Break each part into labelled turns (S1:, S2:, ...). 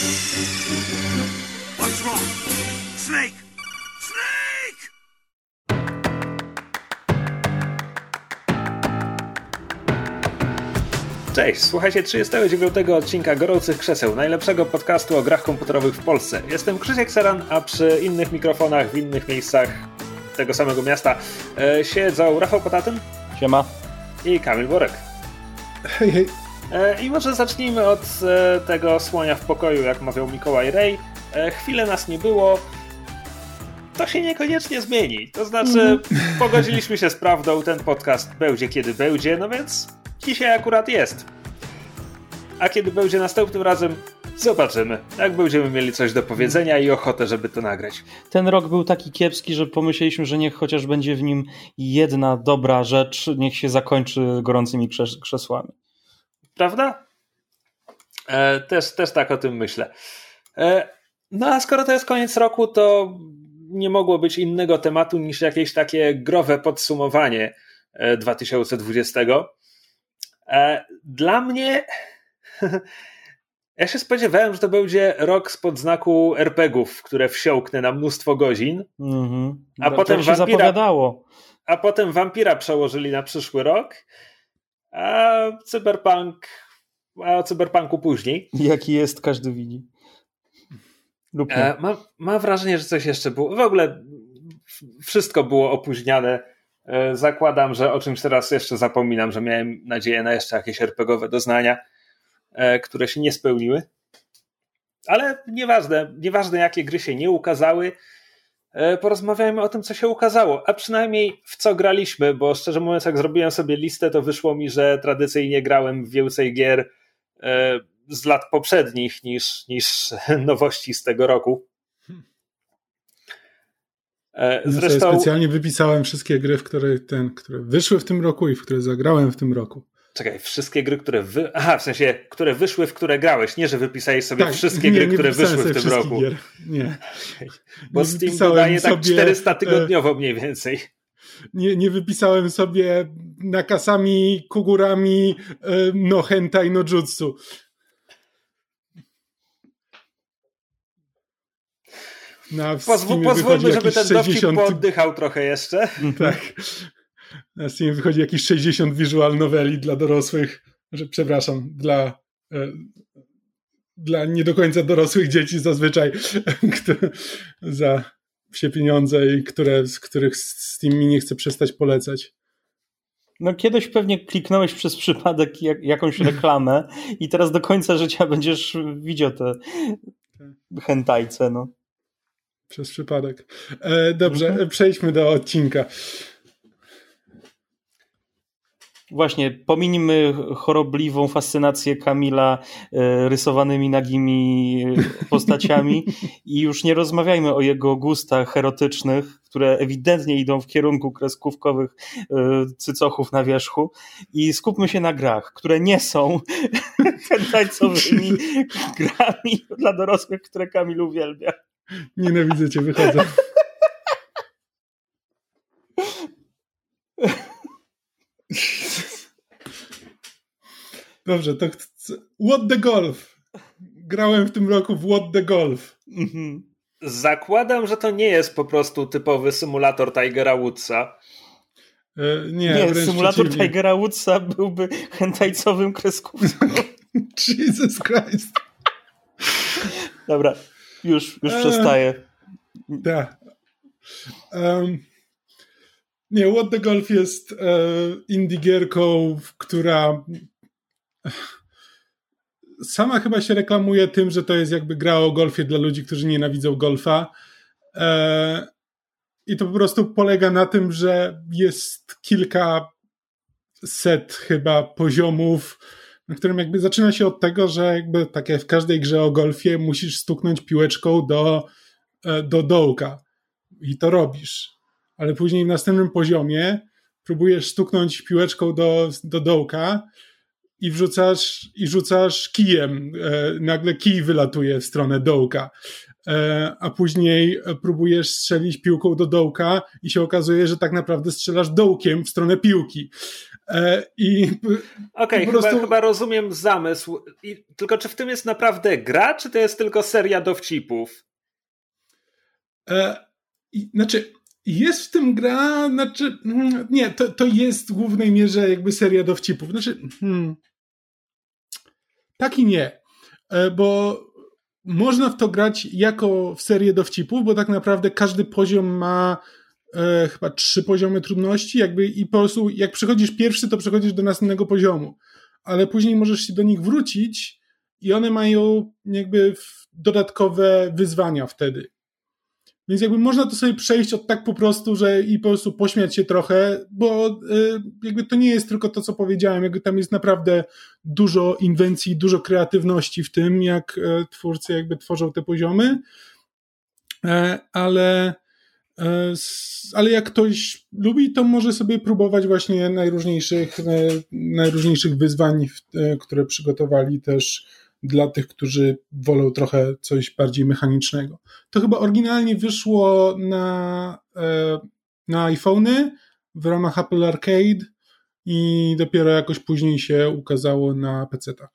S1: What's wrong? Snake! Snake!
S2: Cześć, słuchajcie 39 odcinka Gorących Krzeseł, najlepszego podcastu o grach komputerowych w Polsce. Jestem Krzysiek Seran, a przy innych mikrofonach w innych miejscach tego samego miasta e, siedzą Rafał Potatyn
S3: Siema.
S2: i Kamil Borek.
S4: Hej, hej.
S2: E, I może zacznijmy od e, tego słonia w pokoju, jak mawiał Mikołaj Rej. E, chwilę nas nie było. To się niekoniecznie zmieni. To znaczy, pogodziliśmy się z prawdą, ten podcast będzie kiedy będzie, no więc dzisiaj akurat jest. A kiedy będzie następnym razem, zobaczymy. Jak będziemy mieli coś do powiedzenia i ochotę, żeby to nagrać.
S3: Ten rok był taki kiepski, że pomyśleliśmy, że niech chociaż będzie w nim jedna dobra rzecz, niech się zakończy gorącymi krzes- krzesłami.
S2: Prawda? E, też, też tak o tym myślę. E, no a skoro to jest koniec roku, to nie mogło być innego tematu niż jakieś takie growe podsumowanie e, 2020. E, dla mnie. Ja się spodziewałem, że to będzie rok spod znaku RPGów, które wsiąknę na mnóstwo godzin,
S3: Mhm.
S2: A
S3: To
S2: potem
S3: się
S2: wampira-
S3: zapowiadało.
S2: a potem Vampira przełożyli na przyszły rok, a Cyberpunk, a o Cyberpunku później.
S3: Jaki jest, każdy widzi. Lub.
S2: E, mam, mam wrażenie, że coś jeszcze było. W ogóle wszystko było opóźniane. E, zakładam, że o czymś teraz jeszcze zapominam, że miałem nadzieję na jeszcze jakieś RPGowe doznania, e, które się nie spełniły. Ale nieważne, nieważne jakie gry się nie ukazały, porozmawiajmy o tym, co się ukazało, a przynajmniej w co graliśmy, bo szczerze mówiąc, jak zrobiłem sobie listę, to wyszło mi, że tradycyjnie grałem w więcej gier e, z lat poprzednich niż, niż nowości z tego roku. E,
S4: Ja sobie
S2: Zresztą,
S4: specjalnie wypisałem wszystkie gry, w które, ten, które wyszły w tym roku i w które zagrałem w tym roku.
S2: Czekaj, wszystkie gry, które wy... Aha, w sensie, które wyszły, w które grałeś, nie, że wypisałeś sobie
S4: Tak,
S2: wszystkie
S4: nie,
S2: gry,
S4: nie
S2: które wyszły w tym roku.
S4: Gier. Nie.
S2: Bo
S4: Nie
S2: Steam dodaje tak
S4: sobie,
S2: 400
S4: e,
S2: tygodniowo mniej więcej.
S4: Nie, nie wypisałem sobie nakasami, kugurami, e, no hentai, no jutsu. Na
S2: pozwólmy, żeby ten dowcip
S4: 60
S2: pooddychał trochę jeszcze.
S4: Tak. Na Steamie wychodzi jakieś 60 visual noveli dla dorosłych, że przepraszam, dla, e, dla nie do końca dorosłych dzieci zazwyczaj, które, za wsie pieniądze i które, z których Steam mi nie chce przestać polecać.
S3: No kiedyś pewnie kliknąłeś przez przypadek jak, jakąś reklamę i teraz do końca życia będziesz widział te hentajce, no.
S4: Przez przypadek. E, dobrze,
S3: Mhm.
S4: przejdźmy do odcinka.
S3: Właśnie, pominimy chorobliwą fascynację Kamila e, rysowanymi nagimi postaciami i już nie rozmawiajmy o jego gustach erotycznych, które ewidentnie idą w kierunku kreskówkowych e, cycochów na wierzchu i skupmy się na grach, które nie są hentajcowymi grami dla dorosłych, które Kamil uwielbia.
S4: Nienawidzę cię, wychodzę. Dobrze, to chcę... What the Golf. Grałem w tym roku w What the Golf.
S3: Mhm.
S2: Zakładam, że to nie jest po prostu typowy symulator Tigera Woodsa.
S4: E, nie,
S3: Nie, symulator
S4: przeciwnie.
S3: Tigera Woodsa byłby hentajcowym kreskówką.
S4: Jesus Christ.
S3: Dobra, już, już
S4: Eee.
S3: przestaję.
S4: Tak. Um, nie, What the Golf jest e, indie gierką, która sama chyba się reklamuje tym, że to jest jakby gra o golfie dla ludzi, którzy nienawidzą golfa. E, I to po prostu polega na tym, że jest kilka set chyba poziomów, na którym jakby zaczyna się od tego, że jakby tak jak w każdej grze o golfie musisz stuknąć piłeczką do, e, do dołka i to robisz. Ale później w następnym poziomie próbujesz stuknąć piłeczką do, do dołka i wrzucasz, i rzucasz kijem. E, nagle kij wylatuje w stronę dołka. E, a później próbujesz strzelić piłką do dołka i się okazuje, że tak naprawdę strzelasz dołkiem w stronę piłki. E, I
S2: Okej, okay, prostu... chyba, chyba, rozumiem zamysł. I, tylko czy w tym jest naprawdę gra, czy to jest tylko seria dowcipów?
S4: E, i, znaczy, jest w tym gra, znaczy, hmm, nie, to, to jest w głównej mierze jakby seria dowcipów. Znaczy, hmm, tak i nie, e, bo można w to grać jako w serię dowcipów, bo tak naprawdę każdy poziom ma e, chyba trzy poziomy trudności, jakby i po prostu jak przechodzisz pierwszy, to przechodzisz do następnego poziomu, ale później możesz się do nich wrócić i one mają jakby dodatkowe wyzwania wtedy. Więc jakby można to sobie przejść od tak po prostu, że i po prostu pośmiać się trochę, bo y, jakby to nie jest tylko to, co powiedziałem, jakby tam jest naprawdę dużo inwencji, dużo kreatywności w tym, jak e, twórcy jakby tworzą te poziomy, e, ale e, ale jak ktoś lubi, to może sobie próbować właśnie najróżniejszych, najróżniejszych wyzwań, które przygotowali też dla tych, którzy wolą trochę coś bardziej mechanicznego. To chyba oryginalnie wyszło na, e, na iPhony w ramach Apple Arcade i dopiero jakoś później się ukazało na PC-tach.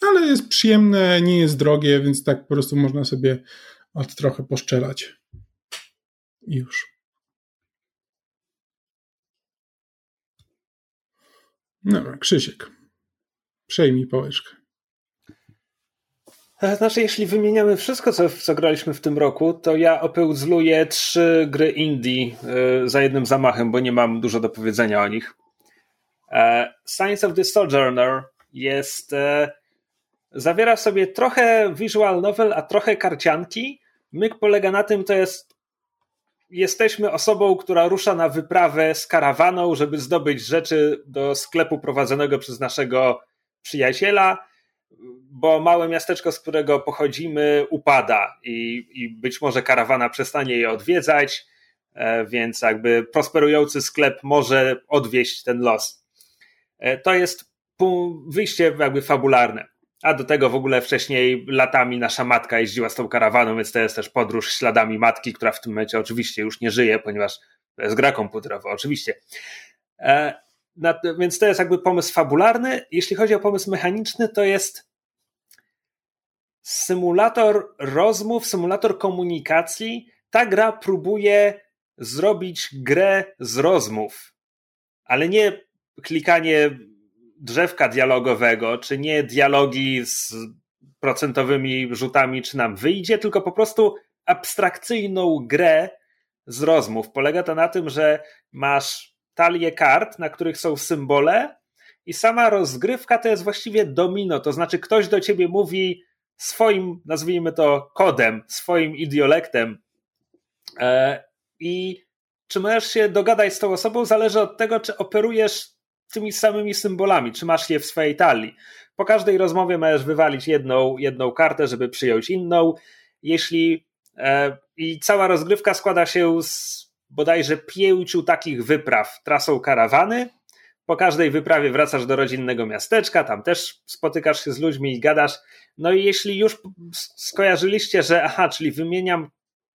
S4: Ale jest przyjemne, nie jest drogie, więc tak po prostu można sobie od trochę poszczelać. I już. No, Krzysiek. Przejmij pałeczkę.
S2: E, znaczy, jeśli wymieniamy wszystko, co, co graliśmy w tym roku, to ja opełzluję trzy gry indie e, za jednym zamachem, bo nie mam dużo do powiedzenia o nich. E, Science of the Sojourner jest. Zawiera w sobie trochę visual novel, a trochę karcianki. Myk polega na tym, to jest. Jesteśmy osobą, która rusza na wyprawę z karawaną, żeby zdobyć rzeczy do sklepu prowadzonego przez naszego przyjaciela, bo małe miasteczko, z którego pochodzimy, upada i, i być może karawana przestanie je odwiedzać, e, więc jakby prosperujący sklep może odwieść ten los. E, to jest wyjście jakby fabularne. A do tego w ogóle wcześniej latami nasza matka jeździła z tą karawaną, więc to jest też podróż śladami matki, która w tym momencie oczywiście już nie żyje, ponieważ to jest gra komputerowa, oczywiście. Więc to jest jakby pomysł fabularny. Jeśli chodzi o pomysł mechaniczny, to jest symulator rozmów, symulator komunikacji. Ta gra próbuje zrobić grę z rozmów, ale nie klikanie drzewka dialogowego, czy nie dialogi z procentowymi rzutami, czy nam wyjdzie, tylko po prostu abstrakcyjną grę z rozmów. Polega to na tym, że masz talię kart, na których są symbole, i sama rozgrywka to jest właściwie domino, to znaczy ktoś do ciebie mówi swoim, nazwijmy to, kodem, swoim idiolektem. E, I czy możesz się dogadać z tą osobą, zależy od tego, czy operujesz tymi samymi symbolami, czy masz je w swojej talii. Po każdej rozmowie możesz wywalić jedną, jedną kartę, żeby przyjąć inną. Jeśli e, i cała rozgrywka składa się z bodajże pięciu takich wypraw trasą karawany. Po każdej wyprawie wracasz do rodzinnego miasteczka, tam też spotykasz się z ludźmi i gadasz. No i jeśli już skojarzyliście, że aha, czyli wymieniam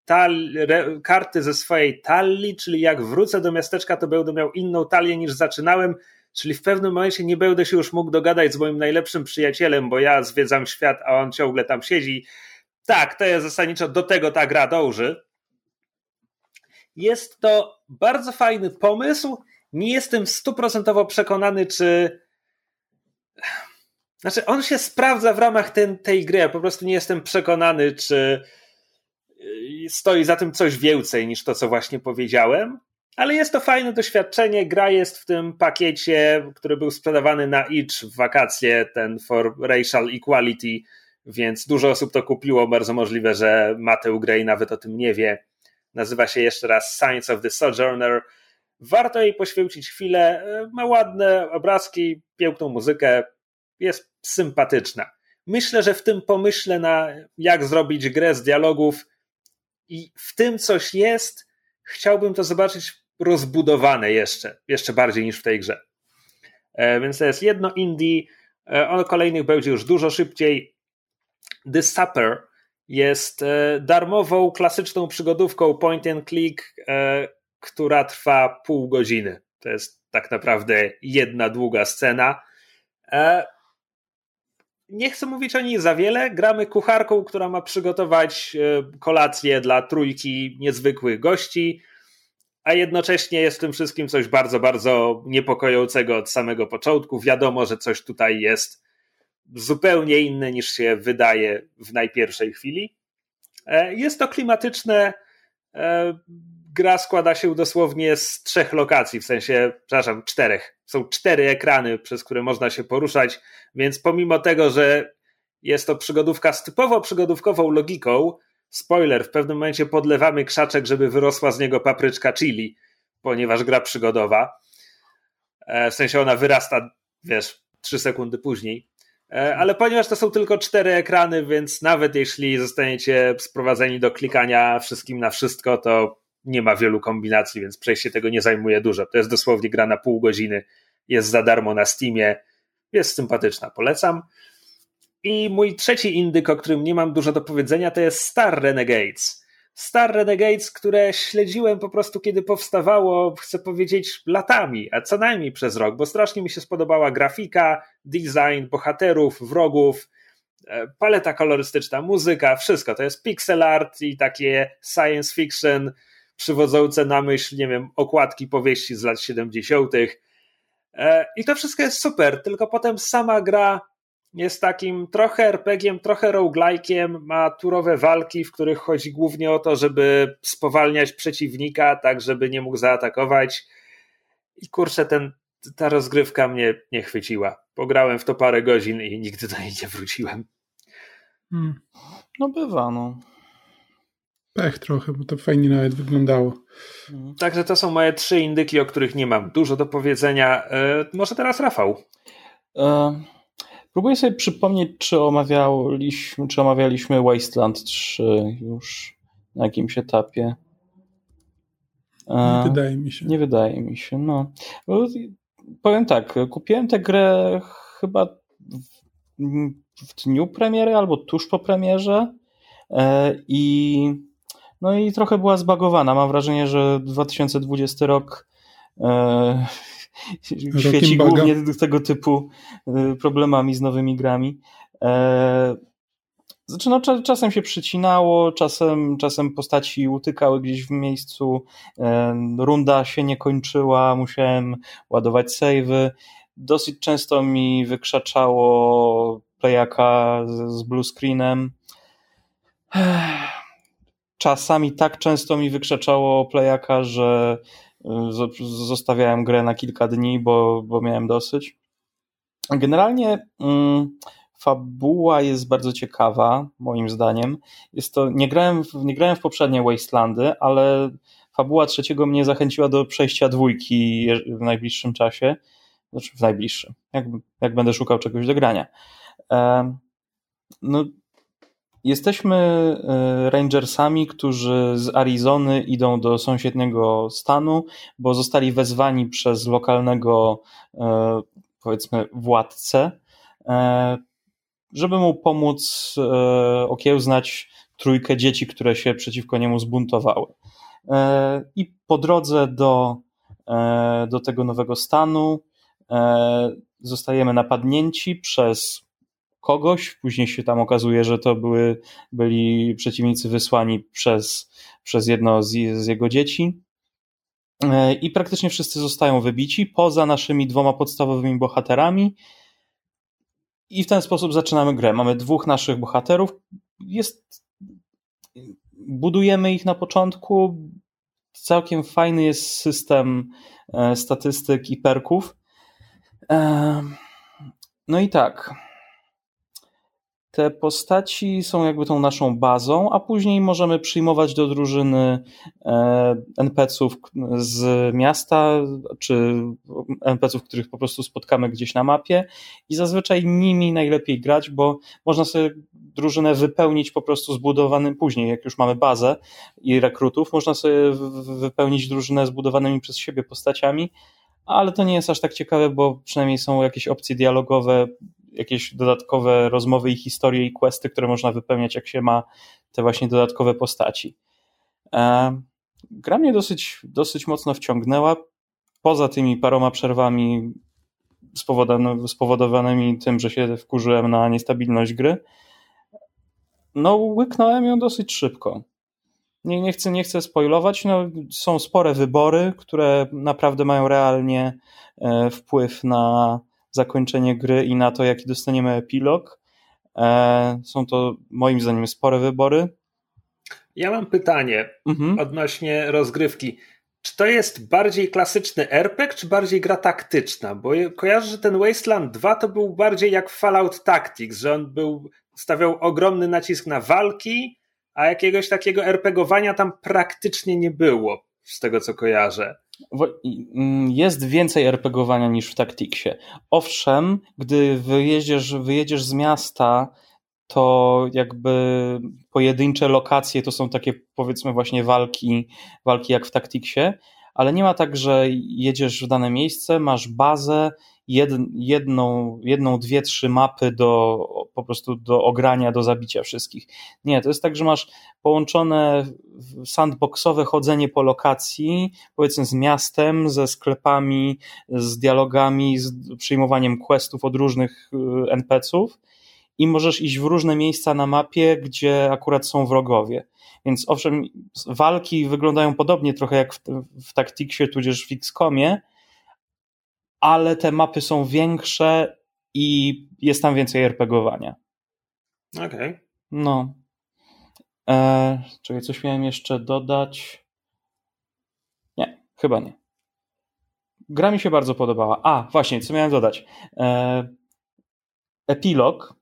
S2: tal, re, karty ze swojej talii, czyli jak wrócę do miasteczka, to będę miał inną talię niż zaczynałem, czyli w pewnym momencie nie będę się już mógł dogadać z moim najlepszym przyjacielem, bo ja zwiedzam świat, a on ciągle tam siedzi. Tak, to jest zasadniczo do tego ta gra dąży. Jest to bardzo fajny pomysł. Nie jestem stuprocentowo przekonany, czy. Znaczy, on się sprawdza w ramach ten, tej gry. Ja po prostu nie jestem przekonany, czy stoi za tym coś więcej niż to, co właśnie powiedziałem. Ale jest to fajne doświadczenie. Gra jest w tym pakiecie, który był sprzedawany na itch w wakacje, ten for racial equality, więc dużo osób to kupiło. Bardzo możliwe, że ma tę grę i nawet o tym nie wie. Nazywa się jeszcze raz Science of the Sojourner. Warto jej poświęcić chwilę. Ma ładne obrazki, piękną muzykę. Jest sympatyczna. Myślę, że w tym pomyśle na jak zrobić grę z dialogów i w tym coś jest, chciałbym to zobaczyć rozbudowane jeszcze, jeszcze bardziej niż w tej grze. E, więc to jest jedno indie, e, o kolejnych będzie już dużo szybciej. The Supper jest e, darmową, klasyczną przygodówką point and click, e, która trwa pół godziny. To jest tak naprawdę jedna długa scena. E, nie chcę mówić o niej za wiele. Gramy kucharką, która ma przygotować kolację dla trójki niezwykłych gości, a jednocześnie jest w tym wszystkim coś bardzo, bardzo niepokojącego od samego początku. Wiadomo, że coś tutaj jest zupełnie inne niż się wydaje w najpierwszej chwili. E, jest to klimatyczne. E, gra składa się dosłownie z trzech lokacji, w sensie, przepraszam, czterech. Są cztery ekrany, przez które można się poruszać, więc pomimo tego, że jest to przygodówka z typowo przygodówkową logiką, spoiler, w pewnym momencie podlewamy krzaczek, żeby wyrosła z niego papryczka chili, ponieważ gra przygodowa. E, w sensie ona wyrasta, wiesz, trzy sekundy później. E, ale ponieważ to są tylko cztery ekrany, więc nawet jeśli zostaniecie sprowadzeni do klikania wszystkim na wszystko, to nie ma wielu kombinacji, więc przejście tego nie zajmuje dużo. To jest dosłownie gra na pół godziny, jest za darmo na Steamie, jest sympatyczna, polecam. I mój trzeci indyk, o którym nie mam dużo do powiedzenia, to jest Star Renegades. Star Renegades, które śledziłem po prostu kiedy powstawało, chcę powiedzieć, latami, a co najmniej przez rok, bo strasznie mi się spodobała grafika, design bohaterów, wrogów, e, paleta kolorystyczna, muzyka, wszystko. To jest pixel art i takie science fiction przywodzące na myśl, nie wiem, okładki powieści z lat 70. E, I to wszystko jest super, tylko potem sama gra jest takim trochę RPG-iem, trochę roguelike'iem, ma turowe walki, w których chodzi głównie o to, żeby spowalniać przeciwnika, tak żeby nie mógł zaatakować. I kurczę, ten, ta rozgrywka mnie nie chwyciła. Pograłem w to parę godzin i nigdy do niej nie wróciłem.
S3: Hmm. No bywa, no.
S4: Pech trochę, bo to fajnie nawet wyglądało.
S2: Hmm. Także to są moje trzy indyki, o których nie mam dużo do powiedzenia. E, może teraz Rafał. E
S3: Próbuję sobie przypomnieć, czy omawialiśmy, czy omawialiśmy Wasteland 3 już na jakimś etapie.
S4: Nie wydaje mi się.
S3: Nie wydaje mi się, no. Powiem tak, kupiłem tę grę chyba w, w dniu premiery albo tuż po premierze e, i no i trochę była zbagowana. Mam wrażenie, że 2020 rok e, świeci głównie tego typu y, problemami z nowymi grami. E, znaczy, no, czasem się przycinało, czasem, czasem postaci utykały gdzieś w miejscu, e, runda się nie kończyła, musiałem ładować savey. Dosyć często mi wykrzaczało playaka z, z blue screenem. Czasami tak często mi wykrzaczało playaka, że Zostawiałem grę na kilka dni, bo, bo miałem dosyć. Generalnie mm, fabuła jest bardzo ciekawa, moim zdaniem. Jest to, nie, grałem w, nie grałem w poprzednie Wastelandy, ale fabuła trzeciego mnie zachęciła do przejścia dwójki w najbliższym czasie. Znaczy w najbliższym, jak, jak będę szukał czegoś do grania. no, Jesteśmy e, rangersami, którzy z Arizony idą do sąsiedniego stanu, bo zostali wezwani przez lokalnego, e, powiedzmy, władcę, e, żeby mu pomóc okiełznać trójkę dzieci, które się przeciwko niemu zbuntowały. I po drodze do, do tego nowego stanu zostajemy napadnięci przez kogoś, później się tam okazuje, że to były, byli przeciwnicy wysłani przez, przez jedno z, z jego dzieci. E, I praktycznie wszyscy zostają wybici, poza naszymi dwoma podstawowymi bohaterami. I w ten sposób zaczynamy grę. Mamy dwóch naszych bohaterów. Jest... Budujemy ich na początku. Całkiem fajny jest system e, statystyk i perków. E, no i tak te postaci są jakby tą naszą bazą, a później możemy przyjmować do drużyny e, NPC-ów z miasta, czy NPC-ów, których po prostu spotkamy gdzieś na mapie i zazwyczaj nimi najlepiej grać, bo można sobie drużynę wypełnić po prostu zbudowanym później, jak już mamy bazę i rekrutów, można sobie wypełnić drużynę zbudowanymi przez siebie postaciami, ale to nie jest aż tak ciekawe, bo przynajmniej są jakieś opcje dialogowe, jakieś dodatkowe rozmowy i historie i questy, które można wypełniać, jak się ma te właśnie dodatkowe postaci. E, gra mnie dosyć, dosyć mocno wciągnęła. poza tymi paroma przerwami spowodowanymi tym, że się wkurzyłem na niestabilność gry, no łyknąłem ją dosyć szybko. Nie, nie, chcę, nie chcę spoilować, no, są spore wybory, które naprawdę mają realnie e, wpływ na zakończenie gry i na to, jaki dostaniemy epilog. E, są to moim zdaniem spore wybory.
S2: Ja mam pytanie mhm. odnośnie rozgrywki. Czy to jest bardziej klasyczny RPG, czy bardziej gra taktyczna? Bo kojarzę, że ten Wasteland 2 to był bardziej jak Fallout Tactics, że on był, stawiał ogromny nacisk na walki, a jakiegoś takiego RPGowania tam praktycznie nie było, z tego co kojarzę.
S3: Mm, jest więcej RPGowania niż w Tacticsie. Owszem, gdy wyjedziesz, wyjedziesz z miasta, to jakby pojedyncze lokacje to są takie powiedzmy właśnie walki, walki jak w Tacticsie, ale nie ma tak, że jedziesz w dane miejsce, masz bazę, jedną, jedną, dwie, trzy mapy do po prostu do ogrania, do zabicia wszystkich. Nie, to jest tak, że masz połączone sandboxowe chodzenie po lokacji, powiedzmy z miastem, ze sklepami, z dialogami, z przyjmowaniem questów od różnych y, NPC-ów i możesz iść w różne miejsca na mapie, gdzie akurat są wrogowie. Więc owszem, walki wyglądają podobnie trochę jak w, w Tacticsie, tudzież w XCOMie, ale te mapy są większe i jest tam więcej RPGowania.
S2: Okej. Okay.
S3: No. E, czekaj, coś miałem jeszcze dodać. Nie, chyba nie. Gra mi się bardzo podobała. A, właśnie, co miałem dodać. E, epilog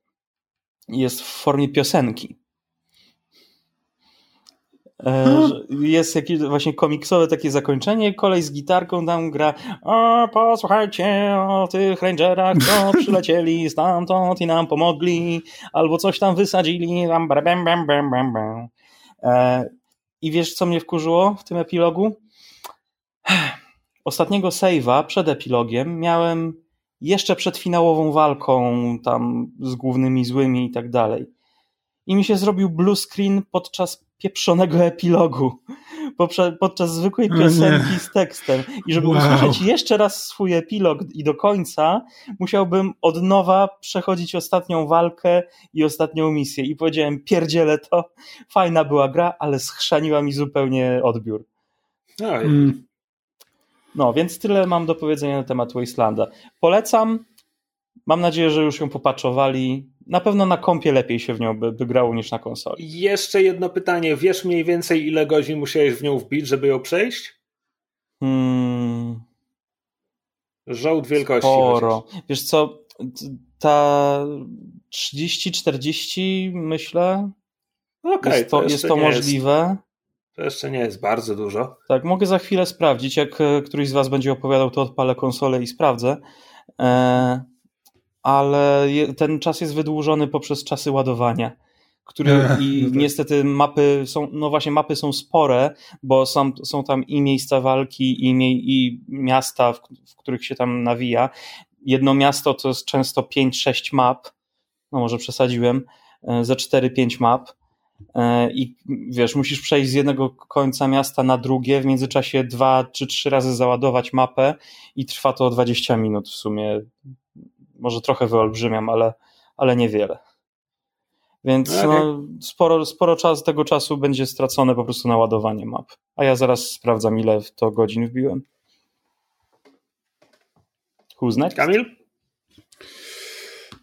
S3: jest w formie piosenki. E, jest jakieś właśnie komiksowe takie zakończenie, kolej z gitarką tam gra o, posłuchajcie o tych rangerach, co przylecieli stamtąd i nam pomogli, albo coś tam wysadzili, bam, bam, bam, bam, bam, bam. E, I wiesz, co mnie wkurzyło w tym epilogu? Ostatniego save'a przed epilogiem miałem jeszcze przed finałową walką tam z głównymi złymi i tak dalej. I mi się zrobił blue screen podczas pieprzonego epilogu podczas zwykłej piosenki z tekstem. I żeby wow. usłyszeć jeszcze raz swój epilog i do końca, musiałbym od nowa przechodzić ostatnią walkę i ostatnią misję. I powiedziałem, pierdzielę to, fajna była gra, ale schrzaniła mi zupełnie odbiór. Mm. No, więc tyle mam do powiedzenia na temat Wastelanda. Polecam. Mam nadzieję, że już ją popaczowali na pewno na kompie lepiej się w nią by, by grało niż na konsoli.
S2: Jeszcze jedno pytanie. Wiesz mniej więcej ile godzin musiałeś w nią wbić, żeby ją przejść?
S3: Hmm.
S2: Żołd wielkości.
S3: Sporo. Chociaż. Wiesz co, ta 30-40 myślę. Okay, jest to, to jest to możliwe.
S2: Jest, to jeszcze nie jest bardzo dużo.
S3: Tak, mogę za chwilę sprawdzić. Jak e, któryś z Was będzie opowiadał, to odpalę konsolę i sprawdzę. E ale ten czas jest wydłużony poprzez czasy ładowania. Które i no tak. niestety mapy są, no właśnie mapy są spore, bo są, są tam i miejsca walki, i, i miasta, w, w których się tam nawija. Jedno miasto to jest często 5-6 map, no może przesadziłem, e, ze 4-5 map e, i wiesz, musisz przejść z jednego końca miasta na drugie, w międzyczasie dwa czy trzy razy załadować mapę i trwa to 20 minut w sumie może trochę wyolbrzymiam, ale, ale niewiele. Więc okay. no, sporo, sporo czas, tego czasu będzie stracone po prostu na ładowanie map. A ja zaraz sprawdzam, ile w to godzin wbiłem. Who's next?
S2: Kamil?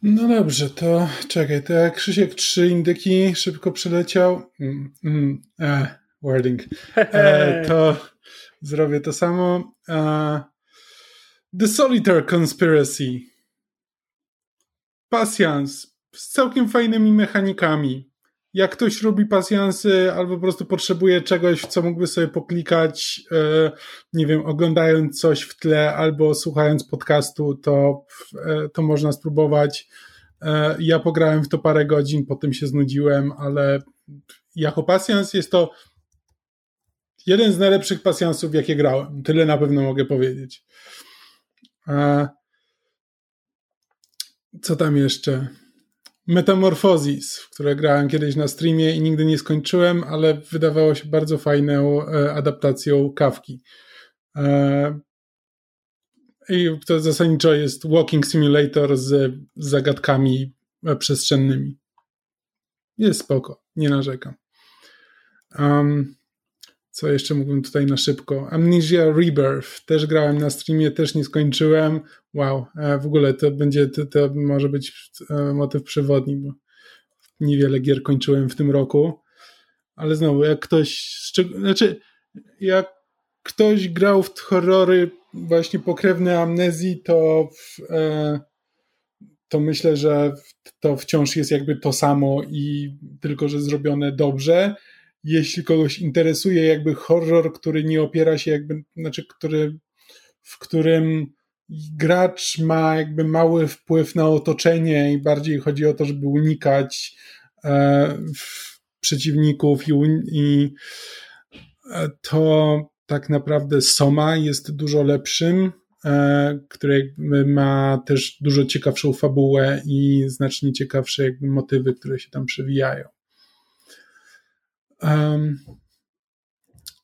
S4: No dobrze, to czekaj, to jak Krzysiek trzy indyki szybko przeleciał, mm, mm, e, wording, e, to zrobię to samo. E, The Solitaire Conspiracy pasjans z całkiem fajnymi mechanikami. Jak ktoś robi pasjansy albo po prostu potrzebuje czegoś, w co mógłby sobie poklikać, e, nie wiem, oglądając coś w tle albo słuchając podcastu, to, e, to można spróbować. E, ja pograłem w to parę godzin, potem się znudziłem, ale jako pasjans jest to jeden z najlepszych pasjansów, jakie grałem. Tyle na pewno mogę powiedzieć. Co tam jeszcze? Metamorphosis, w które grałem kiedyś na streamie i nigdy nie skończyłem, ale wydawało się bardzo fajną e, adaptacją kawki. E, I to zasadniczo jest walking simulator z zagadkami przestrzennymi. Jest spoko, nie narzekam. Co jeszcze mógłbym tutaj na szybko? Amnesia Rebirth. Też grałem na streamie, też nie skończyłem. Wow, e, w ogóle to będzie, to, to może być e, motyw przewodni, bo niewiele gier kończyłem w tym roku. Ale znowu, jak ktoś, znaczy, jak ktoś grał w horrory właśnie pokrewne amnezji, to, e, to myślę, że to wciąż jest jakby to samo i tylko, że zrobione dobrze jeśli kogoś interesuje jakby horror, który nie opiera się jakby, znaczy, który, w którym gracz ma jakby mały wpływ na otoczenie i bardziej chodzi o to, żeby unikać e, przeciwników i, i e, to tak naprawdę Soma jest dużo lepszym, e, który ma też dużo ciekawszą fabułę i znacznie ciekawsze jakby motywy, które się tam przewijają.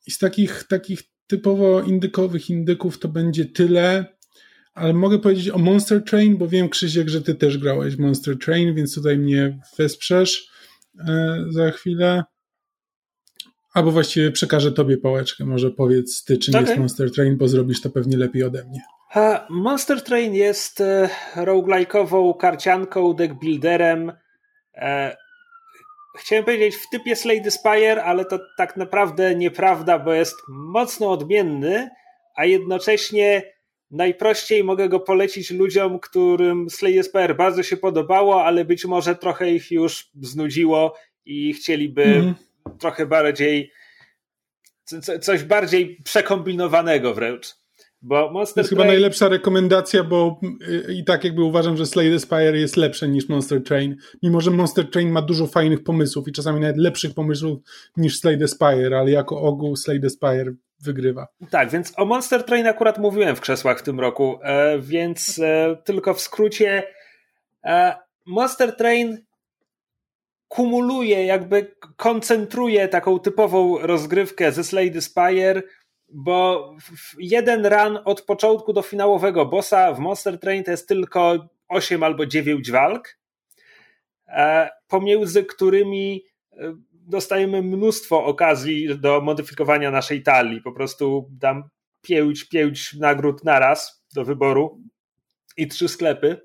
S4: I z takich, takich typowo indykowych indyków to będzie tyle, ale mogę powiedzieć o Monster Train, bo wiem, Krzysiek, że ty też grałeś Monster Train, więc tutaj mnie wesprzesz e, za chwilę. Albo właściwie przekażę tobie pałeczkę. Może powiedz ty, czym okay. jest Monster Train, bo zrobisz to pewnie lepiej ode mnie.
S2: Monster Train jest e, roguelike'ową karcianką, deckbuilderem, e, chciałem powiedzieć w typie Slade Spire, ale to tak naprawdę nieprawda, bo jest mocno odmienny, a jednocześnie najprościej mogę go polecić ludziom, którym Slade Spire bardzo się podobało, ale być może trochę ich już znudziło i chcieliby mm. trochę bardziej coś bardziej przekombinowanego wręcz. Bo Monster
S4: to jest Train... chyba najlepsza rekomendacja, bo y, i tak jakby uważam, że Slay Spire jest lepsze niż Monster Train. Mimo, że Monster Train ma dużo fajnych pomysłów i czasami nawet lepszych pomysłów niż Slay Spire, ale jako ogół Slay Spire wygrywa.
S2: Tak, więc o Monster Train akurat mówiłem w krzesłach w tym roku, e, więc e, tylko w skrócie e, Monster Train kumuluje, jakby koncentruje taką typową rozgrywkę ze Slade Spire bo jeden run od początku do finałowego bossa w Monster Train to jest tylko 8 albo 9 walk, e, pomiędzy którymi e, dostajemy mnóstwo okazji do modyfikowania naszej talii. Po prostu dam pięć, pięć nagród naraz do wyboru i trzy sklepy.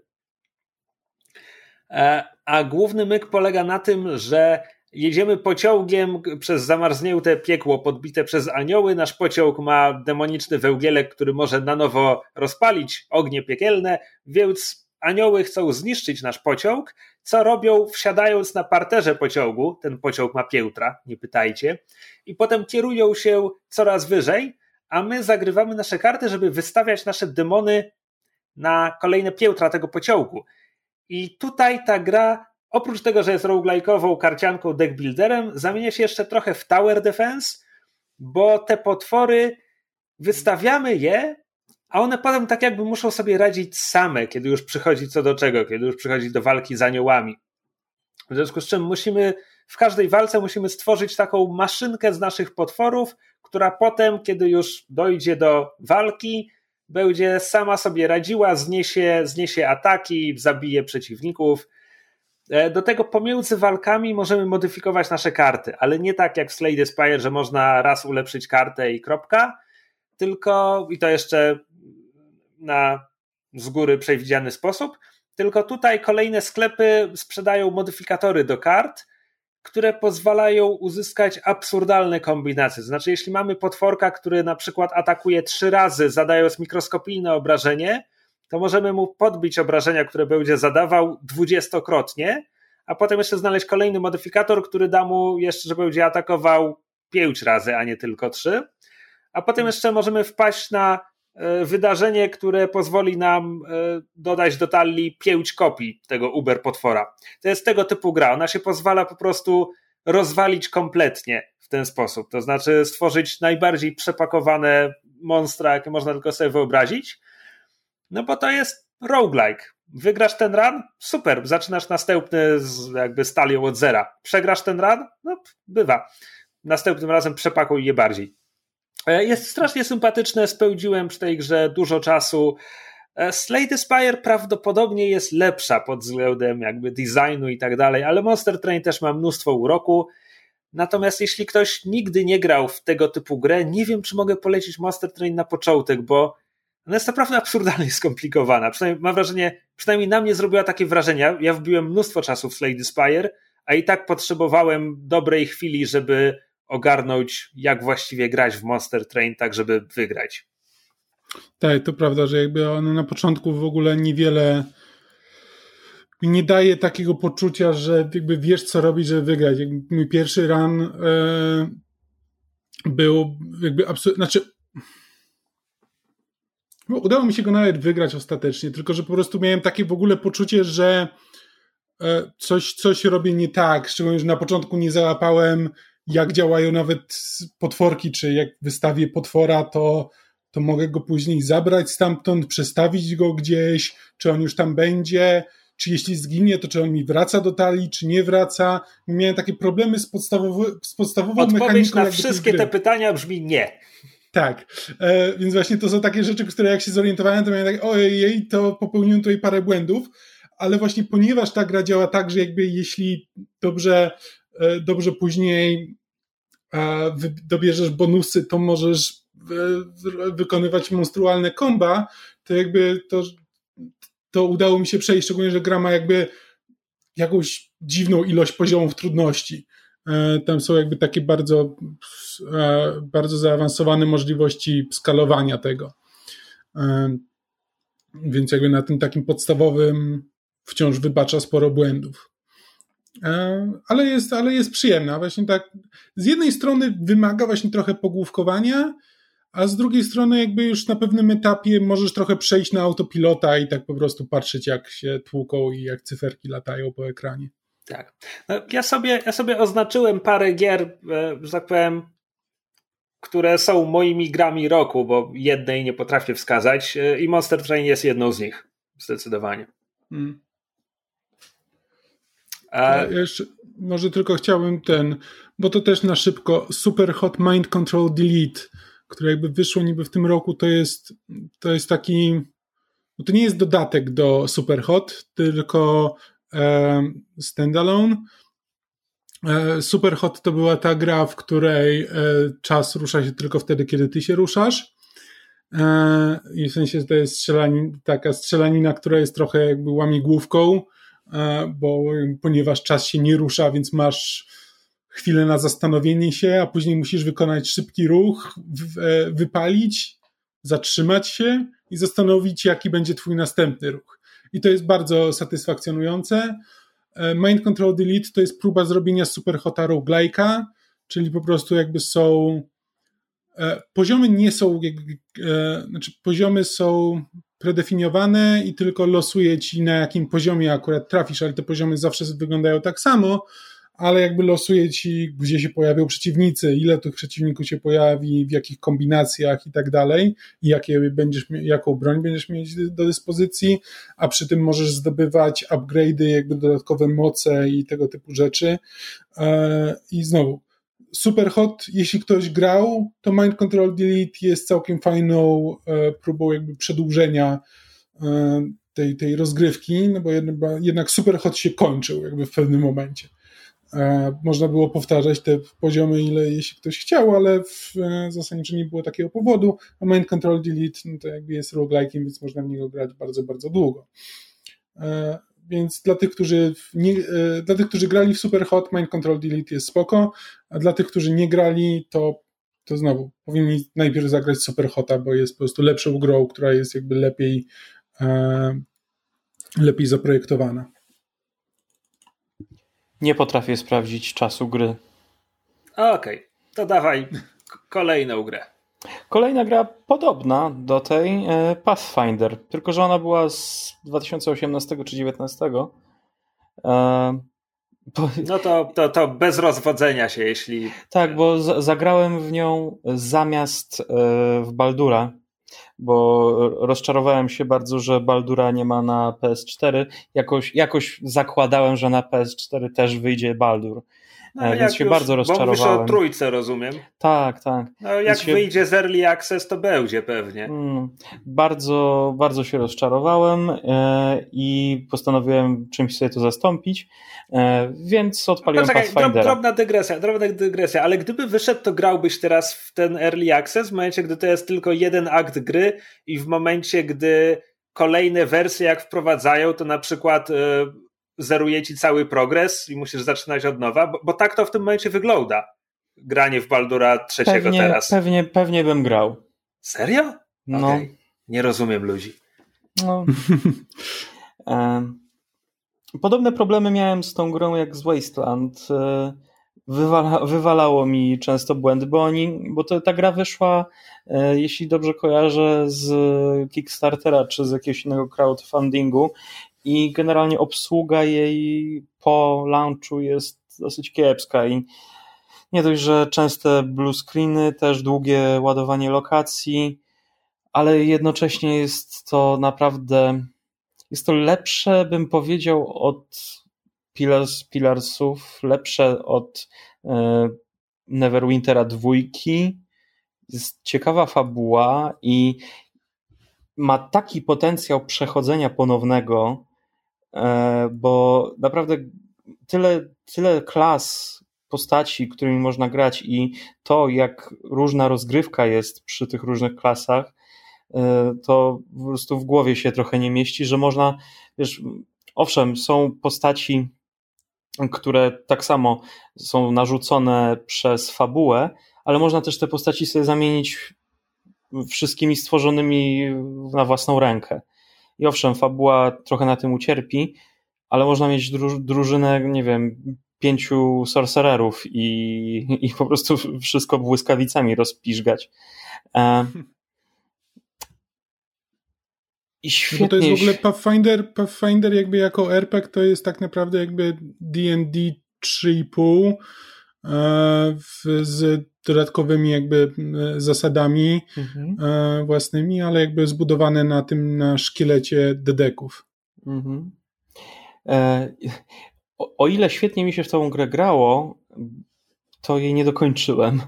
S2: E, a główny myk polega na tym, że jedziemy pociągiem przez zamarznięte piekło podbite przez anioły. Nasz pociąg ma demoniczny wełgielek, który może na nowo rozpalić ognie piekielne, więc anioły chcą zniszczyć nasz pociąg. Co robią, wsiadając na parterze pociągu? Ten pociąg ma piętra, nie pytajcie. I potem kierują się coraz wyżej, a my zagrywamy nasze karty, żeby wystawiać nasze demony na kolejne piętra tego pociągu. I tutaj ta gra oprócz tego, że jest roguelike'ową karcianką deckbuilderem, zamienia się jeszcze trochę w tower defense, bo te potwory wystawiamy je, a one potem tak jakby muszą sobie radzić same, kiedy już przychodzi co do czego, kiedy już przychodzi do walki z aniołami. W związku z czym musimy w każdej walce musimy stworzyć taką maszynkę z naszych potworów, która potem, kiedy już dojdzie do walki, będzie sama sobie radziła, zniesie, zniesie ataki, zabije przeciwników. E, do tego pomiędzy walkami możemy modyfikować nasze karty, ale nie tak jak w Slade Spire, że można raz ulepszyć kartę i kropka, tylko i to jeszcze na z góry przewidziany sposób. Tylko tutaj kolejne sklepy sprzedają modyfikatory do kart, które pozwalają uzyskać absurdalne kombinacje. Znaczy, jeśli mamy potworka, który na przykład atakuje trzy razy, zadając mikroskopijne obrażenie, to możemy mu podbić obrażenia, które będzie zadawał dwudziestokrotnie, a potem jeszcze znaleźć kolejny modyfikator, który da mu jeszcze, że będzie atakował pięć razy, a nie tylko trzy. A potem jeszcze możemy wpaść na e, wydarzenie, które pozwoli nam e, dodać do talii pięć kopii tego Uber potwora. To jest tego typu gra. Ona się pozwala po prostu rozwalić kompletnie w ten sposób. To znaczy stworzyć najbardziej przepakowane monstra, jakie można tylko sobie wyobrazić no bo to jest roguelike. Wygrasz ten run? Super, zaczynasz następny z jakby stalią od zera. Przegrasz ten run? No bywa. Następnym razem przepakuj je bardziej. E, jest strasznie sympatyczne, spełdziłem przy tej grze dużo czasu. E, Slade Spire prawdopodobnie jest lepsza pod względem jakby designu i tak dalej, ale Monster Train też ma mnóstwo uroku. Natomiast jeśli ktoś nigdy nie grał w tego typu grę, nie wiem, czy mogę polecić Monster Train na początek, bo ona jest naprawdę absurdalnie skomplikowana. Przynajmniej mam wrażenie, przynajmniej na mnie zrobiła takie wrażenie. Ja wbiłem mnóstwo czasu w Slade Spire, a i tak potrzebowałem dobrej chwili, żeby ogarnąć, jak właściwie grać w Monster Train, tak żeby wygrać.
S4: Tak, to prawda, że jakby ono na początku w ogóle niewiele nie daje takiego poczucia, że jakby wiesz, co robić, żeby wygrać. Jakby mój pierwszy run e, był jakby absolutnie, znaczy udało mi się go nawet wygrać ostatecznie, tylko że po prostu miałem takie w ogóle poczucie, że e, coś, coś robię nie tak, szczególnie, że na początku nie załapałem jak działają nawet potworki, czy jak wystawię potwora, to, to mogę go później zabrać stamtąd, przestawić go gdzieś, czy on już tam będzie, czy jeśli zginie, to czy on mi wraca do talii, czy nie wraca. Miałem takie problemy z, podstawowy, z podstawową
S2: Odpowiedź
S4: mechaniką.
S2: na wszystkie te pytania brzmi nie.
S4: Tak, e, więc właśnie to są takie rzeczy, które jak się zorientowałem, to miałem tak, ojej, to popełniłem tutaj parę błędów, ale właśnie ponieważ ta gra działa tak, że jakby jeśli dobrze E, dobrze później dobierzesz bonusy, to możesz e, wykonywać monstrualne komba, to jakby to, to udało mi się przejść, szczególnie, że gra ma jakby jakąś dziwną ilość poziomów trudności. E, tam są jakby takie bardzo, bardzo zaawansowane możliwości skalowania tego. Więc jakby na tym takim podstawowym wciąż wybacza sporo błędów. E, ale jest, ale jest przyjemna. Właśnie tak, z jednej strony wymaga właśnie trochę pogłówkowania, a z drugiej strony jakby już na pewnym etapie możesz trochę przejść na autopilota i tak po prostu patrzeć jak się tłuką i jak cyferki latają po ekranie.
S2: Tak. No, ja, sobie, ja sobie oznaczyłem parę gier, e, że tak powiem, które są moimi grami roku, bo jednej nie potrafię wskazać e, i Monster Train jest jedną z nich. Zdecydowanie. Hmm.
S4: Ja jeszcze, może tylko chciałbym ten, bo to też na szybko, Super Hot Mind Control Delete, które jakby wyszło niby w tym roku, to jest, to jest taki, no to nie jest dodatek do Super Hot, tylko standalone. E, Super Hot to była ta gra, w której e, czas rusza się tylko wtedy, kiedy ty się ruszasz. E, I w sensie to jest strzelanin, taka strzelanina, która jest trochę jakby łamigłówką, E, bo ponieważ czas się nie rusza, więc masz chwilę na zastanowienie się, a później musisz wykonać szybki ruch, e, wypalić, zatrzymać się i zastanowić, jaki będzie twój następny ruch. I to jest bardzo satysfakcjonujące. E, Mind Control Delete to jest próba zrobienia super hota roguelike'a, czyli po prostu jakby są poziomy nie są znaczy poziomy są predefiniowane i tylko losuje ci na jakim poziomie akurat trafisz, ale te poziomy zawsze wyglądają tak samo, ale jakby losuje ci, gdzie się pojawią przeciwnicy, ile tych przeciwników się pojawi, w jakich kombinacjach i tak dalej, i jakie będziesz, jaką broń będziesz mieć do dyspozycji, a przy tym możesz zdobywać upgrade'y, jakby dodatkowe moce i tego typu rzeczy. E, I znowu, super hot, jeśli ktoś grał, to Mind Control Delete jest całkiem fajną e, próbą jakby przedłużenia e, tej, tej rozgrywki, no bo jednak super hot się kończył jakby w pewnym momencie. E, można było powtarzać te poziomy, ile jeśli ktoś chciał, ale w zasadzie nie było takiego powodu, a Mind Control Delete no to jakby jest roguelike'iem, więc można w niego grać bardzo, bardzo długo więc dla tych, którzy nie, e, dla tych, którzy grali w Super Hot, Mind Control Delete jest spoko, a dla tych, którzy nie grali, to, to znowu powinni najpierw zagrać Super Hota, bo jest po prostu lepszą grą, która jest jakby lepiej e, lepiej zaprojektowana.
S3: Nie potrafię sprawdzić czasu gry.
S2: Okej, okay. to dawaj kolejną grę.
S3: Kolejna gra podobna do tej, e, Pathfinder, tylko że ona była z 2018 czy 2019.
S2: E, no to, to, to bez rozwodzenia się, jeśli.
S3: Tak, bo zagrałem w nią zamiast e, w Baldura, bo rozczarowałem się bardzo, że Baldura nie ma na PS4. Jakoś, jakoś zakładałem, że na PS4 też wyjdzie Baldur. No, więc się już, bardzo rozczarowałem.
S2: Mówisz o trójce, rozumiem.
S3: Tak, tak.
S2: No jak się... wyjdzie z Early Access, to będzie pewnie. Hmm,
S3: bardzo, bardzo się rozczarowałem e, i postanowiłem czymś sobie to zastąpić, e, więc odpaliłem Poczekaj, Pathfindera.
S2: Drobna dygresja, drobna dygresja, ale gdyby wyszedł, to grałbyś teraz w ten Early Access, w momencie, gdy to jest tylko jeden akt gry i w momencie, gdy kolejne wersje jak wprowadzają, to na przykład y, zeruje ci cały progres i musisz zaczynać od nowa, bo, bo tak to w tym momencie wygląda. Granie w Baldura trzeciego
S3: pewnie,
S2: teraz.
S3: Pewnie, pewnie bym grał.
S2: Serio? No. Okay. Nie rozumiem ludzi. No.
S3: Podobne problemy miałem z tą grą jak z Wasteland. E, wywala, wywalało mi często błędy, bo oni, bo to, ta gra wyszła, e, jeśli dobrze kojarzę, z Kickstartera czy z jakiegoś innego crowdfundingu i generalnie obsługa jej po launchu jest dosyć kiepska i nie dość, że częste blue screeny, też długie ładowanie lokacji, ale jednocześnie jest to naprawdę jest to lepsze, bym powiedział, od Pillars, Pillarsów, lepsze od e, Neverwintera dwójki. Jest ciekawa fabuła i ma taki potencjał przechodzenia ponownego, bo naprawdę tyle, tyle klas postaci, którymi można grać i to, jak różna rozgrywka jest przy tych różnych klasach, e, to po prostu w głowie się trochę nie mieści, że można, wiesz, owszem, są postaci, które tak samo są narzucone przez fabułę, ale można też te postaci sobie zamienić wszystkimi stworzonymi na własną rękę. I owszem, fabuła trochę na tym ucierpi, ale można mieć drużynę, nie wiem, pięciu sorcererów i, i po prostu wszystko błyskawicami rozpiżgać. E,
S4: I świetnie. No to jest w ogóle Pathfinder, Pathfinder jakby jako RPG to jest tak naprawdę jakby D&D 3,5 e, z dodatkowymi jakby e, zasadami mhm. E, własnymi, ale jakby zbudowane na tym, na szkielecie dedeków. Mhm.
S3: E, o, o, ile świetnie mi się w tą grę grało, to jej nie dokończyłem.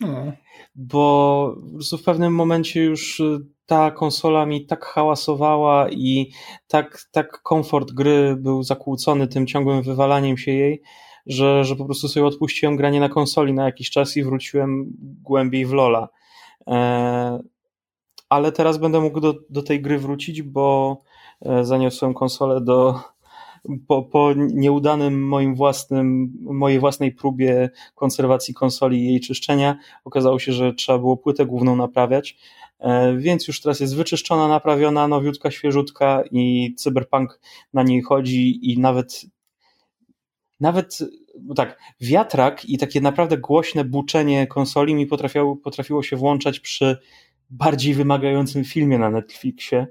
S3: No. Bo w pewnym momencie już ta konsola mi tak hałasowała i tak, tak komfort gry był zakłócony tym ciągłym wywalaniem się jej, że, że po prostu sobie odpuściłem granie na konsoli na jakiś czas i wróciłem głębiej w Lola. E, ale teraz będę mógł do, do tej gry wrócić, bo e, zaniosłem konsolę do, po, po nieudanym moim własnym, mojej własnej próbie konserwacji konsoli i jej czyszczenia, okazało się, że trzeba było płytę główną naprawiać, e, więc już teraz jest wyczyszczona, naprawiona, nowiutka, świeżutka i cyberpunk na niej chodzi i nawet nawet tak, wiatrak i takie naprawdę głośne buczenie konsoli mi potrafiło, potrafiło się włączać przy bardziej wymagającym filmie na Netflixie.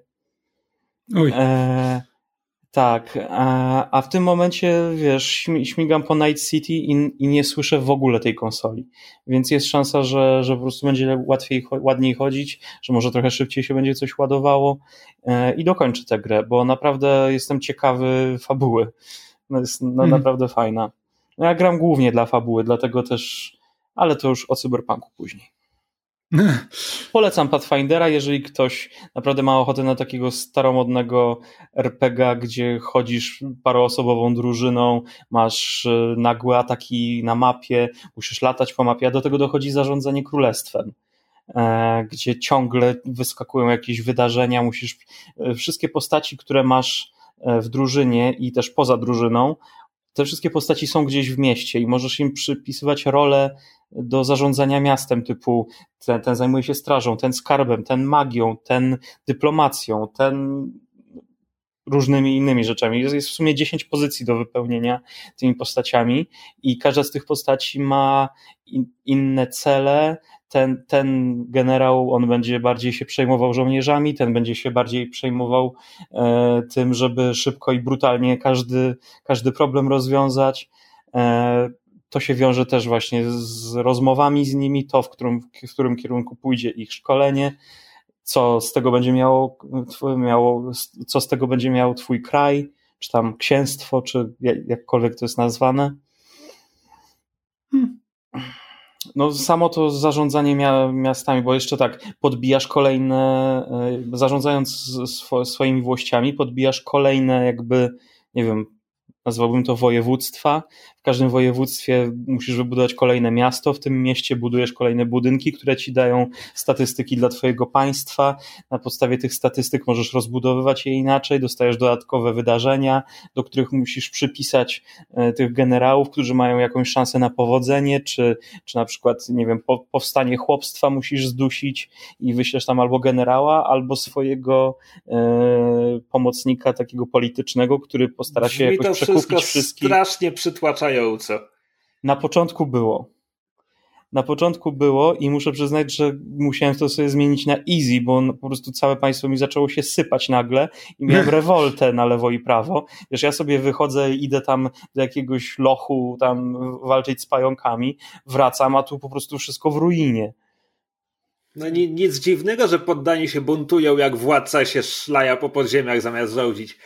S3: Oj. E, tak, a, a, w tym momencie, wiesz, śmigam po Night City i, i, nie słyszę w ogóle tej konsoli. Więc jest szansa, że, że po prostu będzie łatwiej, ładniej chodzić, że może trochę szybciej się będzie coś ładowało e, i dokończę tę grę, bo naprawdę jestem ciekawy fabuły. No jest no, hmm. naprawdę fajna. No ja gram głównie dla fabuły, dlatego też, ale to już o cyberpunku później. Polecam Pathfindera, jeżeli ktoś naprawdę ma ochotę na takiego staromodnego RPG, gdzie chodzisz paroosobową drużyną, masz e, nagłe ataki na mapie, musisz latać po mapie, a do tego dochodzi zarządzanie królestwem, e, gdzie ciągle wyskakują jakieś wydarzenia, musisz e, wszystkie postaci, które masz w drużynie i też poza drużyną, te wszystkie postaci są gdzieś w mieście i możesz im przypisywać rolę do zarządzania miastem, typu ten, ten zajmuje się strażą, ten skarbem, ten magią, ten dyplomacją, ten różnymi innymi rzeczami. Jest, jest w sumie 10 pozycji do wypełnienia tymi postaciami i każda z tych postaci ma in, inne cele, ten, ten generał, on będzie bardziej się przejmował żołnierzami, ten będzie się bardziej przejmował e, tym, żeby szybko i brutalnie każdy, każdy problem rozwiązać. E, to się wiąże też właśnie z rozmowami z nimi, to w którym, w którym kierunku pójdzie ich szkolenie, co z tego będzie miało, miało, co z tego będzie miał twój kraj, czy tam księstwo, czy jakkolwiek to jest nazwane. No samo to zarządzanie miastami, bo jeszcze tak, podbijasz kolejne, e, zarządzając swoimi włościami, podbijasz kolejne jakby, nie wiem, nazwałbym to województwa. W każdym województwie musisz wybudować kolejne miasto, w tym mieście budujesz kolejne budynki, które ci dają statystyki dla twojego państwa. Na podstawie tych statystyk możesz rozbudowywać je inaczej, dostajesz dodatkowe wydarzenia, do których musisz przypisać e, tych generałów, którzy mają jakąś szansę na powodzenie, czy, czy na przykład, nie wiem, powstanie chłopstwa musisz zdusić i wyślesz tam albo generała, albo swojego e, pomocnika takiego politycznego, który postara się Brzmi jakoś przekupić wszystkich.
S2: strasznie przytłaczająco.
S3: Na początku było. Na początku było i muszę przyznać, że musiałem to sobie zmienić na easy, bo po prostu całe państwo mi zaczęło się sypać nagle i miałem rewoltę na lewo i prawo. Wiesz, ja sobie wychodzę i idę tam do jakiegoś lochu, tam walczyć z pająkami, wracam, a tu po prostu wszystko w ruinie.
S2: No nic dziwnego, że poddani się buntują, jak władca się szlaja po podziemiach zamiast rządzić.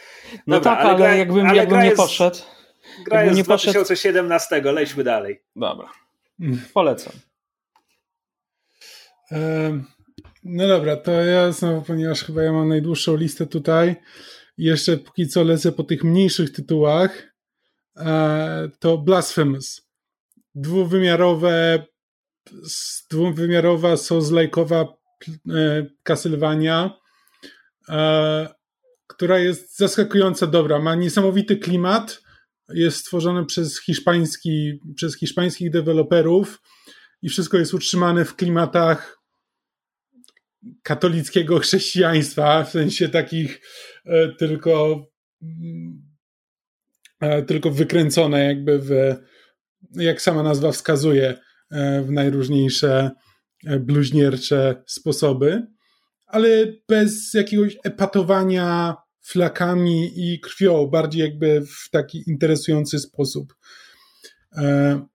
S3: No tak, ale, gra, jakbym, ale jakbym nie jest, poszedł.
S2: Gra jest nie 2017, poszedł... lećmy dalej.
S3: Dobra. Mm. Polecam.
S4: No dobra, to ja znowu, ponieważ chyba ja mam najdłuższą listę tutaj, jeszcze póki co lecę po tych mniejszych tytułach, e, to Blasphemous. Dwuwymiarowe, dwuwymiarowa, souls-like'owa e, Castlevania, e, która jest zaskakująco dobra. Ma niesamowity klimat, jest stworzony przez, hiszpański, przez hiszpańskich deweloperów i wszystko jest utrzymane w klimatach katolickiego chrześcijaństwa, w sensie takich e, tylko e, tylko wykręcone jakby w, jak sama nazwa wskazuje, e, w najróżniejsze bluźniercze sposoby, ale bez jakiegoś epatowania flakami i krwią, bardziej jakby w taki interesujący sposób. E,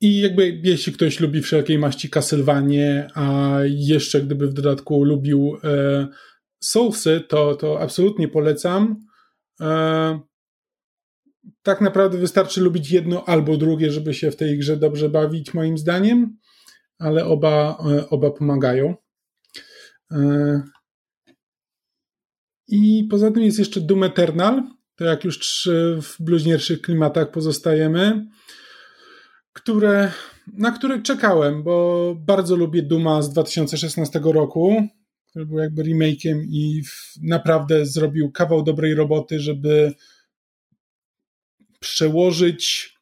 S4: I jakby jeśli ktoś lubi wszelkiej maści Castlevanie, a jeszcze gdyby w dodatku lubił e, Soulsy, to, to absolutnie polecam. E, tak naprawdę wystarczy lubić jedno albo drugie, żeby się w tej grze dobrze bawić, moim zdaniem, ale oba, oba pomagają. I poza tym jest jeszcze Doom Eternal, to jak już w bluźnierszych klimatach pozostajemy, które, na które czekałem, bo bardzo lubię Duma z 2016 roku, który był jakby remake'iem i naprawdę zrobił kawał dobrej roboty, żeby przełożyć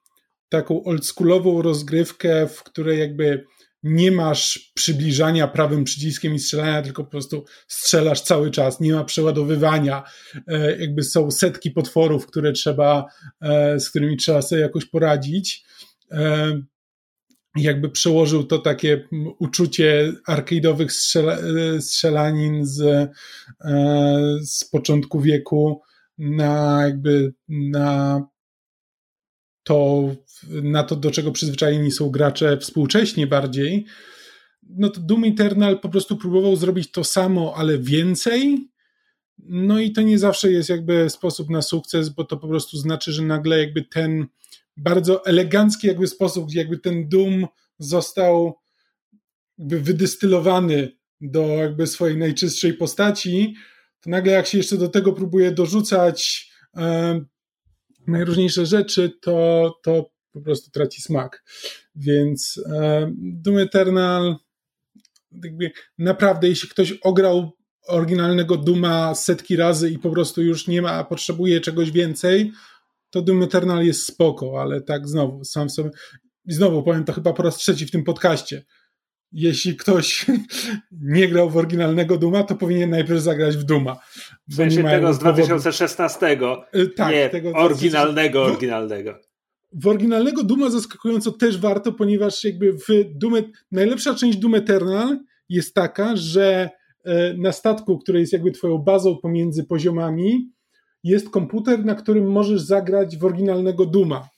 S4: taką oldschoolową rozgrywkę, w której jakby nie masz przybliżania prawym przyciskiem i strzelania, tylko po prostu strzelasz cały czas, nie ma przeładowywania, e, jakby są setki potworów, które trzeba, e, z którymi trzeba sobie jakoś poradzić. E, jakby przełożył to takie uczucie arcade'owych strzela, strzelanin z, z początku wieku na jakby na to na to, do czego przyzwyczajeni są gracze współcześnie bardziej, no to Doom Eternal po prostu próbował zrobić to samo, ale więcej. No i to nie zawsze jest jakby sposób na sukces, bo to po prostu znaczy, że nagle jakby ten bardzo elegancki jakby sposób, jakby ten Doom został jakby wydystylowany do jakby swojej najczystszej postaci, to nagle jak się jeszcze do tego próbuje dorzucać najróżniejsze rzeczy, to, to po prostu traci smak. Więc e, Doom Eternal naprawdę, jeśli ktoś ograł oryginalnego Duma setki razy i po prostu już nie ma, potrzebuje czegoś więcej, to Doom Eternal jest spoko, ale tak znowu, sam sobie, znowu powiem to chyba po raz trzeci w tym podcaście. Jeśli ktoś nie grał w oryginalnego Duma, to powinien najpierw zagrać w Duma.
S2: W sensie tego z 2016. E, tak, nie, tego oryginalnego, oryginalnego
S4: w oryginalnego Duma zaskakująco też warto, ponieważ jakby w Doom, najlepsza część Doom Eternal jest taka, że e, na statku, który jest jakby twoją bazą pomiędzy poziomami, jest komputer, na którym możesz zagrać w oryginalnego Duma.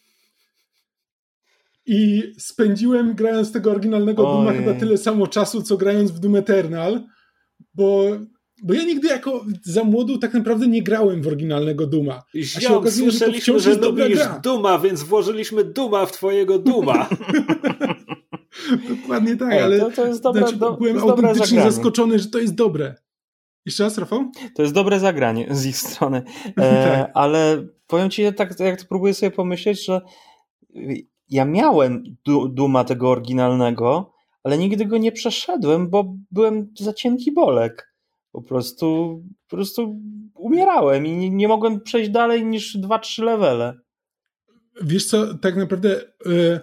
S4: I spędziłem grając tego oryginalnego Ojej. Duma chyba tyle samo czasu, co grając w Doom Eternal, bo bo ja nigdy jako za młodu tak naprawdę nie grałem w oryginalnego Duma.
S2: A się okazuje, że to wciąż że jest dobra gra. Duma, więc włożyliśmy Duma w twojego Duma.
S4: Dokładnie tak,
S3: Ej,
S4: ale
S3: to, to jest dobre,
S4: znaczy,
S3: do,
S4: byłem
S3: to jest
S4: autentycznie zaskoczony, że to jest dobre. Jeszcze raz, Rafał?
S3: To jest dobre zagranie z ich strony. E,
S4: Tak.
S3: ale powiem ci, tak jak próbuję sobie pomyśleć, że ja miałem du Duma tego oryginalnego, ale nigdy go nie przeszedłem, bo byłem za cienki bolek. Po prostu, po prostu umierałem i nie, nie mogłem przejść dalej niż 2-3 levele.
S4: Wiesz co, tak naprawdę, y,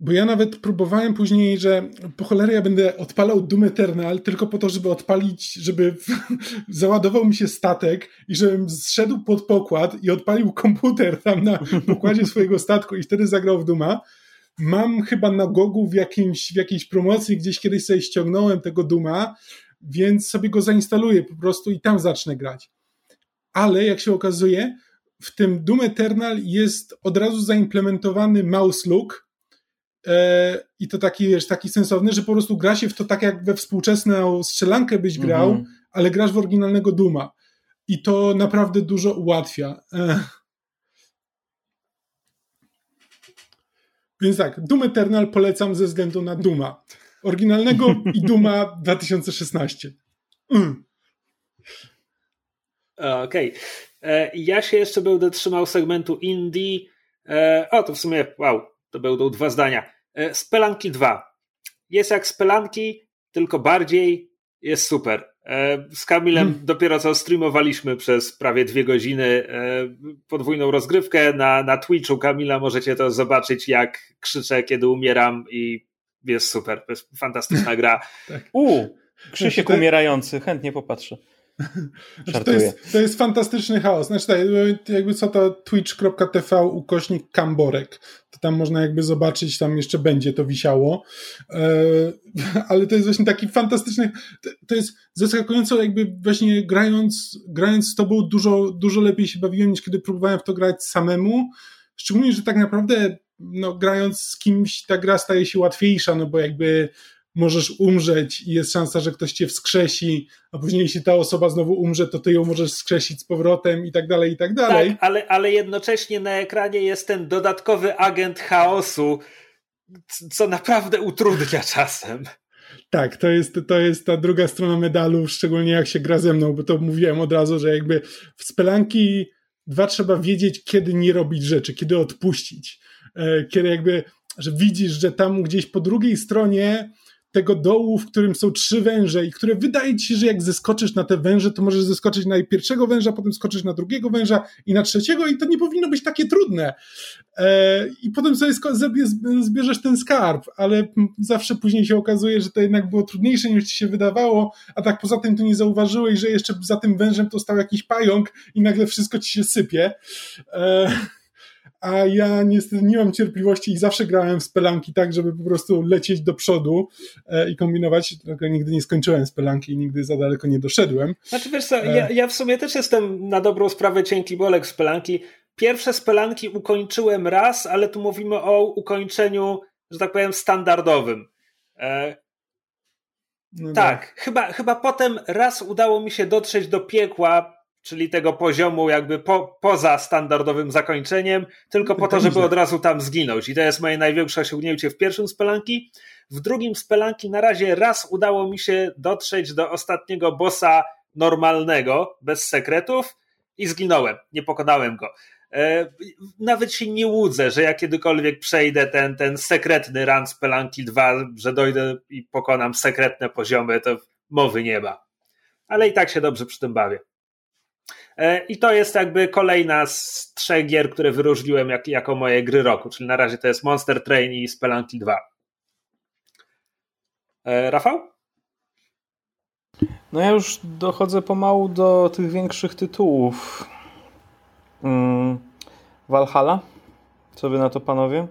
S4: bo ja nawet próbowałem później, że po cholerę ja będę odpalał Doom Eternal tylko po to, żeby odpalić, żeby załadował mi się statek i żebym zszedł pod pokład i odpalił komputer tam na pokładzie swojego statku i wtedy zagrał w Duma. Mam chyba na Gogu w, jakimś, w jakiejś promocji, gdzieś kiedyś sobie ściągnąłem tego Duma, więc sobie go zainstaluję po prostu i tam zacznę grać. Ale jak się okazuje, w tym Doom Eternal jest od razu zaimplementowany mouse look i to taki, wiesz, taki sensowny, że po prostu gra się w to tak jak we współczesną strzelankę byś grał,
S3: Mhm.
S4: ale grasz w oryginalnego Duma. I to naprawdę dużo ułatwia. E. Więc tak, Doom Eternal polecam ze względu na Duma. Oryginalnego i Duma 2016. Mm.
S2: Okej. E, Ja się jeszcze będę trzymał segmentu indie. E, O, to w sumie, wow, to będą dwa zdania. E, Spelanki 2. Jest jak Spelanki, tylko bardziej jest super. E, Z Kamilem
S4: Hmm.
S2: dopiero co streamowaliśmy przez prawie dwie godziny e, podwójną rozgrywkę na, na Twitchu Kamila. Możecie to zobaczyć, jak krzyczę, kiedy umieram i jest super. To jest fantastyczna gra.
S3: U, Krzysiek
S4: Znaczy,
S3: umierający, chętnie popatrzę.
S4: Znaczy, to, jest, to jest fantastyczny chaos. Znaczy, tak, jakby co to twitch.tv ukośnik kamborek. To tam można jakby zobaczyć, tam jeszcze będzie to wisiało. E, ale to jest właśnie taki fantastyczny. To, to jest zaskakująco, jakby właśnie grając, grając z tobą dużo, dużo lepiej się bawiłem niż kiedy próbowałem w to grać samemu. Szczególnie, że tak naprawdę no, grając z kimś ta gra staje się łatwiejsza, no bo jakby możesz umrzeć i jest szansa, że ktoś cię wskrzesi, a później jeśli ta osoba znowu umrze, to ty ją możesz skrzesić z powrotem i tak dalej, i tak dalej.
S2: Tak, ale, ale jednocześnie na ekranie jest ten dodatkowy agent chaosu, co naprawdę utrudnia czasem.
S4: Tak, to jest, to jest ta druga strona medalu, szczególnie jak się gra ze mną, bo to mówiłem od razu, że jakby w spelanki dwa trzeba wiedzieć, kiedy nie robić rzeczy, kiedy odpuścić. E, Kiedy jakby, że widzisz, że tam gdzieś po drugiej stronie tego dołu, w którym są trzy węże i które wydaje ci się, że jak zeskoczysz na te węże, to możesz zeskoczyć na pierwszego węża, potem skoczysz na drugiego węża i na trzeciego i to nie powinno być takie trudne. E, I potem sobie zbierzesz ten skarb, ale zawsze później się okazuje, że to jednak było trudniejsze niż ci się wydawało, a tak poza tym tu nie zauważyłeś, że jeszcze za tym wężem to stał jakiś pająk i nagle wszystko ci się sypie. E, a ja niestety nie mam cierpliwości i zawsze grałem w spelanki tak, żeby po prostu lecieć do przodu e, i kombinować, tylko nigdy nie skończyłem spelanki i nigdy za daleko nie doszedłem.
S2: Znaczy wiesz co, ja, ja w sumie też jestem na dobrą sprawę cienki bolek z pelanki. Pierwsze spelanki ukończyłem raz, ale tu mówimy o ukończeniu, że tak powiem, standardowym. E,
S4: No
S2: tak, chyba, chyba potem raz udało mi się dotrzeć do piekła, czyli tego poziomu jakby po, poza standardowym zakończeniem, tylko po to, żeby od razu tam zginąć. I to jest moje największe osiągnięcie w pierwszym spelanki. W drugim spelanki na razie raz udało mi się dotrzeć do ostatniego bossa normalnego, bez sekretów i zginąłem. Nie pokonałem go. E, Nawet się nie łudzę, że ja kiedykolwiek przejdę ten, ten sekretny run Spelanki 2, że dojdę i pokonam sekretne poziomy, to mowy nie ma. Ale i tak się dobrze przy tym bawię. E, I to jest jakby kolejna z trzech gier, które wyróżniłem jak, jako moje gry roku, czyli na razie to jest Monster Train i Spelanki 2. E, Rafał?
S3: No ja już dochodzę pomału do tych większych tytułów. Mm, Valhalla? Co wy na to panowie?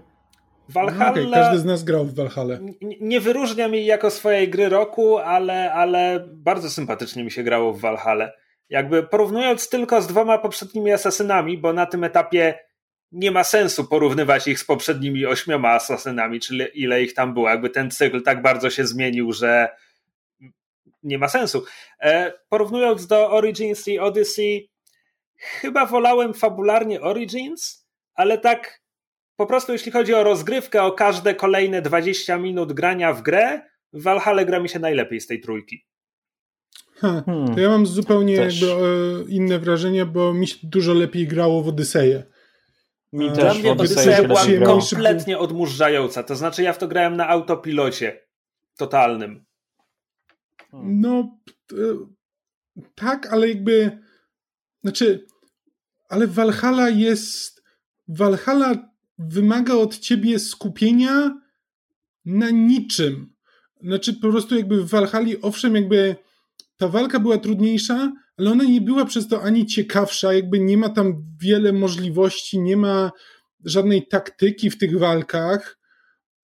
S2: Valhalla
S4: No okej, każdy z nas grał w Valhalla.
S2: n- nie wyróżnia mi jako swojej gry roku, ale, ale bardzo sympatycznie mi się grało w Valhalla. Jakby porównując tylko z dwoma poprzednimi asasynami, bo na tym etapie nie ma sensu porównywać ich z poprzednimi ośmioma asasynami, czyli ile ich tam było. Jakby ten cykl tak bardzo się zmienił, że nie ma sensu. E, porównując do Origins i Odyssey, chyba wolałem fabularnie Origins, ale tak po prostu jeśli chodzi o rozgrywkę, o każde kolejne 20 minut grania w grę, w Valhalla gra mi się najlepiej z tej trójki.
S4: Ha, hmm. To ja mam zupełnie jakby e, inne wrażenie, bo mi się dużo lepiej grało w Odyseję.
S2: Mi e, też Dla mnie Odyseja była kompletnie odmurzająca. To znaczy ja w to grałem na autopilocie totalnym.
S4: No tak, ale jakby znaczy ale Valhalla jest Valhalla wymaga od ciebie skupienia na niczym. Znaczy po prostu jakby w Valhalla, owszem, jakby ta walka była trudniejsza, ale ona nie była przez to ani ciekawsza, jakby nie ma tam wiele możliwości, nie ma żadnej taktyki w tych walkach.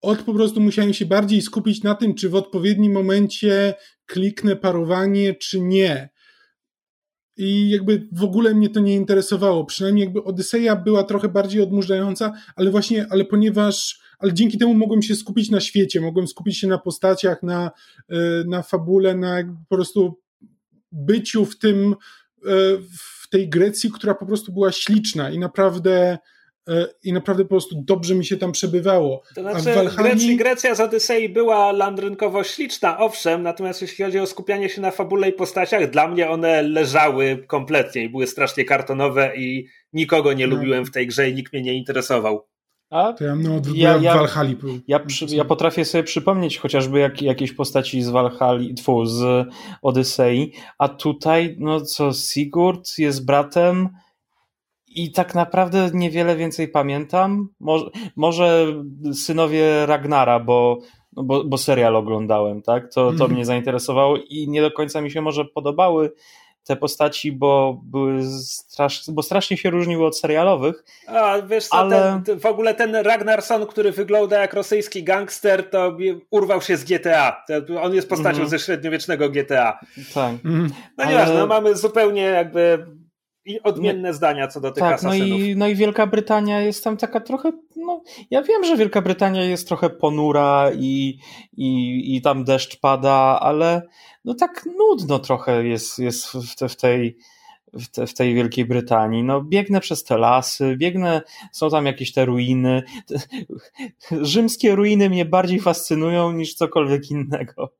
S4: Od po prostu musiałem się bardziej skupić na tym, czy w odpowiednim momencie kliknę parowanie, czy nie. I jakby w ogóle mnie to nie interesowało. Przynajmniej jakby Odyseja była trochę bardziej odmurzająca, ale właśnie, ale ponieważ, ale dzięki temu mogłem się skupić na świecie, mogłem skupić się na postaciach, na, e, na fabule, na po prostu byciu w tym, e, w tej Grecji, która po prostu była śliczna i naprawdę e, i naprawdę po prostu dobrze mi się tam przebywało.
S2: To znaczy, Walhani... Grecja z Odysei była landrynkowo śliczna, owszem, natomiast jeśli chodzi o skupianie się na fabule i postaciach, dla mnie one leżały kompletnie i były strasznie kartonowe i nikogo nie no. lubiłem w tej grze i nikt mnie nie interesował.
S4: A to ja, no, ja, ja, Walhali.
S3: Ja, przy, ja potrafię sobie przypomnieć chociażby jak, jakieś postaci z Walhali, tfu, z Odysei, a tutaj, no co, Sigurd jest bratem i tak naprawdę niewiele więcej pamiętam. Może, może synowie Ragnara, bo, no bo, bo serial oglądałem, tak? To, to mm. mnie zainteresowało i nie do końca mi się może podobały te postaci, bo były strasz, bo strasznie się różniły od serialowych.
S2: A wiesz co, ale... ten, w ogóle ten Ragnarson, który wygląda jak rosyjski gangster, to urwał się z GTA. On jest postacią mm -hmm. ze średniowiecznego GTA.
S3: Tak.
S2: Mm. No nieważne, ale... no mamy zupełnie jakby odmienne no, zdania co do tych
S3: tak,
S2: asasynów.
S3: No i, no i Wielka Brytania jest tam taka trochę, no ja wiem, że Wielka Brytania jest trochę ponura i, i, i tam deszcz pada, ale no tak nudno trochę jest, jest w, te, w tej w, te, w, tej Wielkiej Brytanii. No, biegnę przez te lasy, biegnę, są tam jakieś te ruiny. Rzymskie ruiny mnie bardziej fascynują niż cokolwiek innego.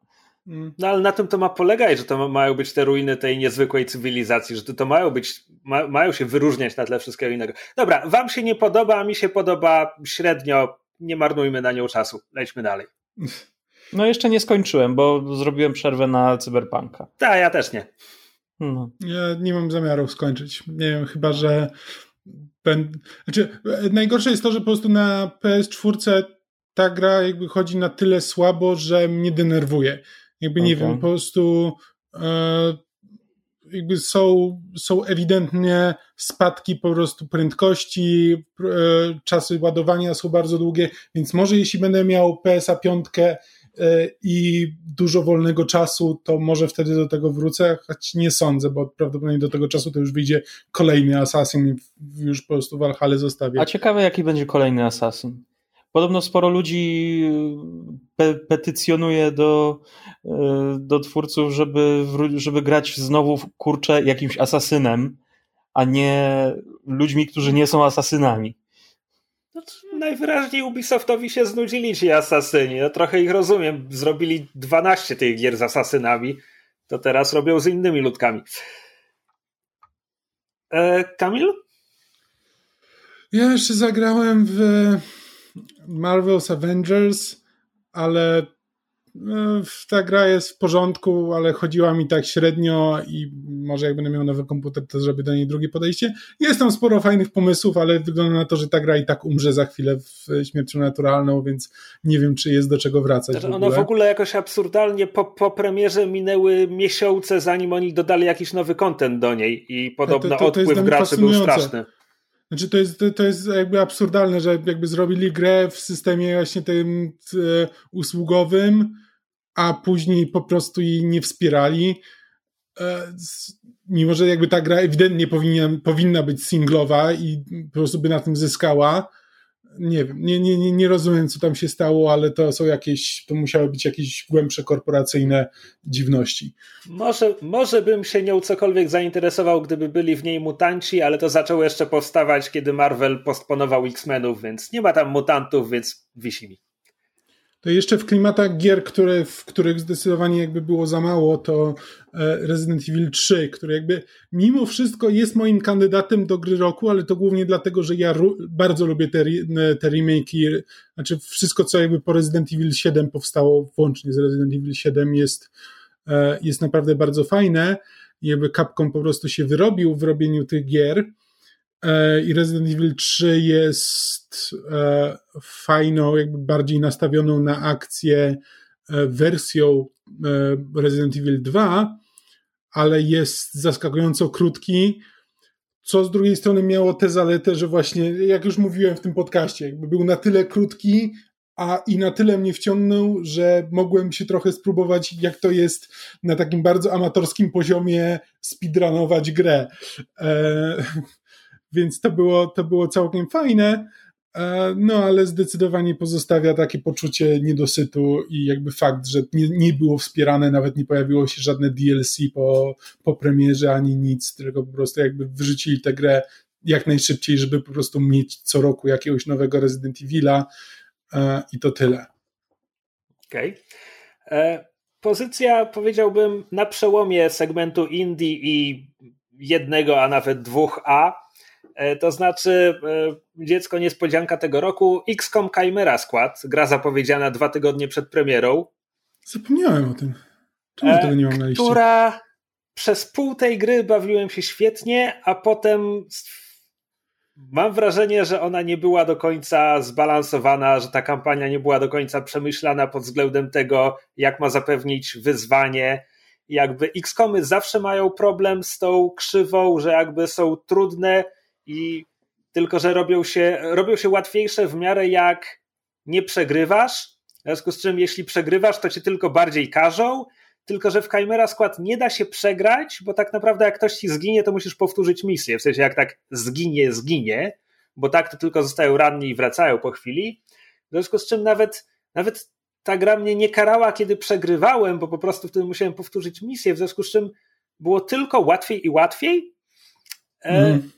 S2: Mm. No ale na tym to ma polegać, że to mają być te ruiny tej niezwykłej cywilizacji, że to, to mają być, ma, mają się wyróżniać na tle wszystkiego innego. Dobra, wam się nie podoba, a mi się podoba średnio, nie marnujmy na nią czasu, lećmy dalej.
S3: No jeszcze nie skończyłem, bo zrobiłem przerwę na cyberpunka.
S2: Tak, ja też nie.
S4: No. Ja nie mam zamiaru skończyć. Nie wiem, chyba że. Ben... Znaczy, najgorsze jest to, że po prostu na PS4 ta gra jakby chodzi na tyle słabo, że mnie denerwuje. Jakby okay. nie wiem, po prostu e, jakby są, są ewidentnie spadki po prostu prędkości, e, czasy ładowania są bardzo długie, więc może jeśli będę miał PSA 5 e, i dużo wolnego czasu, to może wtedy do tego wrócę, choć nie sądzę, bo prawdopodobnie do tego czasu to już wyjdzie kolejny Assassin i już po prostu Valhalla zostawię.
S3: A ciekawe jaki będzie kolejny Assassin. Podobno sporo ludzi pe petycjonuje do, e, do twórców, żeby, żeby grać znowu kurczę jakimś asasynem, a nie ludźmi, którzy nie są asasynami.
S2: No najwyraźniej Ubisoftowi się znudzili ci asasyni. No, trochę ich rozumiem. Zrobili 12 tych gier z asasynami, to teraz robią z innymi ludkami. E, Kamil?
S4: Ja jeszcze zagrałem w Marvel's Avengers, ale no, ta gra jest w porządku, ale chodziła mi tak średnio i może jak będę miał nowy komputer, to zrobię do niej drugie podejście. Jest tam sporo fajnych pomysłów, ale wygląda na to, że ta gra i tak umrze za chwilę w śmiercią naturalną, więc nie wiem, czy jest do czego wracać.
S2: Znaczy, w ono w ogóle jakoś absurdalnie po, po premierze minęły miesiące, zanim oni dodali jakiś nowy kontent do niej i podobno to, to, to odpływ graczy był straszny.
S4: Znaczy to jest, to jest jakby absurdalne, że jakby zrobili grę w systemie właśnie tym e, usługowym, a później po prostu jej nie wspierali. E, mimo, że jakby ta gra ewidentnie powinna, powinna być singlowa i po prostu by na tym zyskała, nie wiem, nie, nie, nie rozumiem, co tam się stało, ale to są jakieś, to musiały być jakieś głębsze korporacyjne dziwności.
S2: Może, może bym się nią cokolwiek zainteresował, gdyby byli w niej mutanci, ale to zaczęło jeszcze powstawać, kiedy Marvel postponował X-Menów, więc nie ma tam mutantów, więc wisi mi.
S4: To jeszcze w klimatach gier, które, w których zdecydowanie jakby było za mało, to e, Resident Evil 3, który jakby mimo wszystko jest moim kandydatem do gry roku, ale to głównie dlatego, że ja bardzo lubię te, te remake'i, znaczy wszystko, co jakby po Resident Evil 7 powstało, włącznie z Resident Evil 7 jest, e, jest naprawdę bardzo fajne. Jakby Capcom po prostu się wyrobił w robieniu tych gier i Resident Evil 3 jest e, fajną, jakby bardziej nastawioną na akcję e, wersją Resident Evil 2, ale jest zaskakująco krótki, co z drugiej strony miało tę zaletę, że właśnie, jak już mówiłem w tym podcaście, jakby był na tyle krótki, a i na tyle mnie wciągnął, że mogłem się trochę spróbować, jak to jest na takim bardzo amatorskim poziomie speedrunować grę. E, więc to było, to było całkiem fajne. E, no, ale zdecydowanie pozostawia takie poczucie niedosytu i jakby fakt, że nie, nie było wspierane, nawet nie pojawiło się żadne DLC po, po premierze ani nic, tylko po prostu jakby wyrzucili tę grę jak najszybciej, żeby po prostu mieć co roku jakiegoś nowego Resident Evil'a e, i to tyle.
S2: Okej. Okay. E, pozycja, powiedziałbym, na przełomie segmentu indie i jednego, a nawet dwóch A to znaczy, e, dziecko niespodzianka tego roku, XCOM Chimera Skład, gra zapowiedziana dwa tygodnie przed premierą.
S4: Zapomniałem o tym. Czemu e, tego nie mam na liście?
S2: Która przez pół tej gry bawiłem się świetnie, a potem mam wrażenie, że ona nie była do końca zbalansowana, że ta kampania nie była do końca przemyślana pod względem tego, jak ma zapewnić wyzwanie. Jakby XCOMy zawsze mają problem z tą krzywą, że jakby są trudne i tylko, że robią się, robią się łatwiejsze w miarę jak nie przegrywasz, w związku z czym jeśli przegrywasz, to cię tylko bardziej każą, tylko że w Chimera skład nie da się przegrać, bo tak naprawdę jak ktoś ci zginie, to musisz powtórzyć misję, w sensie jak tak zginie, zginie, bo tak to tylko zostają ranni i wracają po chwili, w związku z czym nawet, nawet ta gra mnie nie karała, kiedy przegrywałem, bo po prostu wtedy musiałem powtórzyć misję, w związku z czym było tylko łatwiej i łatwiej. Mm.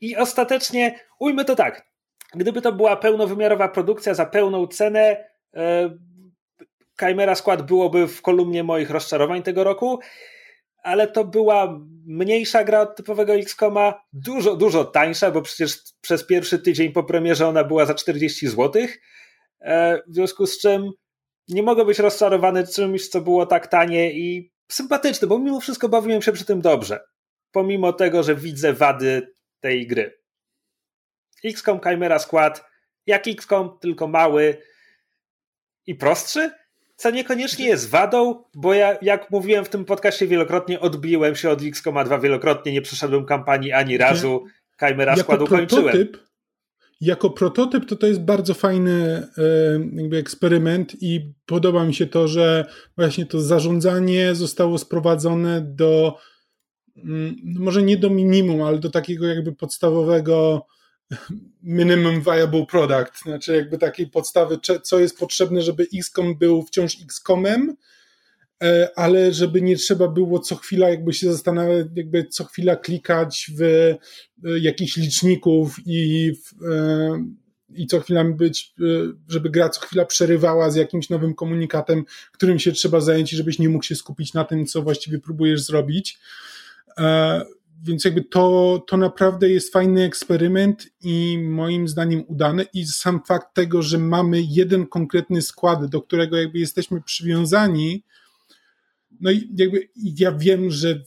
S2: I ostatecznie, ujmy to tak, gdyby to była pełnowymiarowa produkcja za pełną cenę, e, Chimera Skład byłoby w kolumnie moich rozczarowań tego roku, ale to była mniejsza gra od typowego XCOMa, dużo, dużo tańsza, bo przecież przez pierwszy tydzień po premierze ona była za 40 zł, e, w związku z czym nie mogę być rozczarowany czymś, co było tak tanie i sympatyczne, bo mimo wszystko bawiłem się przy tym dobrze. Pomimo tego, że widzę wady tej gry. XCOM Chimera skład, jak XCOM, tylko mały i prostszy, co niekoniecznie jest wadą, bo ja, jak mówiłem w tym podcaście wielokrotnie, odbiłem się od XCOMa 2 wielokrotnie, nie przeszedłem kampanii ani razu, Chimera składu kończyłem.
S4: Jako prototyp to to jest bardzo fajny jakby eksperyment i podoba mi się to, że właśnie to zarządzanie zostało sprowadzone do może nie do minimum, ale do takiego jakby podstawowego minimum viable product, znaczy jakby takiej podstawy, co jest potrzebne, żeby XCOM był wciąż XCOMem, e, ale żeby nie trzeba było co chwila jakby się zastanawiać, jakby co chwila klikać w e, jakichś liczników i w, e, i co chwila być, żeby gra co chwila przerywała z jakimś nowym komunikatem, którym się trzeba zająć i żebyś nie mógł się skupić na tym, co właściwie próbujesz zrobić. E, więc jakby to, to naprawdę jest fajny eksperyment i moim zdaniem udany. I sam fakt tego, że mamy jeden konkretny skład, do którego jakby jesteśmy przywiązani, no i jakby ja wiem, że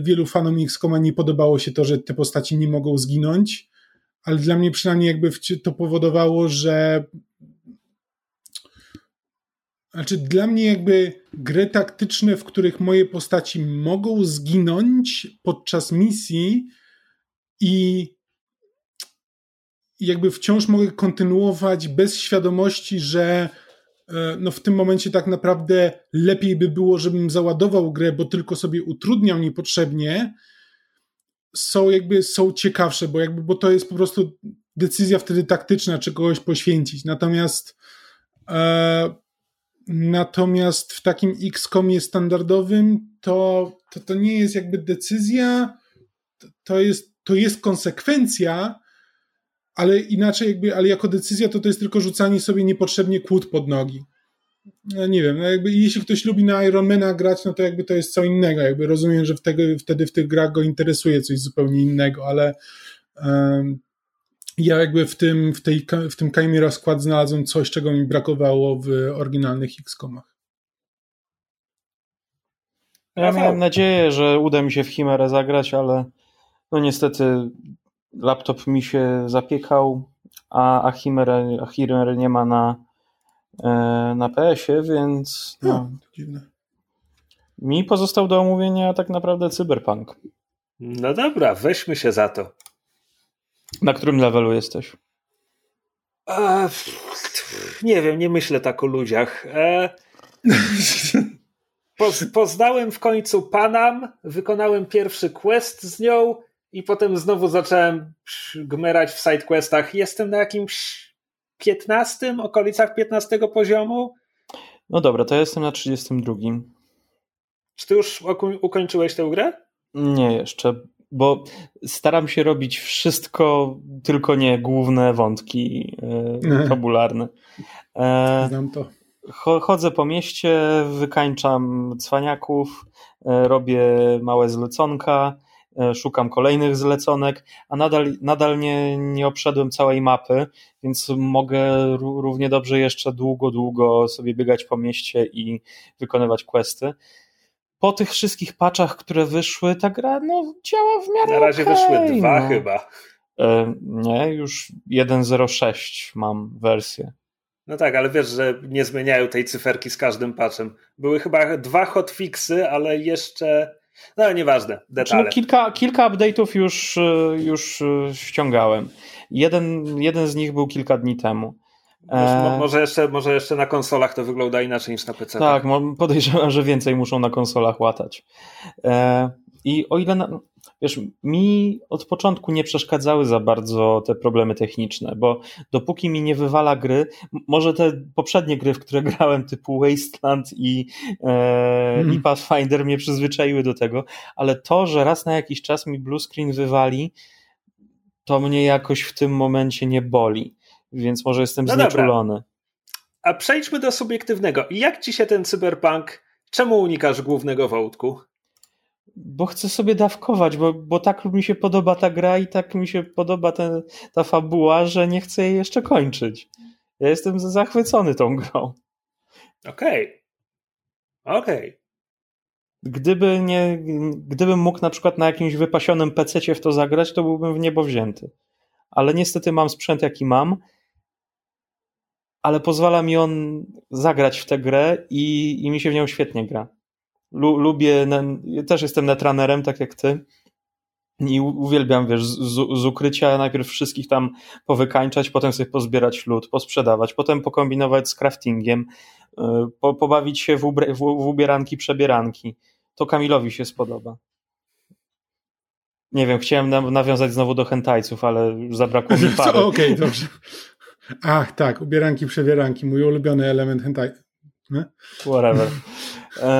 S4: wielu fanom XCOMa nie podobało się to, że te postaci nie mogą zginąć, ale dla mnie przynajmniej jakby to powodowało, że znaczy, dla mnie jakby gry taktyczne, w których moje postaci mogą zginąć podczas misji i jakby wciąż mogę kontynuować bez świadomości, że e, no w tym momencie tak naprawdę lepiej by było, żebym załadował grę, bo tylko sobie utrudniał niepotrzebnie, są jakby są ciekawsze, bo jakby, bo to jest po prostu decyzja wtedy taktyczna, czy kogoś poświęcić. Natomiast e, natomiast w takim XCOMie standardowym to, to, to nie jest jakby decyzja, to, to, jest, to jest konsekwencja, ale inaczej jakby, ale jako decyzja to to jest tylko rzucanie sobie niepotrzebnie kłód pod nogi. No nie wiem, no jakby jeśli ktoś lubi na Ironmana grać, no to jakby to jest co innego, jakby rozumiem, że wtedy, wtedy w tych grach go interesuje coś zupełnie innego, ale um, ja jakby w tym, w tej, w tym Chimera skład znalazłem coś, czego mi brakowało w oryginalnych X-komach.
S3: Ja miałem nadzieję, że uda mi się w Chimerę zagrać, ale no niestety laptop mi się zapiekał, a, a, Chimerę, a Chimerę nie ma na, e, na PS-ie, więc no,
S4: dziwne.
S3: mi pozostał do omówienia tak naprawdę Cyberpunk.
S2: No dobra, weźmy się za to.
S3: Na którym levelu jesteś?
S2: A, nie wiem, nie myślę tak o ludziach. E, poz, poznałem w końcu Panam, wykonałem pierwszy quest z nią i potem znowu zacząłem gmerać w sidequestach. Jestem na jakimś 15, okolicach 15 poziomu.
S3: No dobra, to ja jestem na 32.
S2: Czy ty już ukończyłeś tę grę?
S3: Nie, jeszcze bo staram się robić wszystko, tylko nie główne wątki e, fabularne.
S4: E, Znam to.
S3: Chodzę po mieście, wykańczam cwaniaków, e, robię małe zleconka, e, szukam kolejnych zleconek, a nadal, nadal nie, nie obszedłem całej mapy, więc mogę równie dobrze jeszcze długo, długo sobie biegać po mieście i wykonywać questy po tych wszystkich patchach, które wyszły, ta gra no, działa w miarę
S2: Na razie
S3: okay,
S2: wyszły dwa
S3: no.
S2: chyba.
S3: E, nie, już 1.06 mam wersję.
S2: No tak, ale wiesz, że nie zmieniają tej cyferki z każdym patchem. Były chyba dwa hotfixy, ale jeszcze... No nieważne, detale.
S3: Znaczy, no, kilka, kilka update'ów już, e, już e, ściągałem. Jeden, jeden z nich był kilka dni temu.
S2: E... Może, jeszcze, może jeszcze na konsolach to wygląda inaczej niż na PC.
S3: Tak, podejrzewam, że więcej muszą na konsolach łatać. E... I o ile, na... wiesz, mi od początku nie przeszkadzały za bardzo te problemy techniczne, bo dopóki mi nie wywala gry, może te poprzednie gry, w które grałem, typu Wasteland i, e... mm. i Pathfinder mnie przyzwyczaiły do tego, ale to, że raz na jakiś czas mi blue screen wywali, to mnie jakoś w tym momencie nie boli więc może jestem no znieczulony. Dobra.
S2: A przejdźmy do subiektywnego. Jak ci się ten cyberpunk, czemu unikasz głównego wątku?
S3: Bo chcę sobie dawkować, bo, bo tak mi się podoba ta gra i tak mi się podoba ten, ta fabuła, że nie chcę jej jeszcze kończyć. Ja jestem zachwycony tą grą.
S2: Okej. Okay. Okej. Okay.
S3: Gdyby nie, gdybym mógł na przykład na jakimś wypasionym PC w to zagrać, to byłbym w niebo wzięty. Ale niestety mam sprzęt, jaki mam ale pozwala mi on zagrać w tę grę i, i mi się w nią świetnie gra. Lu, lubię, też jestem netranerem, tak jak ty. I uwielbiam, wiesz, z, z, ukrycia najpierw wszystkich tam powykańczać, potem sobie pozbierać lód, posprzedawać, potem pokombinować z craftingiem, y, po, pobawić się w, w, w ubieranki, przebieranki. To Kamilowi się spodoba. Nie wiem, chciałem nawiązać znowu do hentajców, ale zabrakło mi pary.
S4: Okej, okay, dobrze. Ach, tak, ubieranki, przewieranki, mój ulubiony element hentai. Nie?
S3: Whatever.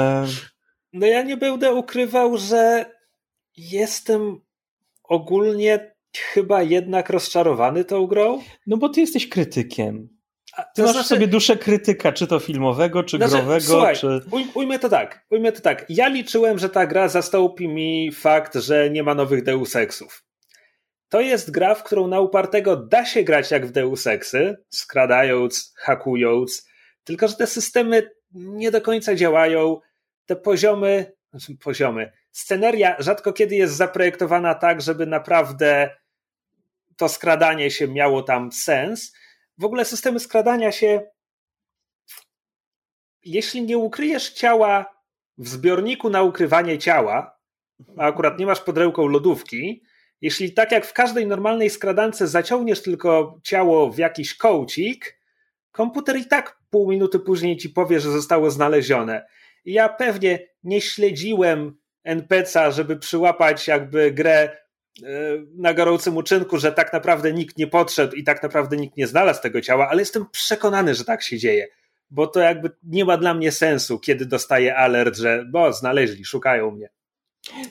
S2: no ja nie będę ukrywał, że jestem ogólnie chyba jednak rozczarowany tą grą.
S3: No bo ty jesteś krytykiem. Ty masz znaczy, sobie duszę krytyka, czy to filmowego, czy znaczy, growego,
S2: słuchaj,
S3: czy...
S2: Uj, ujmę to tak, ujmę to tak. Ja liczyłem, że ta gra zastąpi mi fakt, że nie ma nowych Deus Exów to jest gra, w którą na upartego da się grać jak w Deus Exy, skradając, hakując, tylko że te systemy nie do końca działają, te poziomy, znaczy poziomy, sceneria rzadko kiedy jest zaprojektowana tak, żeby naprawdę to skradanie się miało tam sens. W ogóle systemy skradania się, jeśli nie ukryjesz ciała w zbiorniku na ukrywanie ciała, a akurat nie masz pod ręką lodówki, jeśli tak jak w każdej normalnej skradance zaciągniesz tylko ciało w jakiś kołcik, komputer i tak pół minuty później ci powie, że zostało znalezione. Ja pewnie nie śledziłem NPC'a, żeby przyłapać jakby grę na gorącym uczynku, że tak naprawdę nikt nie podszedł i tak naprawdę nikt nie znalazł tego ciała, ale jestem przekonany, że tak się dzieje. Bo to jakby nie ma dla mnie sensu, kiedy dostaję alert, że bo znaleźli, szukają mnie.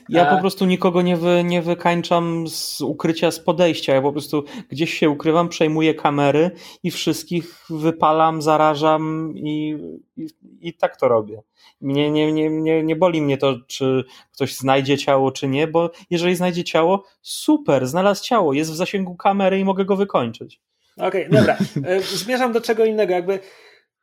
S3: Ja po prostu nikogo nie, wy, nie wykańczam z ukrycia, z podejścia. Ja po prostu gdzieś się ukrywam, przejmuję kamery i wszystkich wypalam, zarażam i, i, i tak to robię. Nie, nie, nie, nie, nie boli mnie to, czy ktoś znajdzie ciało, czy nie, bo jeżeli znajdzie ciało, super, znalazł ciało, jest w zasięgu kamery i mogę go wykończyć.
S2: Okej, okay, dobra. E, zmierzam do czego innego. Jakby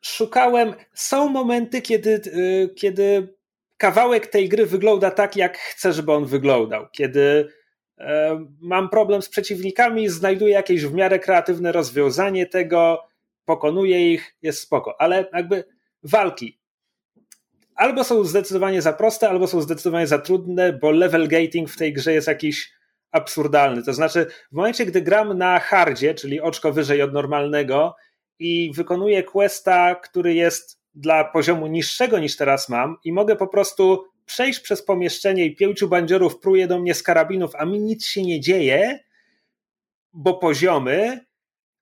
S2: szukałem, są momenty, kiedy, e, kiedy kawałek tej gry wygląda tak, jak chcę, żeby on wyglądał. Kiedy e, mam problem z przeciwnikami, znajduję jakieś w miarę kreatywne rozwiązanie tego, pokonuję ich, jest spoko. Ale jakby walki albo są zdecydowanie za proste, albo są zdecydowanie za trudne, bo level gating w tej grze jest jakiś absurdalny. To znaczy, w momencie, gdy gram na hardzie, czyli oczko wyżej od normalnego i wykonuję questa, który jest dla poziomu niższego niż teraz mam i mogę po prostu przejść przez pomieszczenie i pięciu bandziorów pruje do mnie z karabinów, a mi nic się nie dzieje, bo poziomy,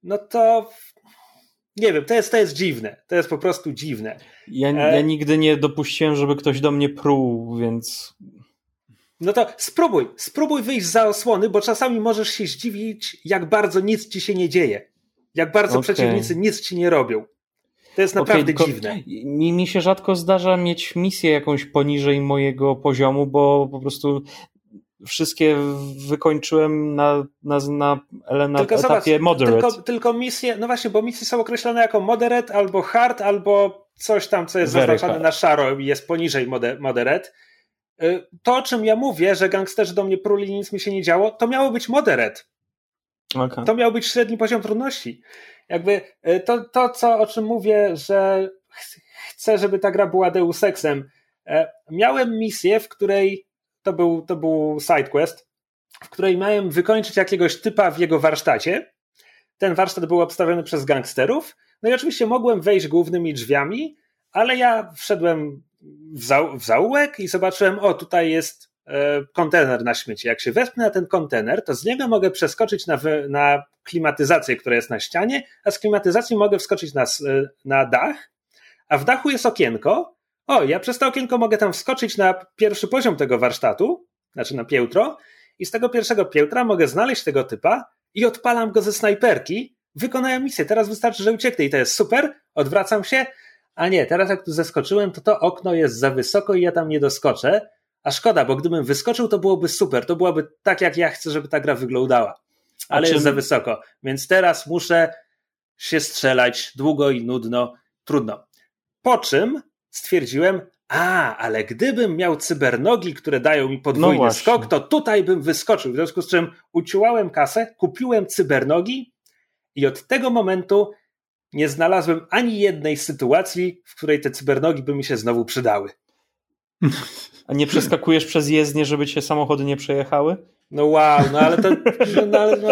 S2: no to nie wiem, to jest, to jest dziwne. To jest po prostu dziwne.
S3: Ja, e... ja nigdy nie dopuściłem, żeby ktoś do mnie pruł, więc.
S2: No to spróbuj, spróbuj wyjść za osłony, bo czasami możesz się zdziwić, jak bardzo nic ci się nie dzieje. Jak bardzo okay. przeciwnicy nic ci nie robią. To jest naprawdę okay, dziwne.
S3: Mi, mi się rzadko zdarza mieć misję jakąś poniżej mojego poziomu, bo po prostu wszystkie wykończyłem na, na, na, na tylko etapie zobacz, moderate.
S2: Tylko, tylko misje, no właśnie, bo misje są określone jako moderate albo hard, albo coś tam, co jest Very zaznaczone hard. na szaro i jest poniżej moderate. Y, to, o czym ja mówię, że gangsterzy do mnie pruli nic mi się nie działo, to miało być moderate. Okay. To miał być średni poziom trudności. Jakby y, to, to co, o czym mówię, że chcę, żeby ta gra była Deus Exem. Y, miałem misję, w której to był, to był sidequest, w której miałem wykończyć jakiegoś typa w jego warsztacie. Ten warsztat był obstawiony przez gangsterów. No i oczywiście mogłem wejść głównymi drzwiami, ale ja wszedłem w, zau w zaułek i zobaczyłem, o tutaj jest e, kontener na śmieci. Jak się wespnę na ten kontener, to z niego mogę przeskoczyć na, na klimatyzację, która jest na ścianie, a z klimatyzacji mogę wskoczyć na, e, na dach, a w dachu jest okienko. O, ja przez to okienko mogę tam wskoczyć na pierwszy poziom tego warsztatu, znaczy na piętro, i z tego pierwszego piętra mogę znaleźć tego typa i odpalam go ze snajperki, wykonałem misję, teraz wystarczy, że ucieknę i to jest super, odwracam się, a nie, teraz jak tu zeskoczyłem, to to okno jest za wysoko i ja tam nie doskoczę, a szkoda, bo gdybym wyskoczył, to byłoby super, to byłaby tak, jak ja chcę, żeby ta gra wyglądała, ale czym... jest za wysoko, więc teraz muszę się strzelać długo i nudno, trudno. Po czym stwierdziłem, a, ale gdybym miał cybernogi, które dają mi podwójny no skok, to tutaj bym wyskoczył. W związku z czym uciułałem kasę, kupiłem cybernogi i od tego momentu nie znalazłem ani jednej sytuacji, w której te cybernogi by mi się znowu przydały.
S3: A nie przeskakujesz przez jezdnię, żeby cię samochody nie przejechały?
S2: No wow, no ale to. No, ale no,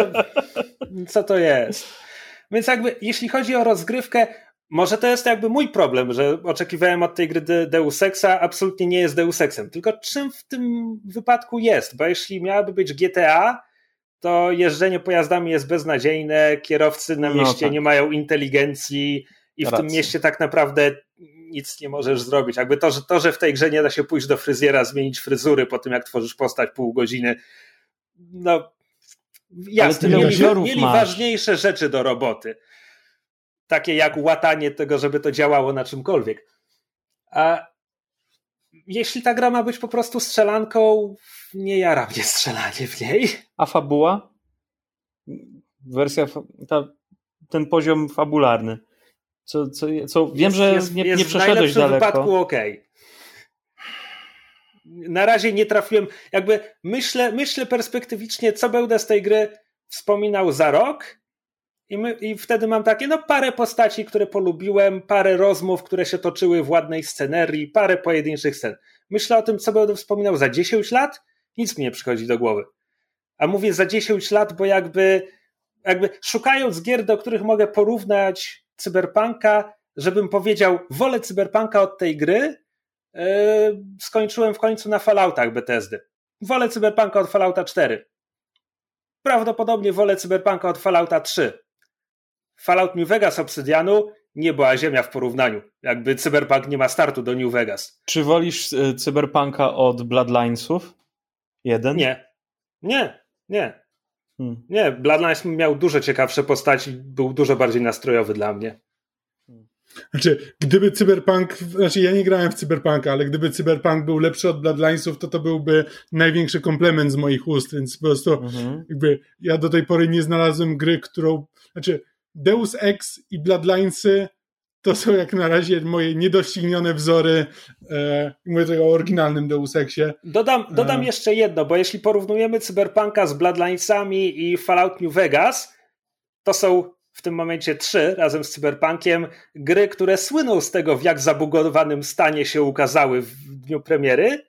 S2: co to jest? Więc jakby, jeśli chodzi o rozgrywkę, może to jest jakby mój problem, że oczekiwałem od tej gry Deus Exa, absolutnie nie jest Deus Exem. Tylko czym w tym wypadku jest? Bo jeśli miałaby być GTA, to jeżdżenie pojazdami jest beznadziejne, kierowcy na no mieście no tak. nie mają inteligencji i w tym mieście tak naprawdę nic nie możesz zrobić. Jakby to że, to, że w tej grze nie da się pójść do fryzjera, zmienić fryzury po tym, jak tworzysz postać pół godziny, no jasne, mieli, mieli ważniejsze rzeczy do roboty takie jak łatanie tego, żeby to działało na czymkolwiek. A jeśli ta gra ma być po prostu strzelanką, nie jara mnie strzelanie w niej.
S3: A fabuła? Wersja, ta, ten poziom fabularny. Co, co, co, wiem, jest, że jest, nie, jest nie przeszedłeś
S2: w daleko. w wypadku ok. Na razie nie trafiłem, jakby myślę, myślę perspektywicznie, co będę z tej gry wspominał za rok i, my, I wtedy mam takie, no parę postaci, które polubiłem, parę rozmów, które się toczyły w ładnej scenerii, parę pojedynczych scen. Myślę o tym, co będę wspominał za 10 lat, nic mi nie przychodzi do głowy. A mówię za 10 lat, bo jakby, jakby szukając gier, do których mogę porównać cyberpunka, żebym powiedział, wolę cyberpunka od tej gry, yy, skończyłem w końcu na Falloutach Bethesdy. Wolę cyberpunka od Fallouta 4 prawdopodobnie wolę Cyberpunka od Fallouta 3. Fallout New Vegas Obsydianu nie była ziemia w porównaniu. Jakby Cyberpunk nie ma startu do New Vegas.
S3: Czy wolisz e, Cyberpunka od Bloodlinesów? Jeden?
S2: Nie. Nie, nie.
S3: Hmm.
S2: Nie, Bloodlines miał dużo ciekawsze postaci, był dużo bardziej nastrojowy dla mnie.
S4: Znaczy, gdyby Cyberpunk, znaczy ja nie grałem w Cyberpunka, ale gdyby Cyberpunk był lepszy od Bloodlinesów, to to byłby największy komplement z moich ust, więc po prostu
S3: Mhm.
S4: jakby ja do tej pory nie znalazłem gry, którą, znaczy Deus Ex i Bloodlinesy to są jak na razie moje niedoścignione wzory, e, mówię tutaj o oryginalnym Deus Exie.
S2: Dodam, dodam
S4: E.
S2: jeszcze jedno, bo jeśli porównujemy Cyberpunka z Bloodlinesami i Fallout New Vegas, to są w tym momencie trzy razem z Cyberpunkiem gry, które słyną z tego, w jak zabugowanym stanie się ukazały w dniu premiery.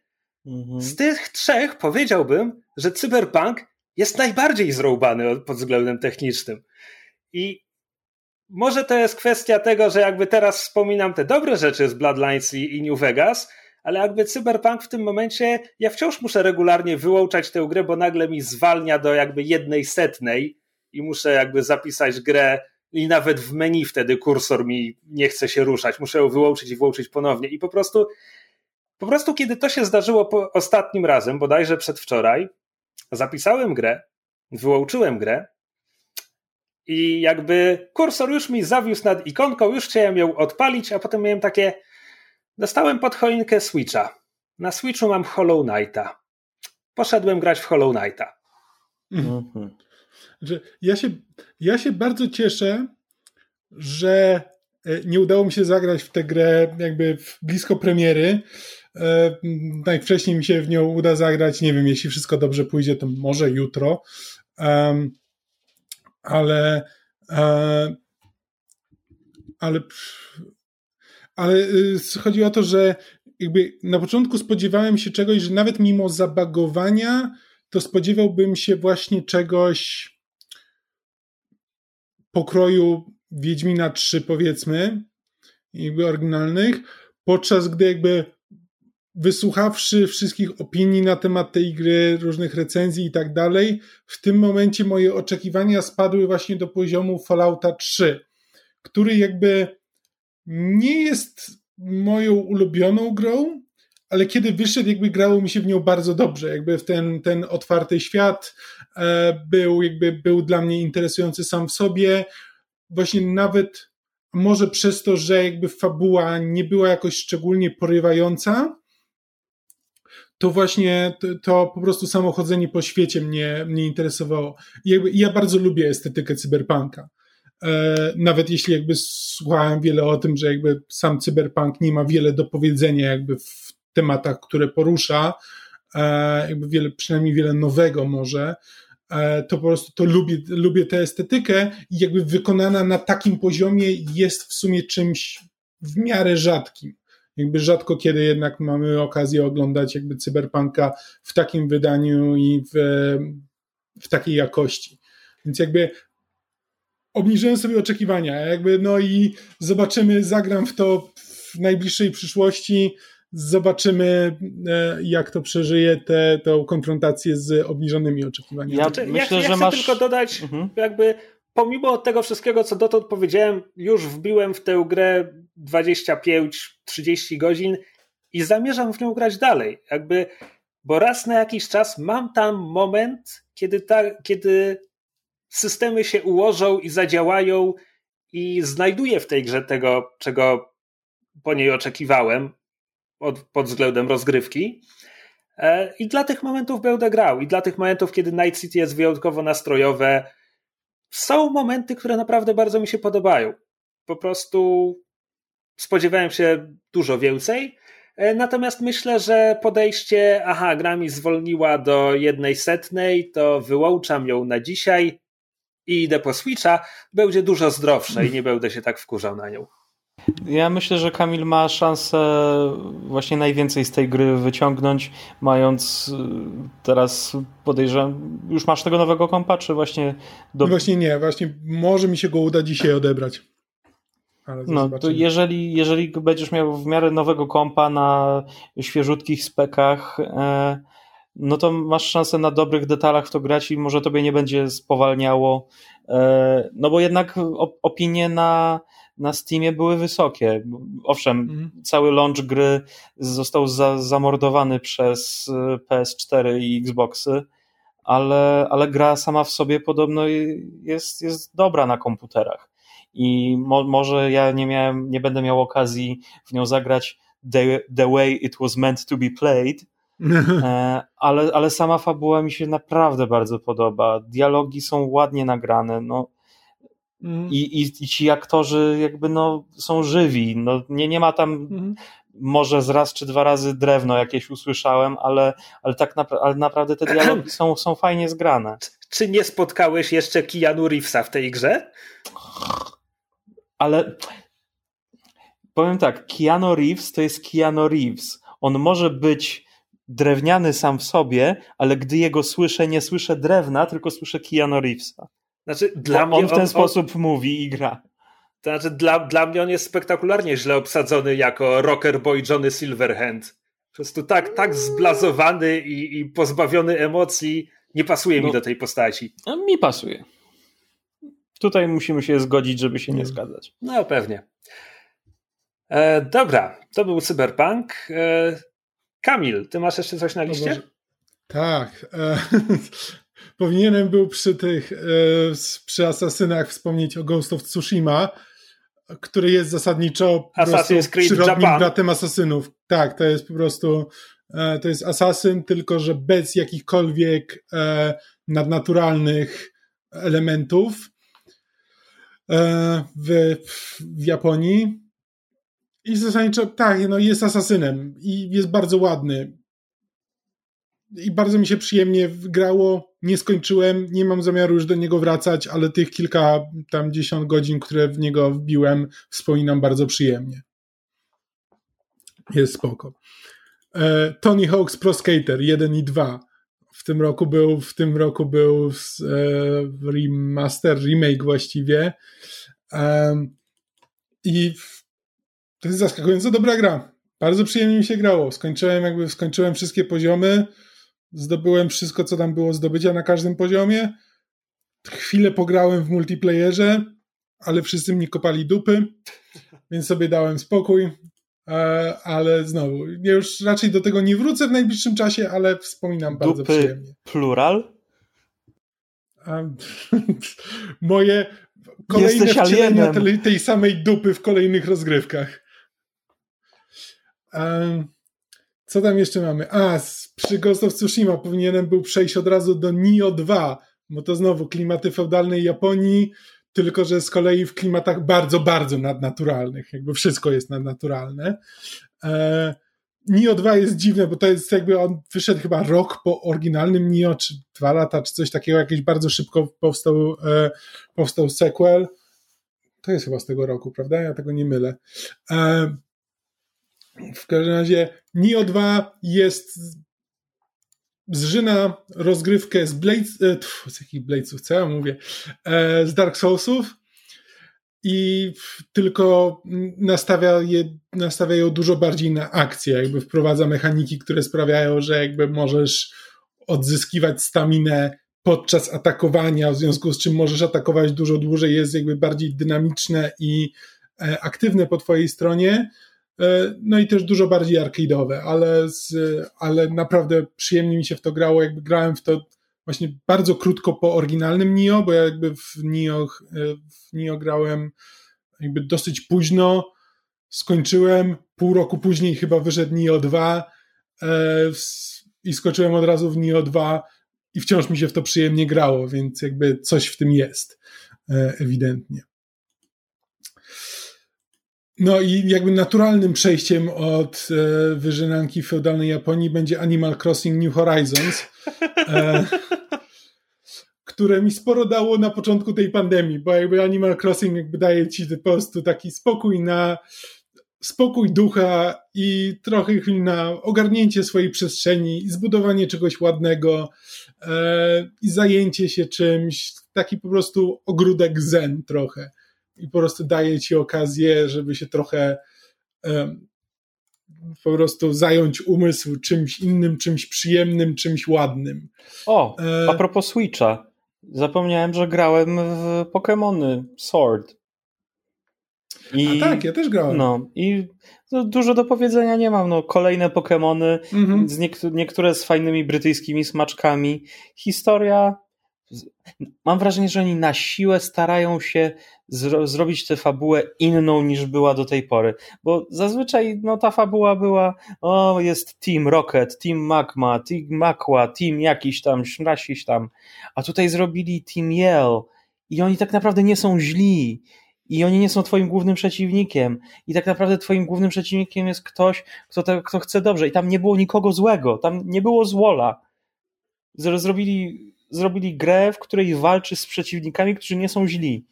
S3: Mhm.
S2: Z tych trzech powiedziałbym, że Cyberpunk jest najbardziej zrąbany od- pod względem technicznym. I może to jest kwestia tego, że jakby teraz wspominam te dobre rzeczy z Bloodlines i, i New Vegas, ale jakby Cyberpunk w tym momencie, ja wciąż muszę regularnie wyłączać tę grę, bo nagle mi zwalnia do jakby jednej setnej i muszę jakby zapisać grę i nawet w menu wtedy kursor mi nie chce się ruszać. Muszę ją wyłączyć i włączyć ponownie. I po prostu, po prostu kiedy to się zdarzyło po ostatnim razem, bodajże przedwczoraj, zapisałem grę, wyłączyłem grę i jakby kursor już mi zawiózł nad ikonką, już chciałem ją odpalić, a potem miałem takie, dostałem pod choinkę Switcha. Na Switchu mam Hollow Knighta. Poszedłem grać w Hollow Knighta.
S3: Mhm.
S4: Że ja, się, ja się bardzo cieszę, że e, nie udało mi się zagrać w tę grę jakby blisko premiery. E, Najwcześniej mi się w nią uda zagrać, nie wiem, jeśli wszystko dobrze pójdzie, to może jutro. Ale e, ale ale y, chodzi o to, że jakby na początku spodziewałem się czegoś, że nawet mimo zabagowania, to spodziewałbym się właśnie czegoś pokroju Wiedźmina 3 powiedzmy, jakby oryginalnych, podczas gdy jakby wysłuchawszy wszystkich opinii na temat tej gry, różnych recenzji i tak dalej, w tym momencie moje oczekiwania spadły właśnie do poziomu Fallouta 3, który jakby nie jest moją ulubioną grą, ale kiedy wyszedł, jakby grało mi się w nią bardzo dobrze, jakby w ten, ten otwarty świat e, był, jakby był dla mnie interesujący sam w sobie, właśnie nawet może przez to, że jakby fabuła nie była jakoś szczególnie porywająca, to właśnie to, to po prostu samo chodzenie po świecie mnie, mnie interesowało. I jakby, ja bardzo lubię estetykę cyberpunka. E, nawet jeśli jakby słuchałem wiele o tym, że jakby sam cyberpunk nie ma wiele do powiedzenia jakby w tematach, które porusza, e, jakby wiele, przynajmniej wiele nowego może, e, to po prostu to lubię, lubię tę estetykę i jakby wykonana na takim poziomie jest w sumie czymś w miarę rzadkim. Jakby rzadko kiedy jednak mamy okazję oglądać jakby cyberpunka w takim wydaniu i w, w takiej jakości. Więc jakby obniżyłem sobie oczekiwania, jakby no i zobaczymy, zagram w to w najbliższej przyszłości, zobaczymy jak to przeżyje tę konfrontację z obniżonymi oczekiwaniami.
S3: Ja
S2: Znaczy,
S3: myślę,
S2: ja, ja
S3: że
S2: chcę
S3: masz...
S2: tylko dodać,
S3: Mhm.
S2: jakby pomimo tego wszystkiego, co dotąd powiedziałem, już wbiłem w tę grę 25-30 godzin i zamierzam w nią grać dalej. Jakby, bo raz na jakiś czas mam tam moment, kiedy, ta, kiedy systemy się ułożą i zadziałają i znajduję w tej grze tego, czego po niej oczekiwałem od, pod względem rozgrywki. E, I dla tych momentów będę grał. I dla tych momentów, kiedy Night City jest wyjątkowo nastrojowe, są momenty, które naprawdę bardzo mi się podobają. Po prostu spodziewałem się dużo więcej. E, Natomiast myślę, że podejście, aha, gra mi zwolniła do jednej setnej, to wyłączam ją na dzisiaj i idę po Switcha, będzie dużo zdrowsze i nie będę się tak wkurzał na nią.
S3: Ja myślę, że Kamil ma szansę właśnie najwięcej z tej gry wyciągnąć, mając y, teraz podejrzewam, już masz tego nowego kompa, czy właśnie do...
S4: No właśnie nie, właśnie może mi się go uda dzisiaj odebrać. To
S3: No, to
S4: zobaczymy.
S3: jeżeli, jeżeli będziesz miał w miarę nowego kompa na świeżutkich spekach, e, no to masz szansę na dobrych detalach w to grać i może tobie nie będzie spowalniało. E, no bo jednak opinie na, na Steamie były wysokie. Owszem, mhm. cały launch gry został za, zamordowany przez e, PS4 i Xboxy, ale, ale gra sama w sobie podobno jest, jest dobra na komputerach. I mo, może ja nie miałem, nie będę miał okazji w nią zagrać the, the way it was meant to be played, e, ale, ale sama fabuła mi się naprawdę bardzo podoba. Dialogi są ładnie nagrane. No, mm. i, i, I ci aktorzy jakby no, są żywi. No, nie, nie ma tam mm. może z raz czy dwa razy drewno jakieś usłyszałem, ale, ale tak napra ale naprawdę te dialogi są, są fajnie zgrane.
S2: Czy nie spotkałeś jeszcze Keanu Reevesa w tej grze?
S3: Ale powiem tak, Keanu Reeves to jest Keanu Reeves. On może być drewniany sam w sobie, ale gdy jego słyszę, nie słyszę drewna, tylko słyszę Keanu Reevesa. Znaczy, dla mnie on w ten on, sposób on... mówi i gra.
S2: To znaczy, dla, dla mnie on jest spektakularnie źle obsadzony jako rocker boy Johnny Silverhand. Po prostu tak, tak zblazowany i, i pozbawiony emocji nie pasuje no, mi do tej postaci.
S3: Mi pasuje. Tutaj musimy się zgodzić, żeby się nie zgadzać.
S2: No pewnie. E, dobra, to był Cyberpunk. E, Kamil, ty masz jeszcze coś na liście?
S4: Tak. E, powinienem był przy tych, e, przy asasynach wspomnieć o Ghost of Tsushima, który jest zasadniczo
S2: Assassin's Creed
S4: przyrodnim
S2: Japan.
S4: bratem asasynów. Tak, to jest po prostu e, to jest asasyn, tylko że bez jakichkolwiek e, nadnaturalnych elementów w, w Japonii i zasadniczo tak, no jest asasynem i jest bardzo ładny. I bardzo mi się przyjemnie grało. Nie skończyłem, nie mam zamiaru już do niego wracać, ale tych kilka tam dziesiąt godzin, które w niego wbiłem, wspominam bardzo przyjemnie. Jest spoko. E, Tony Hawk's Pro Skater 1 i 2. W tym roku był, w tym roku był e, remaster, remake właściwie. I to jest zaskakująco dobra gra. Bardzo przyjemnie mi się grało. Skończyłem jakby, skończyłem wszystkie poziomy, zdobyłem wszystko, co tam było zdobycia na każdym poziomie. Chwilę pograłem w multiplayerze, ale wszyscy mnie kopali dupy, więc sobie dałem spokój. E, ale znowu, ja już raczej do tego nie wrócę w najbliższym czasie, ale wspominam bardzo dupy przyjemnie.
S3: Plural?
S4: Moje kolejne wcielenia tej, tej samej dupy w kolejnych rozgrywkach. Co tam jeszcze mamy? A, przy Ghost of Tsushima powinienem był przejść od razu do Nio 2, bo to znowu klimaty feudalnej Japonii, tylko że z kolei w klimatach bardzo, bardzo nadnaturalnych. Jakby wszystko jest nadnaturalne. E, Nio 2 jest dziwne, bo to jest jakby on wyszedł chyba rok po oryginalnym Nio, czy dwa lata, czy coś takiego, jakieś bardzo szybko powstał, e, powstał sequel. To jest chyba z tego roku, prawda? Ja tego nie mylę. E, w każdym razie Nio 2 jest zżyna rozgrywkę z Blades, e, z jakich Bladesów, co ja mówię, e, z Dark Soulsów i tylko nastawia, je, nastawia ją dużo bardziej na akcję, jakby wprowadza mechaniki, które sprawiają, że jakby możesz odzyskiwać staminę podczas atakowania, w związku z czym możesz atakować dużo dłużej, jest jakby bardziej dynamiczne i e, aktywne po twojej stronie, no i też dużo bardziej arcade'owe, ale, z, ale naprawdę przyjemnie mi się w to grało, jakby grałem w to właśnie bardzo krótko po oryginalnym Nio, bo ja jakby w Nio, e, w Nio grałem jakby dosyć późno, skończyłem, pół roku później chyba wyszedł Nio 2 e, i skoczyłem od razu w Nio 2 i wciąż mi się w to przyjemnie grało, więc jakby coś w tym jest ewidentnie. No i jakby naturalnym przejściem od e, wyżynanki feudalnej Japonii będzie Animal Crossing New Horizons, e, które mi sporo dało na początku tej pandemii, bo jakby Animal Crossing jakby daje ci po prostu taki spokój na spokój ducha i trochę chwil na ogarnięcie swojej przestrzeni i zbudowanie czegoś ładnego e, i zajęcie się czymś, taki po prostu ogródek zen trochę i po prostu daje ci okazję, żeby się trochę um, po prostu zająć umysł czymś innym, czymś przyjemnym, czymś ładnym.
S3: O, a propos Switcha. Zapomniałem, że grałem w Pokémony Sword.
S4: I, a tak, ja też grałem.
S3: No i no, dużo do powiedzenia nie mam. No, kolejne Pokémony, mhm. z niektó niektóre z fajnymi brytyjskimi smaczkami. Historia. Mam wrażenie, że oni na siłę starają się zro zrobić tę fabułę inną niż była do tej pory. Bo zazwyczaj no, ta fabuła była, o jest Team Rocket, Team Magma, Team Makła, Team jakiś tam, śmrasiś tam. A tutaj zrobili Team Yell i oni tak naprawdę nie są źli i oni nie są twoim głównym przeciwnikiem. I tak naprawdę twoim głównym przeciwnikiem jest ktoś, kto, te, kto chce dobrze. I tam nie było nikogo złego, tam nie było złola. Zrobili, zrobili grę, w której walczy z przeciwnikami, którzy nie są źli.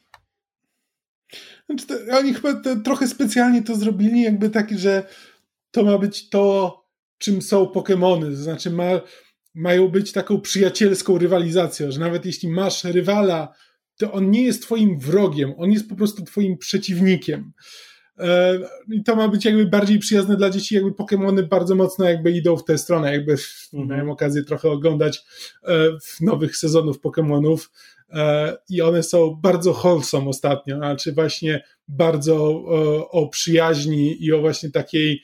S4: Znaczy, oni chyba trochę specjalnie to zrobili, jakby taki, że to ma być to, czym są Pokémony. To znaczy, ma, mają być taką przyjacielską rywalizacją, że nawet jeśli masz rywala, to on nie jest twoim wrogiem, on jest po prostu twoim przeciwnikiem. E, I to ma być jakby bardziej przyjazne dla dzieci, jakby Pokémony bardzo mocno jakby idą w tę stronę, jakby mhm. miałem okazję trochę oglądać e, nowych sezonów Pokémonów e, i one są bardzo wholesome ostatnio, znaczy właśnie bardzo o przyjaźni i o właśnie takiej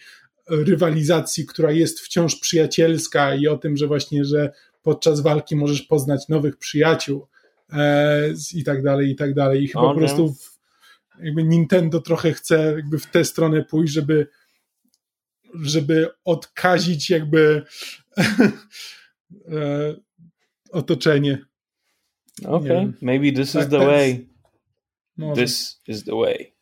S4: rywalizacji, która jest wciąż przyjacielska i o tym, że właśnie, że podczas walki możesz poznać nowych przyjaciół i tak dalej, i tak dalej. I chyba okay. po prostu w, jakby Nintendo trochę chce jakby w tę stronę pójść, żeby żeby odkazić jakby e, otoczenie.
S3: Okay, maybe this tak, is the way. Może. This is the way.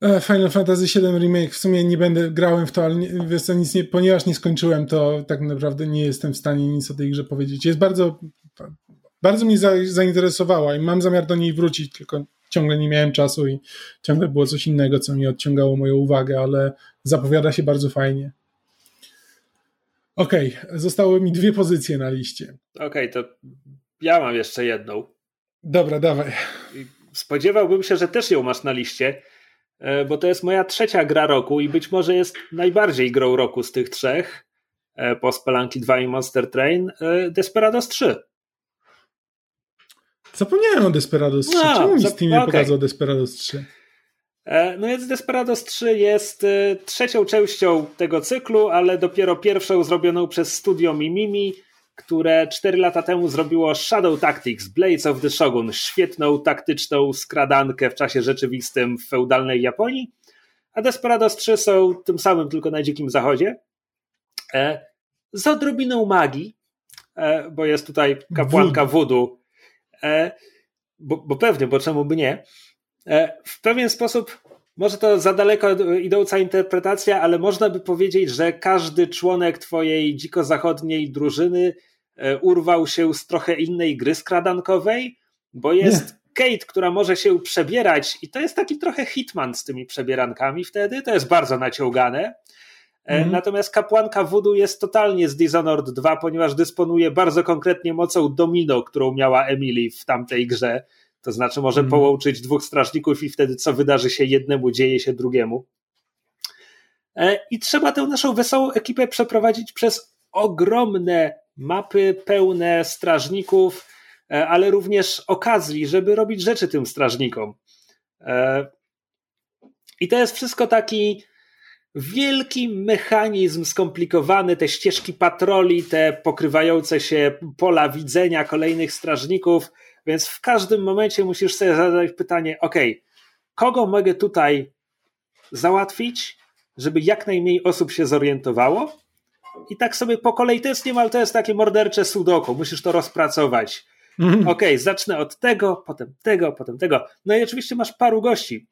S4: E, Final Fantasy VII Remake w sumie nie będę grałem w to, ale nie, wiesz co, nic nie, ponieważ nie skończyłem, to tak naprawdę nie jestem w stanie nic o tej grze powiedzieć. Jest bardzo bardzo mnie zainteresowała i mam zamiar do niej wrócić, tylko ciągle nie miałem czasu i ciągle było coś innego, co mi odciągało moją uwagę, ale zapowiada się bardzo fajnie. Okej, okay, zostały mi dwie pozycje na liście.
S2: Okej, okay, to ja mam jeszcze jedną.
S4: Dobra, dawaj.
S2: Spodziewałbym się, że też ją masz na liście, e, bo to jest moja trzecia gra roku i być może jest najbardziej grą roku z tych trzech e, po Spelunky 2 i Monster Train e, Desperados 3.
S4: Zapomniałem o Desperados 3. No, Czemu mi Steam nie okay. pokazał Desperados 3?
S2: E, no więc Desperados 3 jest e, trzecią częścią tego cyklu, ale dopiero pierwszą zrobioną przez studio Mimimi, które 4 lata temu zrobiło Shadow Tactics, Blades of the Shogun, świetną taktyczną skradankę w czasie rzeczywistym w feudalnej Japonii. A Desperados 3 są tym samym, tylko na dzikim zachodzie. E, z odrobiną magii, bo jest tutaj kapłanka voodoo bo, bo pewnie, bo czemu by nie, e, w pewien sposób może to za daleko idąca interpretacja, ale można by powiedzieć, że każdy członek twojej dziko zachodniej drużyny e, urwał się z trochę innej gry skradankowej, bo jest nie. Kate, która może się przebierać i to jest taki trochę hitman z tymi przebierankami wtedy, to jest bardzo naciągane. Mm. Natomiast kapłanka Voodoo jest totalnie z Dishonored 2, ponieważ dysponuje bardzo konkretnie mocą domino, którą miała Emily w tamtej grze. To znaczy może mm. połączyć dwóch strażników i wtedy co wydarzy się jednemu, dzieje się drugiemu. E, I trzeba tę naszą wesołą ekipę przeprowadzić przez ogromne mapy pełne strażników, e, ale również okazji, żeby robić rzeczy tym strażnikom. I to jest wszystko taki wielki mechanizm skomplikowany, te ścieżki patroli, te pokrywające się pola widzenia kolejnych strażników, więc w każdym momencie musisz sobie zadać pytanie, ok, kogo mogę tutaj załatwić, żeby jak najmniej osób się zorientowało? I tak sobie po kolei, to jest niemal to jest takie mordercze sudoku, musisz to rozpracować. Mm. Ok, zacznę od tego, potem tego, potem tego. No i oczywiście masz paru gości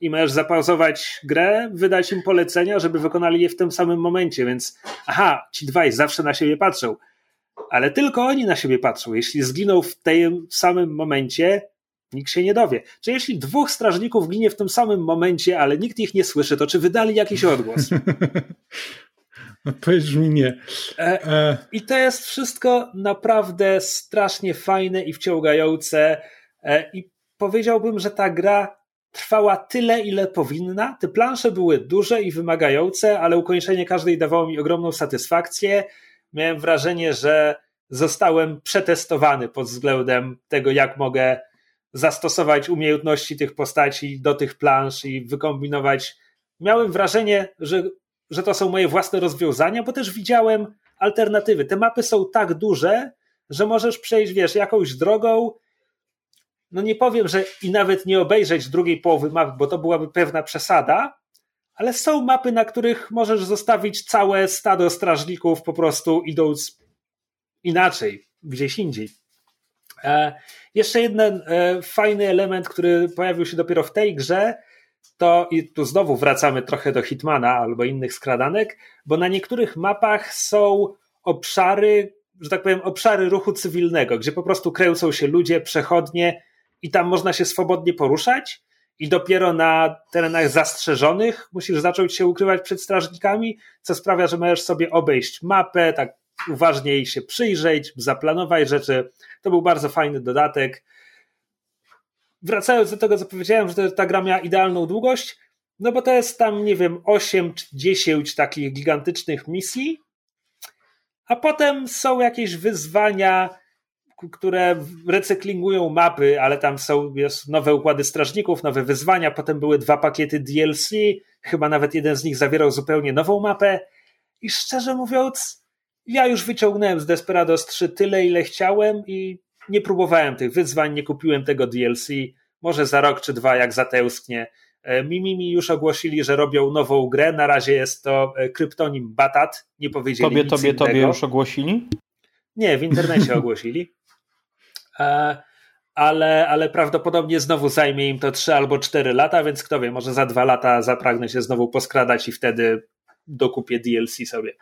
S2: i możesz zapauzować grę, wydać im polecenia, żeby wykonali je w tym samym momencie, więc aha, ci dwaj zawsze na siebie patrzą, ale tylko oni na siebie patrzą. Jeśli zginą w tym samym momencie, nikt się nie dowie. Czy jeśli dwóch strażników ginie w tym samym momencie, ale nikt ich nie słyszy, to czy wydali jakiś odgłos?
S4: Odpowiedź mi nie.
S2: E, e... I to jest wszystko naprawdę strasznie fajne i wciągające. E, I powiedziałbym, że ta gra trwała tyle, ile powinna. Te plansze były duże i wymagające, ale ukończenie każdej dawało mi ogromną satysfakcję. Miałem wrażenie, że zostałem przetestowany pod względem tego, jak mogę zastosować umiejętności tych postaci do tych plansz i wykombinować. Miałem wrażenie, że, że to są moje własne rozwiązania, bo też widziałem alternatywy. Te mapy są tak duże, że możesz przejść, wiesz, jakąś drogą. No nie powiem, że i nawet nie obejrzeć drugiej połowy mapy, bo to byłaby pewna przesada, ale są mapy, na których możesz zostawić całe stado strażników po prostu idąc inaczej, gdzieś indziej. E, jeszcze jeden e, fajny element, który pojawił się dopiero w tej grze, to i tu znowu wracamy trochę do Hitmana albo innych skradanek, bo na niektórych mapach są obszary, że tak powiem, obszary ruchu cywilnego, gdzie po prostu kręcą się ludzie, przechodnie i tam można się swobodnie poruszać i dopiero na terenach zastrzeżonych musisz zacząć się ukrywać przed strażnikami, co sprawia, że możesz sobie obejść mapę, tak uważniej się przyjrzeć, zaplanować rzeczy. To był bardzo fajny dodatek. Wracając do tego, co powiedziałem, że ta gra miała idealną długość, no bo to jest tam, nie wiem, 8 czy 10 takich gigantycznych misji, a potem są jakieś wyzwania, które recyklingują mapy, ale tam są jest nowe układy strażników, nowe wyzwania, potem były dwa pakiety DLC, chyba nawet jeden z nich zawierał zupełnie nową mapę i szczerze mówiąc, ja już wyciągnąłem z Desperados 3 tyle, ile chciałem i nie próbowałem tych wyzwań, nie kupiłem tego DLC. Może za rok czy dwa, jak zatęsknię. E, Mimimi już ogłosili, że robią nową grę. Na razie jest to e, kryptonim Batat. Nie powiedzieli
S3: Tobie,
S2: nic
S3: tobie,
S2: innego.
S3: tobie już ogłosili?
S2: Nie, w internecie ogłosili. E, ale, ale prawdopodobnie znowu zajmie im to 3 albo 4 lata, więc kto wie, może za dwa lata zapragnę się znowu poskradać i wtedy dokupię DLC sobie.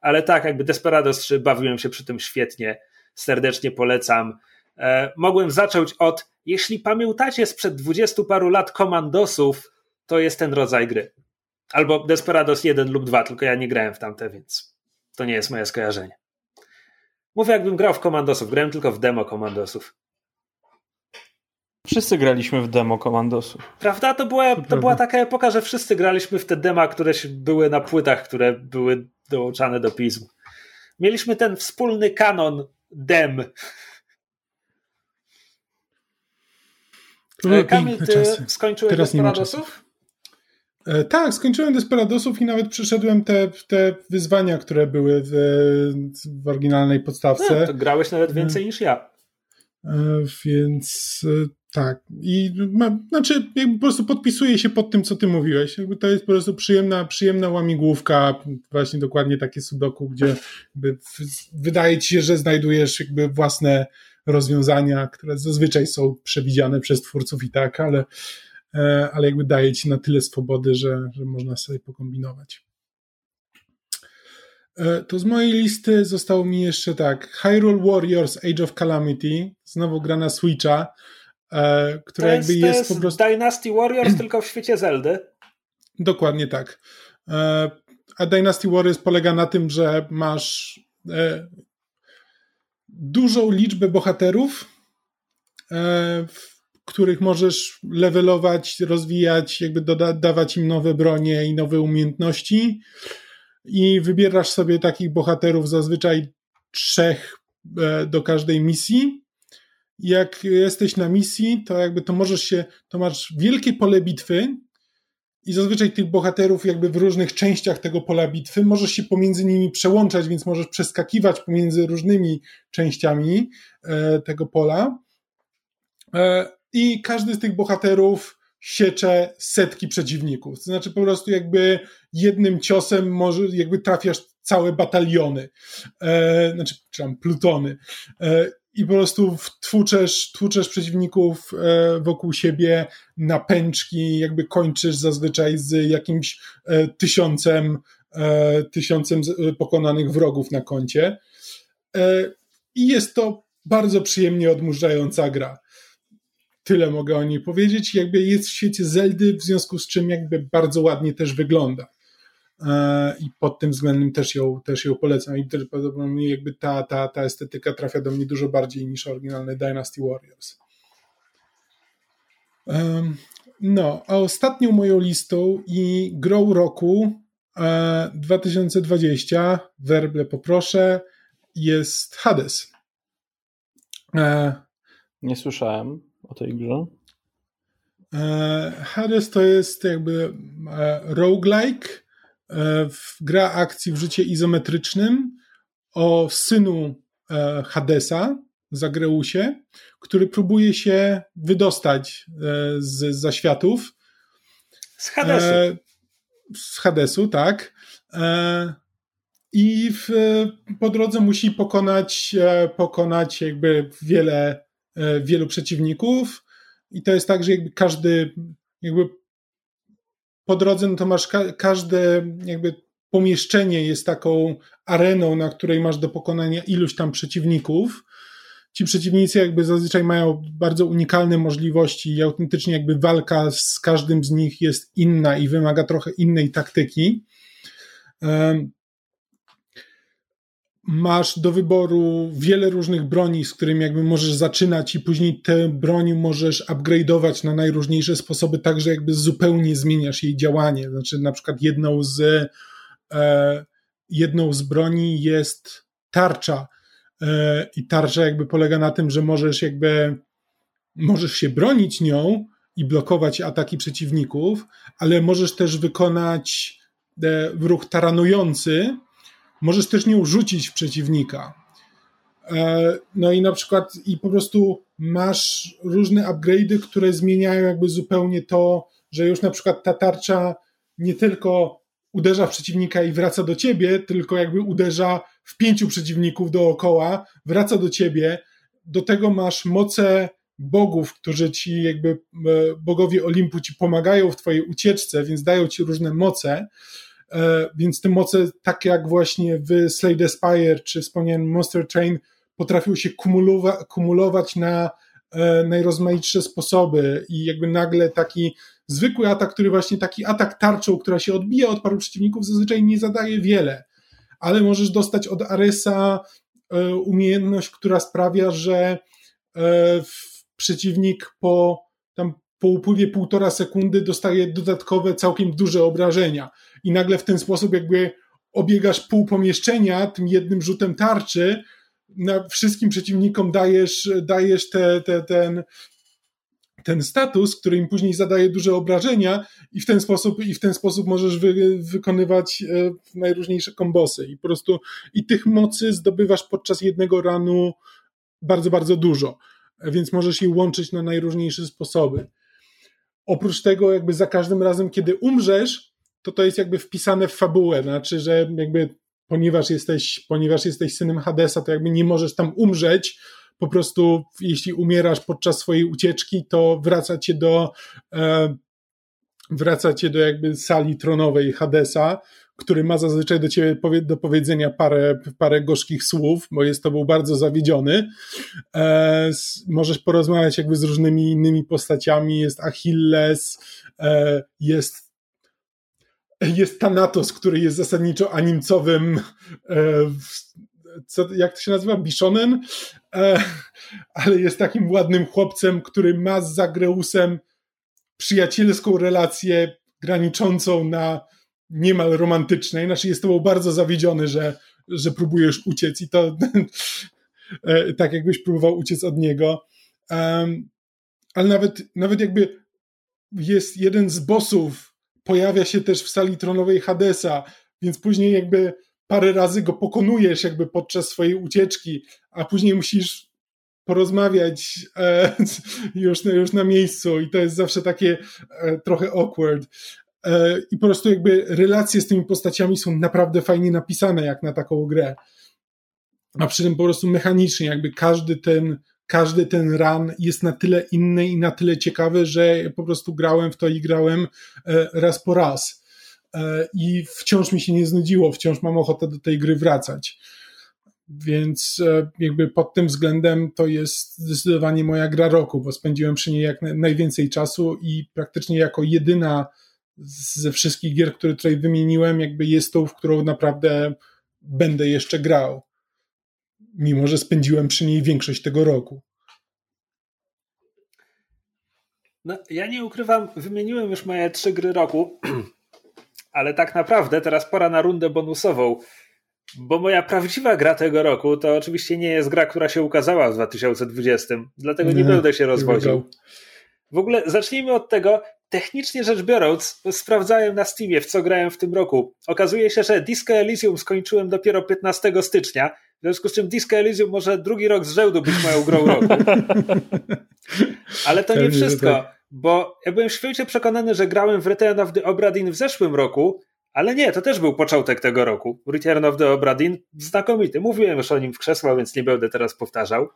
S2: Ale tak, jakby Desperados 3 bawiłem się przy tym świetnie. Serdecznie polecam. E, mogłem zacząć od, jeśli pamiętacie sprzed dwudziestu paru lat komandosów, to jest ten rodzaj gry. Albo Desperados 1 lub 2, tylko ja nie grałem w tamte, więc to nie jest moje skojarzenie. Mówię, jakbym grał w komandosów, grałem tylko w demo komandosów.
S3: Wszyscy graliśmy w demo komandosów.
S2: Prawda? To była, to była taka epoka, że wszyscy graliśmy w te dema, które były na płytach, które były dołączane do pism. Mieliśmy ten wspólny kanon dem.
S4: To były
S2: E, Kamil, ty
S4: czasy.
S2: skończyłeś
S4: Teraz nie ma? E, Tak, skończyłem Desperadosów i nawet przeszedłem te, te wyzwania, które były w, w oryginalnej podstawce.
S2: No, to grałeś nawet więcej niż ja.
S4: E, Więc e, tak. I ma, znaczy, po prostu podpisuję się pod tym, co ty mówiłeś. Jakby to jest po prostu przyjemna, przyjemna łamigłówka, właśnie dokładnie takie sudoku, gdzie wydaje ci się, że znajdujesz jakby własne rozwiązania, które zazwyczaj są przewidziane przez twórców i tak, ale, ale jakby daje ci na tyle swobody, że, że można sobie pokombinować. E, To z mojej listy zostało mi jeszcze tak Hyrule Warriors Age of Calamity, znowu gra na Switcha, e, która jakby
S2: jest, to
S4: jest, po prostu...
S2: Dynasty Warriors tylko w świecie Zeldy.
S4: Dokładnie tak. E, A Dynasty Warriors polega na tym, że masz e, dużą liczbę bohaterów, e, w których możesz levelować, rozwijać, jakby doda- dawać im nowe bronie i nowe umiejętności. I wybierasz sobie takich bohaterów, zazwyczaj trzech e, do każdej misji. Jak jesteś na misji, to jakby to możesz się, to masz wielkie pole bitwy, i zazwyczaj tych bohaterów jakby w różnych częściach tego pola bitwy możesz się pomiędzy nimi przełączać, więc możesz przeskakiwać pomiędzy różnymi częściami e, tego pola. E, I każdy z tych bohaterów siecze setki przeciwników. To znaczy po prostu jakby jednym ciosem może jakby trafiasz całe bataliony, e, znaczy czy tam plutony. E, i po prostu tłuczesz, tłuczesz przeciwników e, wokół siebie na pęczki, jakby kończysz zazwyczaj z jakimś e, tysiącem, e, tysiącem pokonanych wrogów na koncie. I jest to bardzo przyjemnie odmurzająca gra. Tyle mogę o niej powiedzieć. Jakby jest w świecie Zeldy, w związku z czym jakby bardzo ładnie też wygląda. I pod tym względem też ją, też ją polecam. I też prawdopodobnie jakby ta, ta, ta estetyka trafia do mnie dużo bardziej niż oryginalny Dynasty Warriors. no, a ostatnią moją listą i grą roku 2020, werble poproszę, jest Hades.
S3: Nie słyszałem o tej grze.
S4: Hades to jest jakby roguelike, gra akcji w życie izometrycznym o synu Hadesa, Zagreusie, który próbuje się wydostać z zaświatów.
S2: Z Hadesu.
S4: Z Hadesu, tak. I w, po drodze musi pokonać, pokonać jakby wiele, wielu przeciwników. I to jest tak, że jakby każdy, jakby po drodze, no to masz ka każde jakby pomieszczenie jest taką areną, na której masz do pokonania iluś tam przeciwników. Ci przeciwnicy jakby zazwyczaj mają bardzo unikalne możliwości i autentycznie jakby walka z każdym z nich jest inna i wymaga trochę innej taktyki. Masz do wyboru wiele różnych broni, z którymi jakby możesz zaczynać i później te broni możesz upgrade'ować na najróżniejsze sposoby, tak że jakby zupełnie zmieniasz jej działanie. Znaczy na przykład jedną z e, jedną z broni jest tarcza e, i tarcza jakby polega na tym, że możesz jakby możesz się bronić nią i blokować ataki przeciwników, ale możesz też wykonać e, ruch taranujący, możesz też nią rzucić w przeciwnika. E, no i na przykład, i po prostu masz różne upgrade'y, które zmieniają jakby zupełnie to, że już na przykład ta tarcza nie tylko uderza w przeciwnika i wraca do ciebie, tylko jakby uderza w pięciu przeciwników dookoła, wraca do ciebie. Do tego masz moce bogów, którzy ci jakby e, bogowie Olimpu ci pomagają w twojej ucieczce, więc dają ci różne moce. E, więc te moce, tak jak właśnie w Slade Spire czy wspomniałem Monster Train, potrafią się kumulowa kumulować na e, najrozmaitsze sposoby i jakby nagle taki zwykły atak, który właśnie taki atak tarczą, która się odbija od paru przeciwników, zazwyczaj nie zadaje wiele, ale możesz dostać od Aresa e, umiejętność, która sprawia, że przeciwnik po tam po upływie półtora sekundy dostaje dodatkowe, całkiem duże obrażenia. I nagle w ten sposób jakby obiegasz pół pomieszczenia tym jednym rzutem tarczy, na wszystkim przeciwnikom dajesz, dajesz te, te, ten, ten status, który im później zadaje duże obrażenia i w ten sposób, i w ten sposób możesz wy, wykonywać e, najróżniejsze kombosy. I po prostu i tych mocy zdobywasz podczas jednego ranu bardzo, bardzo dużo, więc możesz je łączyć na najróżniejsze sposoby. Oprócz tego, jakby za każdym razem, kiedy umrzesz, to to jest jakby wpisane w fabułę, znaczy, że jakby ponieważ jesteś, ponieważ jesteś synem Hadesa, to jakby nie możesz tam umrzeć, po prostu jeśli umierasz podczas swojej ucieczki, to wraca cię do e, wraca cię do jakby sali tronowej Hadesa, który ma zazwyczaj do ciebie do powiedzenia parę, parę gorzkich słów, bo jest to był bardzo zawiedziony. E, możesz porozmawiać jakby z różnymi innymi postaciami, jest Achilles, e, jest jest Thanatos, który jest zasadniczo animcowym e, co, jak to się nazywa? Bishonen? E, ale jest takim ładnym chłopcem, który ma z Zagreusem przyjacielską relację graniczącą na niemal romantycznej, znaczy jest tobą bardzo zawiedziony, że, że próbujesz uciec i to e, tak jakbyś próbował uciec od niego. Ale nawet, nawet jakby jest jeden z bossów, pojawia się też w sali tronowej Hadesa, więc później jakby parę razy go pokonujesz jakby podczas swojej ucieczki, a później musisz porozmawiać e, już, już na miejscu i to jest zawsze takie e, trochę awkward. E, I po prostu jakby relacje z tymi postaciami są naprawdę fajnie napisane jak na taką grę. A przy tym po prostu mechanicznie jakby każdy ten, każdy ten run jest na tyle inny i na tyle ciekawy, że po prostu grałem w to i grałem e, raz po raz. E, I wciąż mi się nie znudziło, wciąż mam ochotę do tej gry wracać. Więc jakby pod tym względem to jest zdecydowanie moja gra roku, bo spędziłem przy niej jak najwięcej czasu i praktycznie jako jedyna ze wszystkich gier, które tutaj wymieniłem, jakby jest tą, w którą naprawdę będę jeszcze grał. Mimo, że spędziłem przy niej większość tego roku.
S2: No, ja nie ukrywam, wymieniłem już moje trzy gry roku, ale tak naprawdę teraz pora na rundę bonusową, bo moja prawdziwa gra tego roku to oczywiście nie jest gra, która się ukazała w 2020, dlatego nie, nie będę się rozwodził. W ogóle zacznijmy od tego, technicznie rzecz biorąc, sprawdzałem na Steamie, w co grałem w tym roku. Okazuje się, że Disco Elysium skończyłem dopiero 15 stycznia, w związku z czym Disco Elysium może drugi rok z rzędu być moją grą roku. Ale to nie wszystko, tak. bo ja byłem święcie przekonany, że grałem w Return of the Obra Dinn w zeszłym roku, ale nie, to też był początek tego roku. Return of the Obra Dinn znakomity. Mówiłem już o nim w krzesła, więc nie będę teraz powtarzał.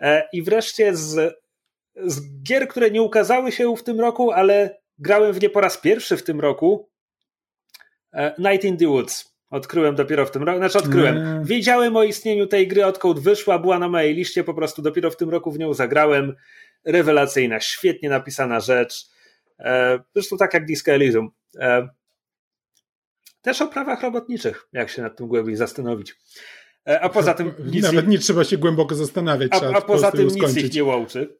S2: E, I wreszcie z, z gier, które nie ukazały się w tym roku, ale grałem w nie po raz pierwszy w tym roku, e, Night in the Woods. Odkryłem dopiero w tym roku, znaczy odkryłem. Mm. Wiedziałem o istnieniu tej gry, odkąd wyszła, była na mojej liście, po prostu dopiero w tym roku w nią zagrałem. Rewelacyjna, świetnie napisana rzecz. E, zresztą tak jak Disco Elysium. E, też o prawach robotniczych, jak się nad tym głębiej zastanowić. E, a poza tym.
S4: Nic Nawet nie trzeba się głęboko zastanawiać.
S2: A, a poza tym nic ich nie łączy.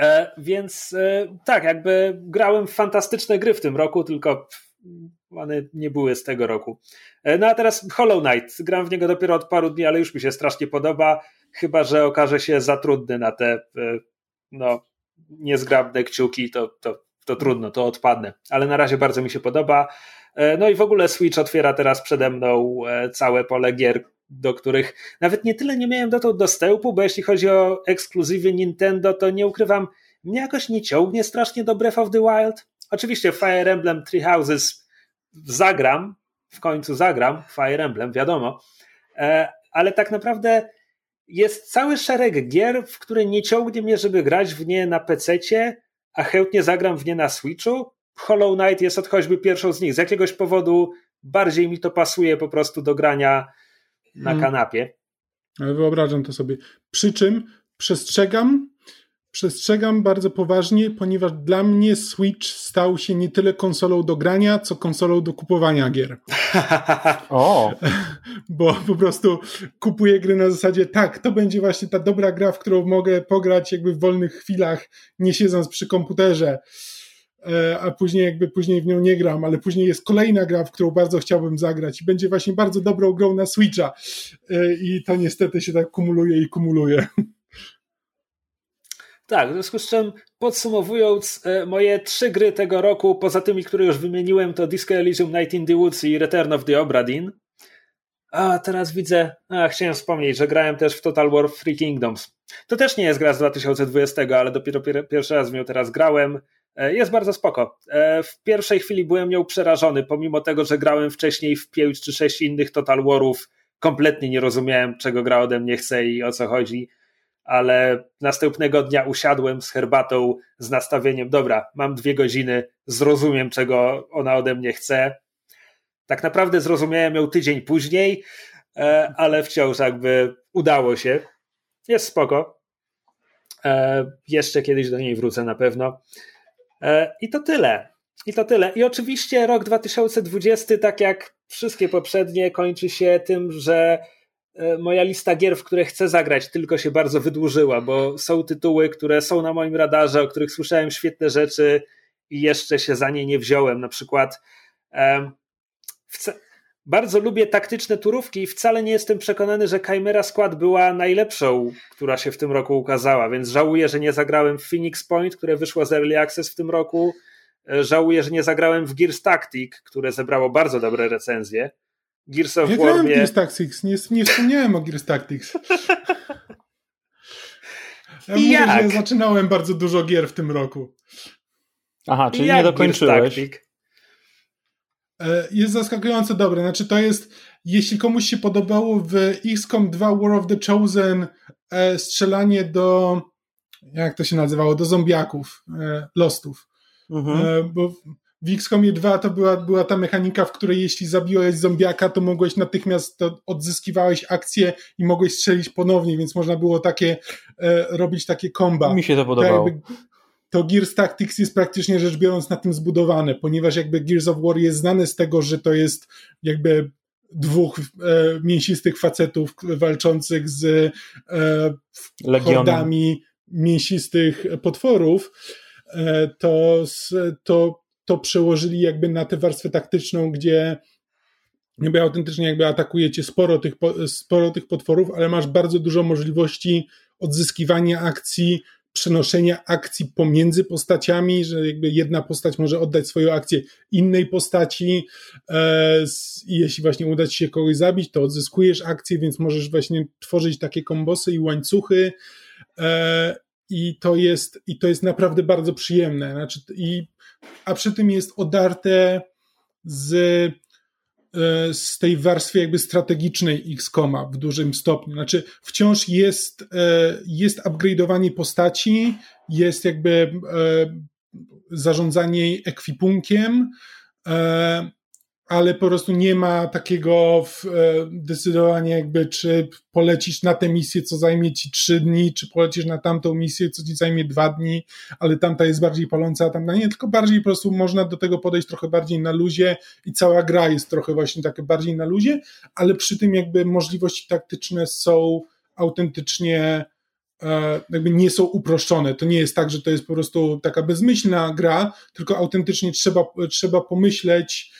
S2: E, więc e, tak, jakby grałem w fantastyczne gry w tym roku, tylko one nie były z tego roku. E, no a teraz Hollow Knight. Gram w niego dopiero od paru dni, ale już mi się strasznie podoba. Chyba, że okaże się za trudny na te e, no, niezgrabne kciuki, to, to, to trudno, to odpadnę. Ale na razie bardzo mi się podoba. E, no i w ogóle Switch otwiera teraz przede mną całe pole gier, do których nawet nie tyle nie miałem dotąd dostępu, bo jeśli chodzi o ekskluzywy Nintendo, to nie ukrywam, mnie jakoś nie ciągnie strasznie do Breath of the Wild. Oczywiście Fire Emblem Three Houses zagram, w końcu zagram, Fire Emblem, wiadomo, e, ale tak naprawdę jest cały szereg gier, w które nie ciągnie mnie, żeby grać w nie na PC-cie, a chętnie zagram w nie na Switchu. Hollow Knight jest od choćby pierwszą z nich. Z jakiegoś powodu bardziej mi to pasuje po prostu do grania na hmm. kanapie.
S4: Ale wyobrażam to sobie. Przy czym przestrzegam, przestrzegam bardzo poważnie, ponieważ dla mnie Switch stał się nie tyle konsolą do grania, co konsolą do kupowania gier.
S3: o!
S4: Bo po prostu kupuję gry na zasadzie, tak, to będzie właśnie ta dobra gra, w którą mogę pograć jakby w wolnych chwilach, nie siedząc przy komputerze e, a później jakby później w nią nie gram, ale później jest kolejna gra, w którą bardzo chciałbym zagrać i będzie właśnie bardzo dobrą grą na Switcha e, i to niestety się tak kumuluje i kumuluje.
S2: Tak, w związku z czym podsumowując, e, moje trzy gry tego roku, poza tymi, które już wymieniłem, to Disco Elysium Night in the Woods i Return of the Obra Dinn. A teraz widzę, a chciałem wspomnieć, że grałem też w Total War Three Kingdoms. To też nie jest gra z 2020, ale dopiero pierwszy raz w nią teraz grałem. E, jest bardzo spoko. E, w pierwszej chwili byłem nią przerażony, pomimo tego, że grałem wcześniej w pięć czy sześć innych Total Warów. Kompletnie nie rozumiałem, czego gra ode mnie chce i o co chodzi ale następnego dnia usiadłem z herbatą, z nastawieniem, dobra, mam dwie godziny, zrozumiem, czego ona ode mnie chce. Tak naprawdę zrozumiałem ją tydzień później, e, ale wciąż jakby udało się. Jest spoko. E, jeszcze kiedyś do niej wrócę na pewno. E, I to tyle. I to tyle. I oczywiście rok 2020, tak jak wszystkie poprzednie, kończy się tym, że moja lista gier, w które chcę zagrać, tylko się bardzo wydłużyła, bo są tytuły, które są na moim radarze, o których słyszałem świetne rzeczy i jeszcze się za nie nie wziąłem. Na przykład um, bardzo lubię taktyczne turówki i wcale nie jestem przekonany, że Chimera Squad była najlepszą, która się w tym roku ukazała, więc żałuję, że nie zagrałem w Phoenix Point, które wyszło z Early Access w tym roku. E, żałuję, że nie zagrałem w Gears Tactic, które zebrało bardzo dobre recenzje. Gears of
S4: ja
S2: War mnie...
S4: Gears Tactics, nie, nie wspomniałem o Gears Tactics. Ja mówię, Jak? że zaczynałem bardzo dużo gier w tym roku.
S3: Aha, czyli nie dokończyłeś.
S4: E, jest zaskakująco dobre. Znaczy to jest, jeśli komuś się podobało w XCOM 2 War of the Chosen e, strzelanie do, jak to się nazywało, do zombiaków, e, lostów. Mhm. Bo w XCOMie 2 to była, była ta mechanika, w której jeśli zabiłeś zombiaka, to mogłeś natychmiast, to odzyskiwałeś akcję i mogłeś strzelić ponownie, więc można było takie, e, robić takie komba.
S3: Mi się to podobało.
S4: To, jakby, to Gears Tactics jest praktycznie rzecz biorąc na tym zbudowane, ponieważ jakby Gears of War jest znane z tego, że to jest jakby dwóch e, mięsistych facetów walczących z e, hordami mięsistych potworów, e, to, to, to przełożyli jakby na tę warstwę taktyczną, gdzie jakby autentycznie jakby atakujecie sporo tych, sporo tych potworów, ale masz bardzo dużo możliwości odzyskiwania akcji, przenoszenia akcji pomiędzy postaciami, że jakby jedna postać może oddać swoją akcję innej postaci e, i jeśli właśnie uda ci się kogoś zabić, to odzyskujesz akcję, więc możesz właśnie tworzyć takie kombosy i łańcuchy e, i to jest, i to jest naprawdę bardzo przyjemne. Znaczy, i, a przy tym jest odarte z E, z tej warstwy jakby strategicznej X-Koma w dużym stopniu. Znaczy wciąż jest, e, jest upgrade'owanie postaci, jest jakby e, zarządzanie ekwipunkiem, ale po prostu nie ma takiego e, decydowania jakby, czy polecisz na tę misję, co zajmie ci trzy dni, czy polecisz na tamtą misję, co ci zajmie dwa dni, ale tamta jest bardziej paląca, a tamta nie, tylko bardziej po prostu można do tego podejść trochę bardziej na luzie i cała gra jest trochę właśnie takie bardziej na luzie, ale przy tym jakby możliwości taktyczne są autentycznie e, jakby nie są uproszczone. To nie jest tak, że to jest po prostu taka bezmyślna gra, tylko autentycznie trzeba, trzeba pomyśleć,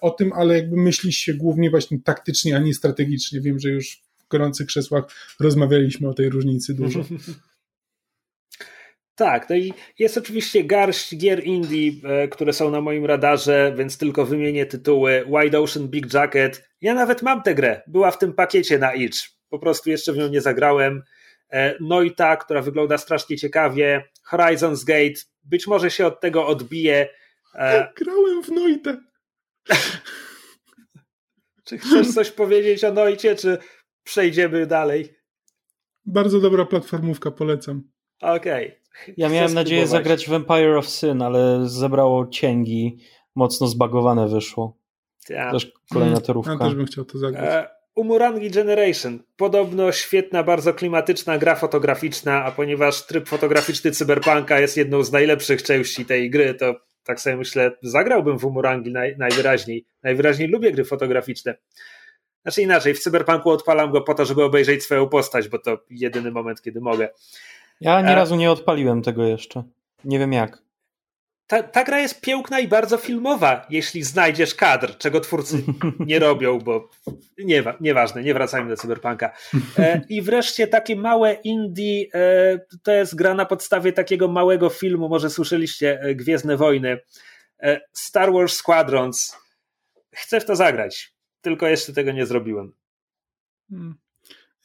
S4: o tym, ale jakby myśli się głównie właśnie taktycznie, a nie strategicznie. Wiem, że już w gorących krzesłach rozmawialiśmy o tej różnicy dużo.
S2: Tak, no i jest oczywiście garść gier indie, e, które są na moim radarze, więc tylko wymienię tytuły. Wide Ocean Big Jacket. Ja nawet mam tę grę, była w tym pakiecie na Itch. Po prostu jeszcze w nią nie zagrałem. E, Noita, która wygląda strasznie ciekawie. Horizon's Gate, być może się od tego odbije.
S4: Grałem w Noitę.
S2: Czy chcesz coś powiedzieć o Noicie, czy przejdziemy dalej?
S4: Bardzo dobra platformówka, polecam.
S2: Okej. Okay.
S3: Ja miałem nadzieję zagrać w Empire of Sin, ale zebrało cięgi, mocno zbagowane wyszło. Ja. Też kolejna hmm. torówka.
S4: Ja też bym chciał to zagrać. E,
S2: Umurangi Generation. Podobno świetna, bardzo klimatyczna gra fotograficzna, a ponieważ tryb fotograficzny Cyberpunka jest jedną z najlepszych części tej gry, to tak sobie myślę, zagrałbym w Umurangi naj, najwyraźniej. Najwyraźniej lubię gry fotograficzne. Znaczy inaczej, w Cyberpunku odpalam go po to, żeby obejrzeć swoją postać, bo to jedyny moment, kiedy mogę.
S3: Ja nie razu nie odpaliłem tego jeszcze. Nie wiem jak
S2: ta, ta gra jest piękna i bardzo filmowa, jeśli znajdziesz kadr, czego twórcy nie robią, bo nie, nieważne, nie wracajmy do cyberpunka. E, I wreszcie takie małe indie, e, to jest gra na podstawie takiego małego filmu, może słyszeliście, e, Gwiezdne Wojny, e, Star Wars Squadrons. Chcę w to zagrać, tylko jeszcze tego nie zrobiłem.
S4: Hmm.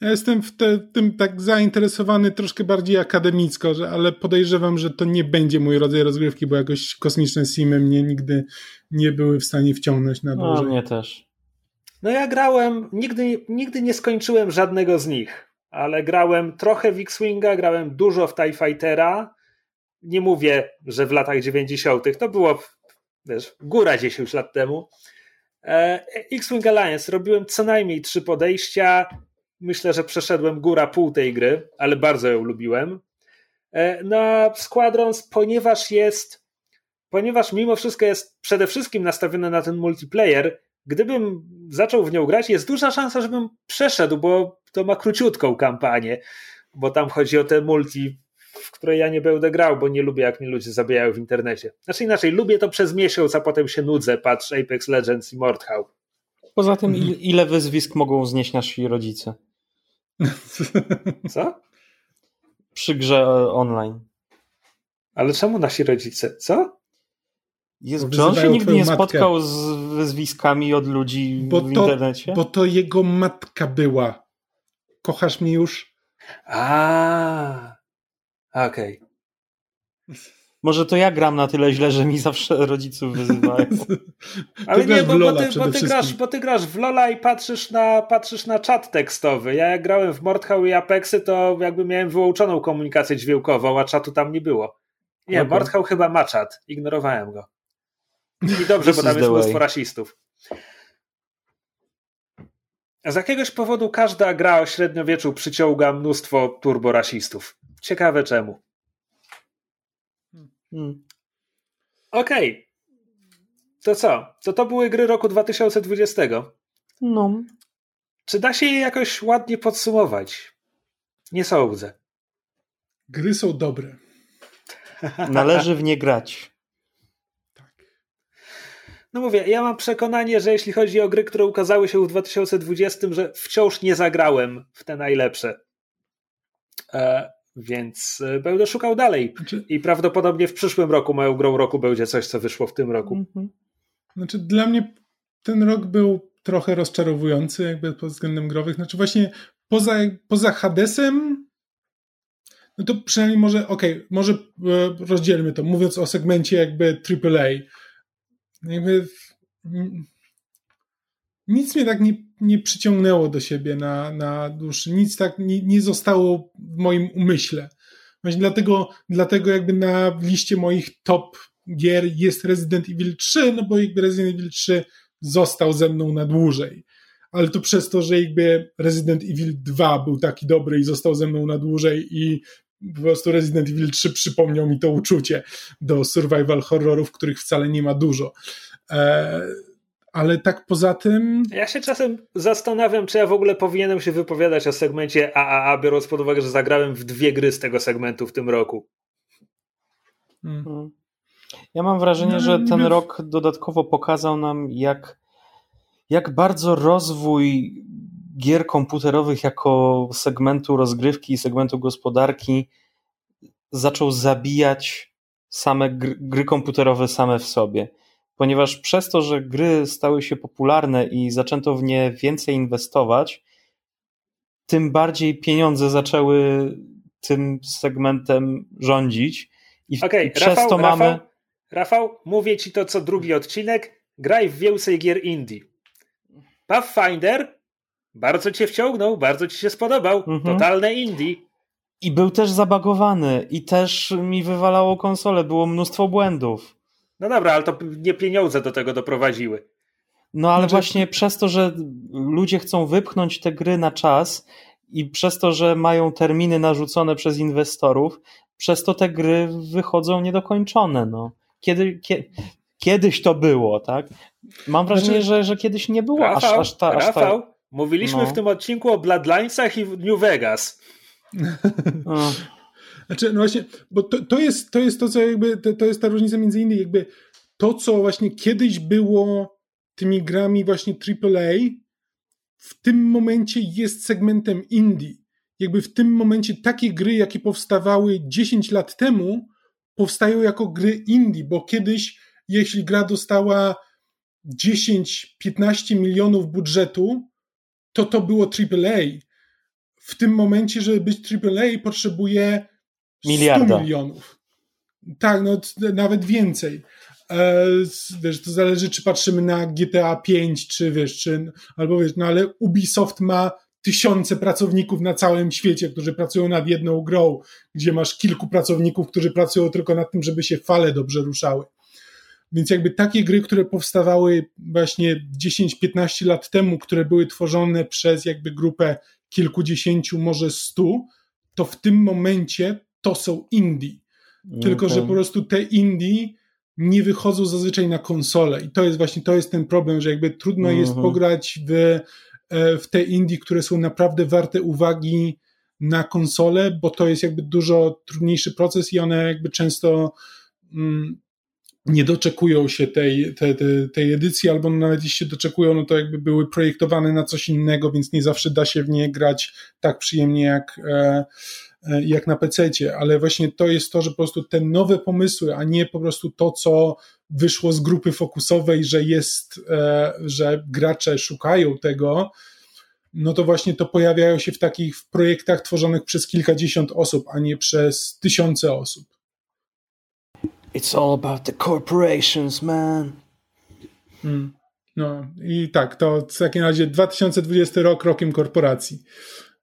S4: Ja jestem w te, tym tak zainteresowany troszkę bardziej akademicko, że, ale podejrzewam, że to nie będzie mój rodzaj rozgrywki, bo jakoś kosmiczne simy mnie nigdy nie były w stanie wciągnąć na dłużej.
S3: No, mnie też.
S2: No ja grałem, nigdy, nigdy nie skończyłem żadnego z nich, ale grałem trochę w X-Winga, grałem dużo w TIE Fightera. Nie mówię, że w latach 90. to było, wiesz, góra 10 lat temu. E, X-Wing Alliance robiłem co najmniej trzy podejścia, myślę, że przeszedłem góra pół tej gry, ale bardzo ją lubiłem. E, no Squadrons, ponieważ jest, ponieważ mimo wszystko jest przede wszystkim nastawione na ten multiplayer, gdybym zaczął w nią grać, jest duża szansa, żebym przeszedł, bo to ma króciutką kampanię, bo tam chodzi o te multi, w które ja nie będę grał, bo nie lubię, jak mnie ludzie zabijają w internecie. Znaczy inaczej, lubię to przez miesiąc, a potem się nudzę, patrz Apex Legends i Mordhau.
S3: Poza tym, ile wyzwisk mogą znieść nasi rodzice?
S2: Co?
S3: Przy grze online.
S2: Ale czemu nasi rodzice? Co?
S3: Jest, czy on się nigdy nie matkę. spotkał z wyzwiskami od ludzi bo w to, internecie?
S4: Bo to jego matka była. Kochasz mnie już?
S2: A, okej.
S3: Okay. Może to ja gram na tyle źle, że mi zawsze rodziców wyzywają.
S2: Ale nie, bo, bo, ty, bo, ty grasz, bo ty grasz w Lola i patrzysz na, patrzysz na czat tekstowy. Ja jak grałem w Mordhau i Apexy, to jakby miałem wyłączoną komunikację dźwiękową, a czatu tam nie było. Nie, okay. Mordhau chyba ma czat. Ignorowałem go. I dobrze, bo tam jest mnóstwo rasistów. Z jakiegoś powodu każda gra o średniowieczu przyciąga mnóstwo turborasistów. Ciekawe czemu. Hmm. Okej. Okay. To co? To to były gry roku 2020.
S3: No.
S2: Czy da się je jakoś ładnie podsumować? Nie sądzę.
S4: Gry są dobre.
S3: Należy w nie grać.
S2: No mówię, ja mam przekonanie, że jeśli chodzi o gry, które ukazały się w 2020, że wciąż nie zagrałem w te najlepsze. Więc e, będę szukał dalej. Znaczy... I prawdopodobnie w przyszłym roku moją grą roku będzie coś, co wyszło w tym roku. Mhm.
S4: Znaczy, dla mnie ten rok był trochę rozczarowujący, jakby pod względem growych. Znaczy, właśnie poza, poza Hadesem, no to przynajmniej może, okej, okay, może e, rozdzielmy to, mówiąc o segmencie jakby AAA jakby nic mnie tak nie, nie przyciągnęło do siebie na, na dłuższy, nic tak nie, nie zostało w moim umyśle. Właśnie dlatego, dlatego jakby na liście moich top gier jest Resident Evil 3, no bo jakby Resident Evil 3 został ze mną na dłużej. Ale to przez to, że jakby Resident Evil 2 był taki dobry i został ze mną na dłużej i po prostu Resident Evil 3 przypomniał mi to uczucie do survival horrorów, których wcale nie ma dużo. E, ale tak poza tym.
S2: Ja się czasem zastanawiam, czy ja w ogóle powinienem się wypowiadać o segmencie AAA, biorąc pod uwagę, że zagrałem w dwie gry z tego segmentu w tym roku.
S3: Hmm. hmm. Ja mam wrażenie, że ten rok dodatkowo pokazał nam, jak, jak bardzo rozwój gier komputerowych jako segmentu rozgrywki i segmentu gospodarki zaczął zabijać same gry, gry komputerowe same w sobie. Ponieważ przez to, że gry stały się popularne i zaczęto w nie więcej inwestować, tym bardziej pieniądze zaczęły tym segmentem rządzić. I, okay, i przez Rafał, to mamy.
S2: Rafał, Rafał, mówię ci to co drugi odcinek. Graj w więcej gier indie. Pathfinder bardzo cię wciągnął, bardzo ci się spodobał. Mhm. Totalne indie.
S3: I był też zabagowany i też mi wywalało konsolę, było mnóstwo błędów.
S2: No dobra, ale to nie pieniądze do tego doprowadziły.
S3: No ale znaczy... właśnie przez to, że ludzie chcą wypchnąć te gry na czas i przez to, że mają terminy narzucone przez inwestorów, przez to te gry wychodzą niedokończone. No. Kiedy, kie, kiedyś to było, tak? Mam wrażenie, znaczy... że, że kiedyś nie było
S2: Rafał,
S3: aż, aż ta. Aż
S2: Rafał, ta... mówiliśmy no. w tym odcinku o Bloodlinesach i New Vegas.
S4: Znaczy, no właśnie, bo to, to, jest, to jest to, co jakby, to, to jest ta różnica między innymi, jakby to, co właśnie kiedyś było tymi grami właśnie AAA, w tym momencie jest segmentem indie. Jakby w tym momencie takie gry, jakie powstawały 10 lat temu, powstają jako gry indie, bo kiedyś, jeśli gra dostała 10-15 milionów budżetu, to to było AAA. W tym momencie, żeby być AAA, potrzebuje Miliarda. 100 milionów. Tak, no nawet więcej. E, wiesz, to zależy, czy patrzymy na GTA 5, czy wiesz, czy, albo wiesz, no ale Ubisoft ma tysiące pracowników na całym świecie, którzy pracują nad jedną grą, gdzie masz kilku pracowników, którzy pracują tylko nad tym, żeby się fale dobrze ruszały. Więc jakby takie gry, które powstawały właśnie 10-15 lat temu, które były tworzone przez jakby grupę kilkudziesięciu, może stu, to w tym momencie to są indie. Tylko, okay. że po prostu te indie nie wychodzą zazwyczaj na konsolę i to jest właśnie, to jest ten problem, że jakby trudno jest mhm. pograć w, e, w te indie, które są naprawdę warte uwagi na konsolę, bo to jest jakby dużo trudniejszy proces i one jakby często mm, nie doczekują się tej, tej, tej edycji, albo nawet jeśli się doczekują, no to jakby były projektowane na coś innego, więc nie zawsze da się w nie grać tak przyjemnie jak, E, jak na PC, ale właśnie to jest to, że po prostu te nowe pomysły, a nie po prostu to, co wyszło z grupy fokusowej, że jest, e, że gracze szukają tego, no to właśnie to pojawiają się w takich projektach tworzonych przez kilkadziesiąt osób, a nie przez tysiące osób.
S3: It's all about the corporations, man.
S4: Hmm. No i tak, to w takim razie 2020 rok rokiem korporacji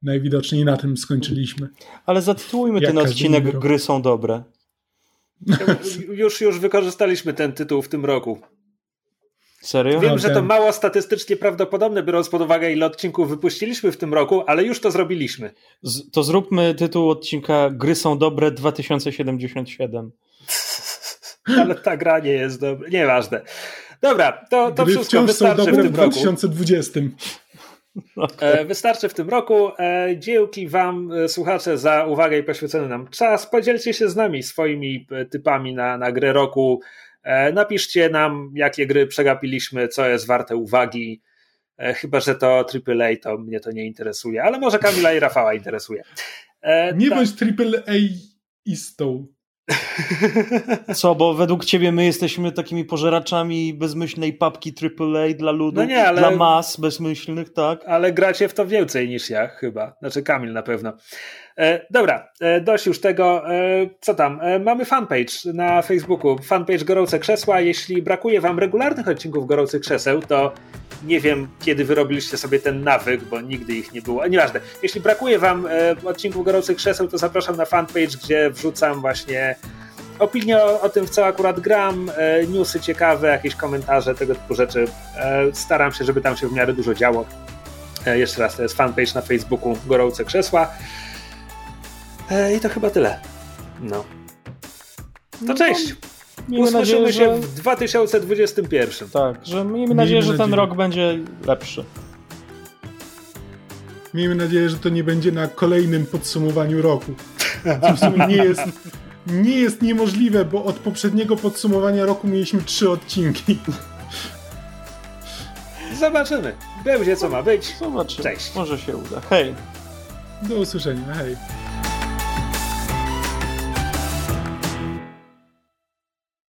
S4: najwidoczniej na tym skończyliśmy.
S3: Ale zatytułujmy ten odcinek Gry są dobre.
S2: Już, już wykorzystaliśmy ten tytuł w tym roku.
S3: Serio?
S2: Wiem, że to mało statystycznie prawdopodobne, biorąc pod uwagę, ile odcinków wypuściliśmy w tym roku, ale już to zrobiliśmy.
S3: Z, to zróbmy tytuł odcinka Gry są dobre 2077.
S2: ale ta gra nie jest dobra. Nieważne. Dobra, to, to wszystko wystarczy w tym roku.
S4: w 2020.
S2: Okay. Wystarczy w tym roku. Dzięki Wam, słuchacze, za uwagę i poświęcony nam czas. Podzielcie się z nami swoimi typami na, na grę roku. Napiszcie nam, jakie gry przegapiliśmy, co jest warte uwagi. Chyba, że to AAA, to mnie to nie interesuje, ale może Kamila i Rafała interesuje.
S4: Nie tak. bądź AAA-istą.
S3: Co, bo według ciebie my jesteśmy takimi pożeraczami bezmyślnej papki AAA dla ludu, no nie, ale, dla mas bezmyślnych, tak?
S2: Ale gracie w to więcej niż ja chyba, znaczy Kamil na pewno. E, dobra, e, dość już tego. E, co tam? Mamy fanpage na Facebooku, fanpage Gorące Krzesła. Jeśli brakuje wam regularnych odcinków Gorących Krzeseł, to nie wiem, kiedy wyrobiliście sobie ten nawyk, bo nigdy ich nie było. Nieważne. Jeśli brakuje wam odcinków Gorących Krzeseł, to zapraszam na fanpage, gdzie wrzucam właśnie opinie o, o, tym, w co akurat gram, newsy ciekawe, jakieś komentarze, tego typu rzeczy. Staram się, żeby tam się w miarę dużo działo. Jeszcze raz, to jest fanpage na Facebooku Gorące Krzesła. I to chyba tyle. No. To no cześć! Miejmy Usłyszymy nadzieję, się że... w 2021.
S3: Tak, że miejmy, miejmy nadzieję, że ten rok będzie lepszy.
S4: Miejmy nadzieję, że to nie będzie na kolejnym podsumowaniu roku. Co w sumie nie jest, nie jest niemożliwe, bo od poprzedniego podsumowania roku mieliśmy trzy odcinki.
S2: Zobaczymy. Będzie co ma być.
S3: Zobaczymy. Cześć. Może się uda. Hej.
S4: Do usłyszenia. Hej.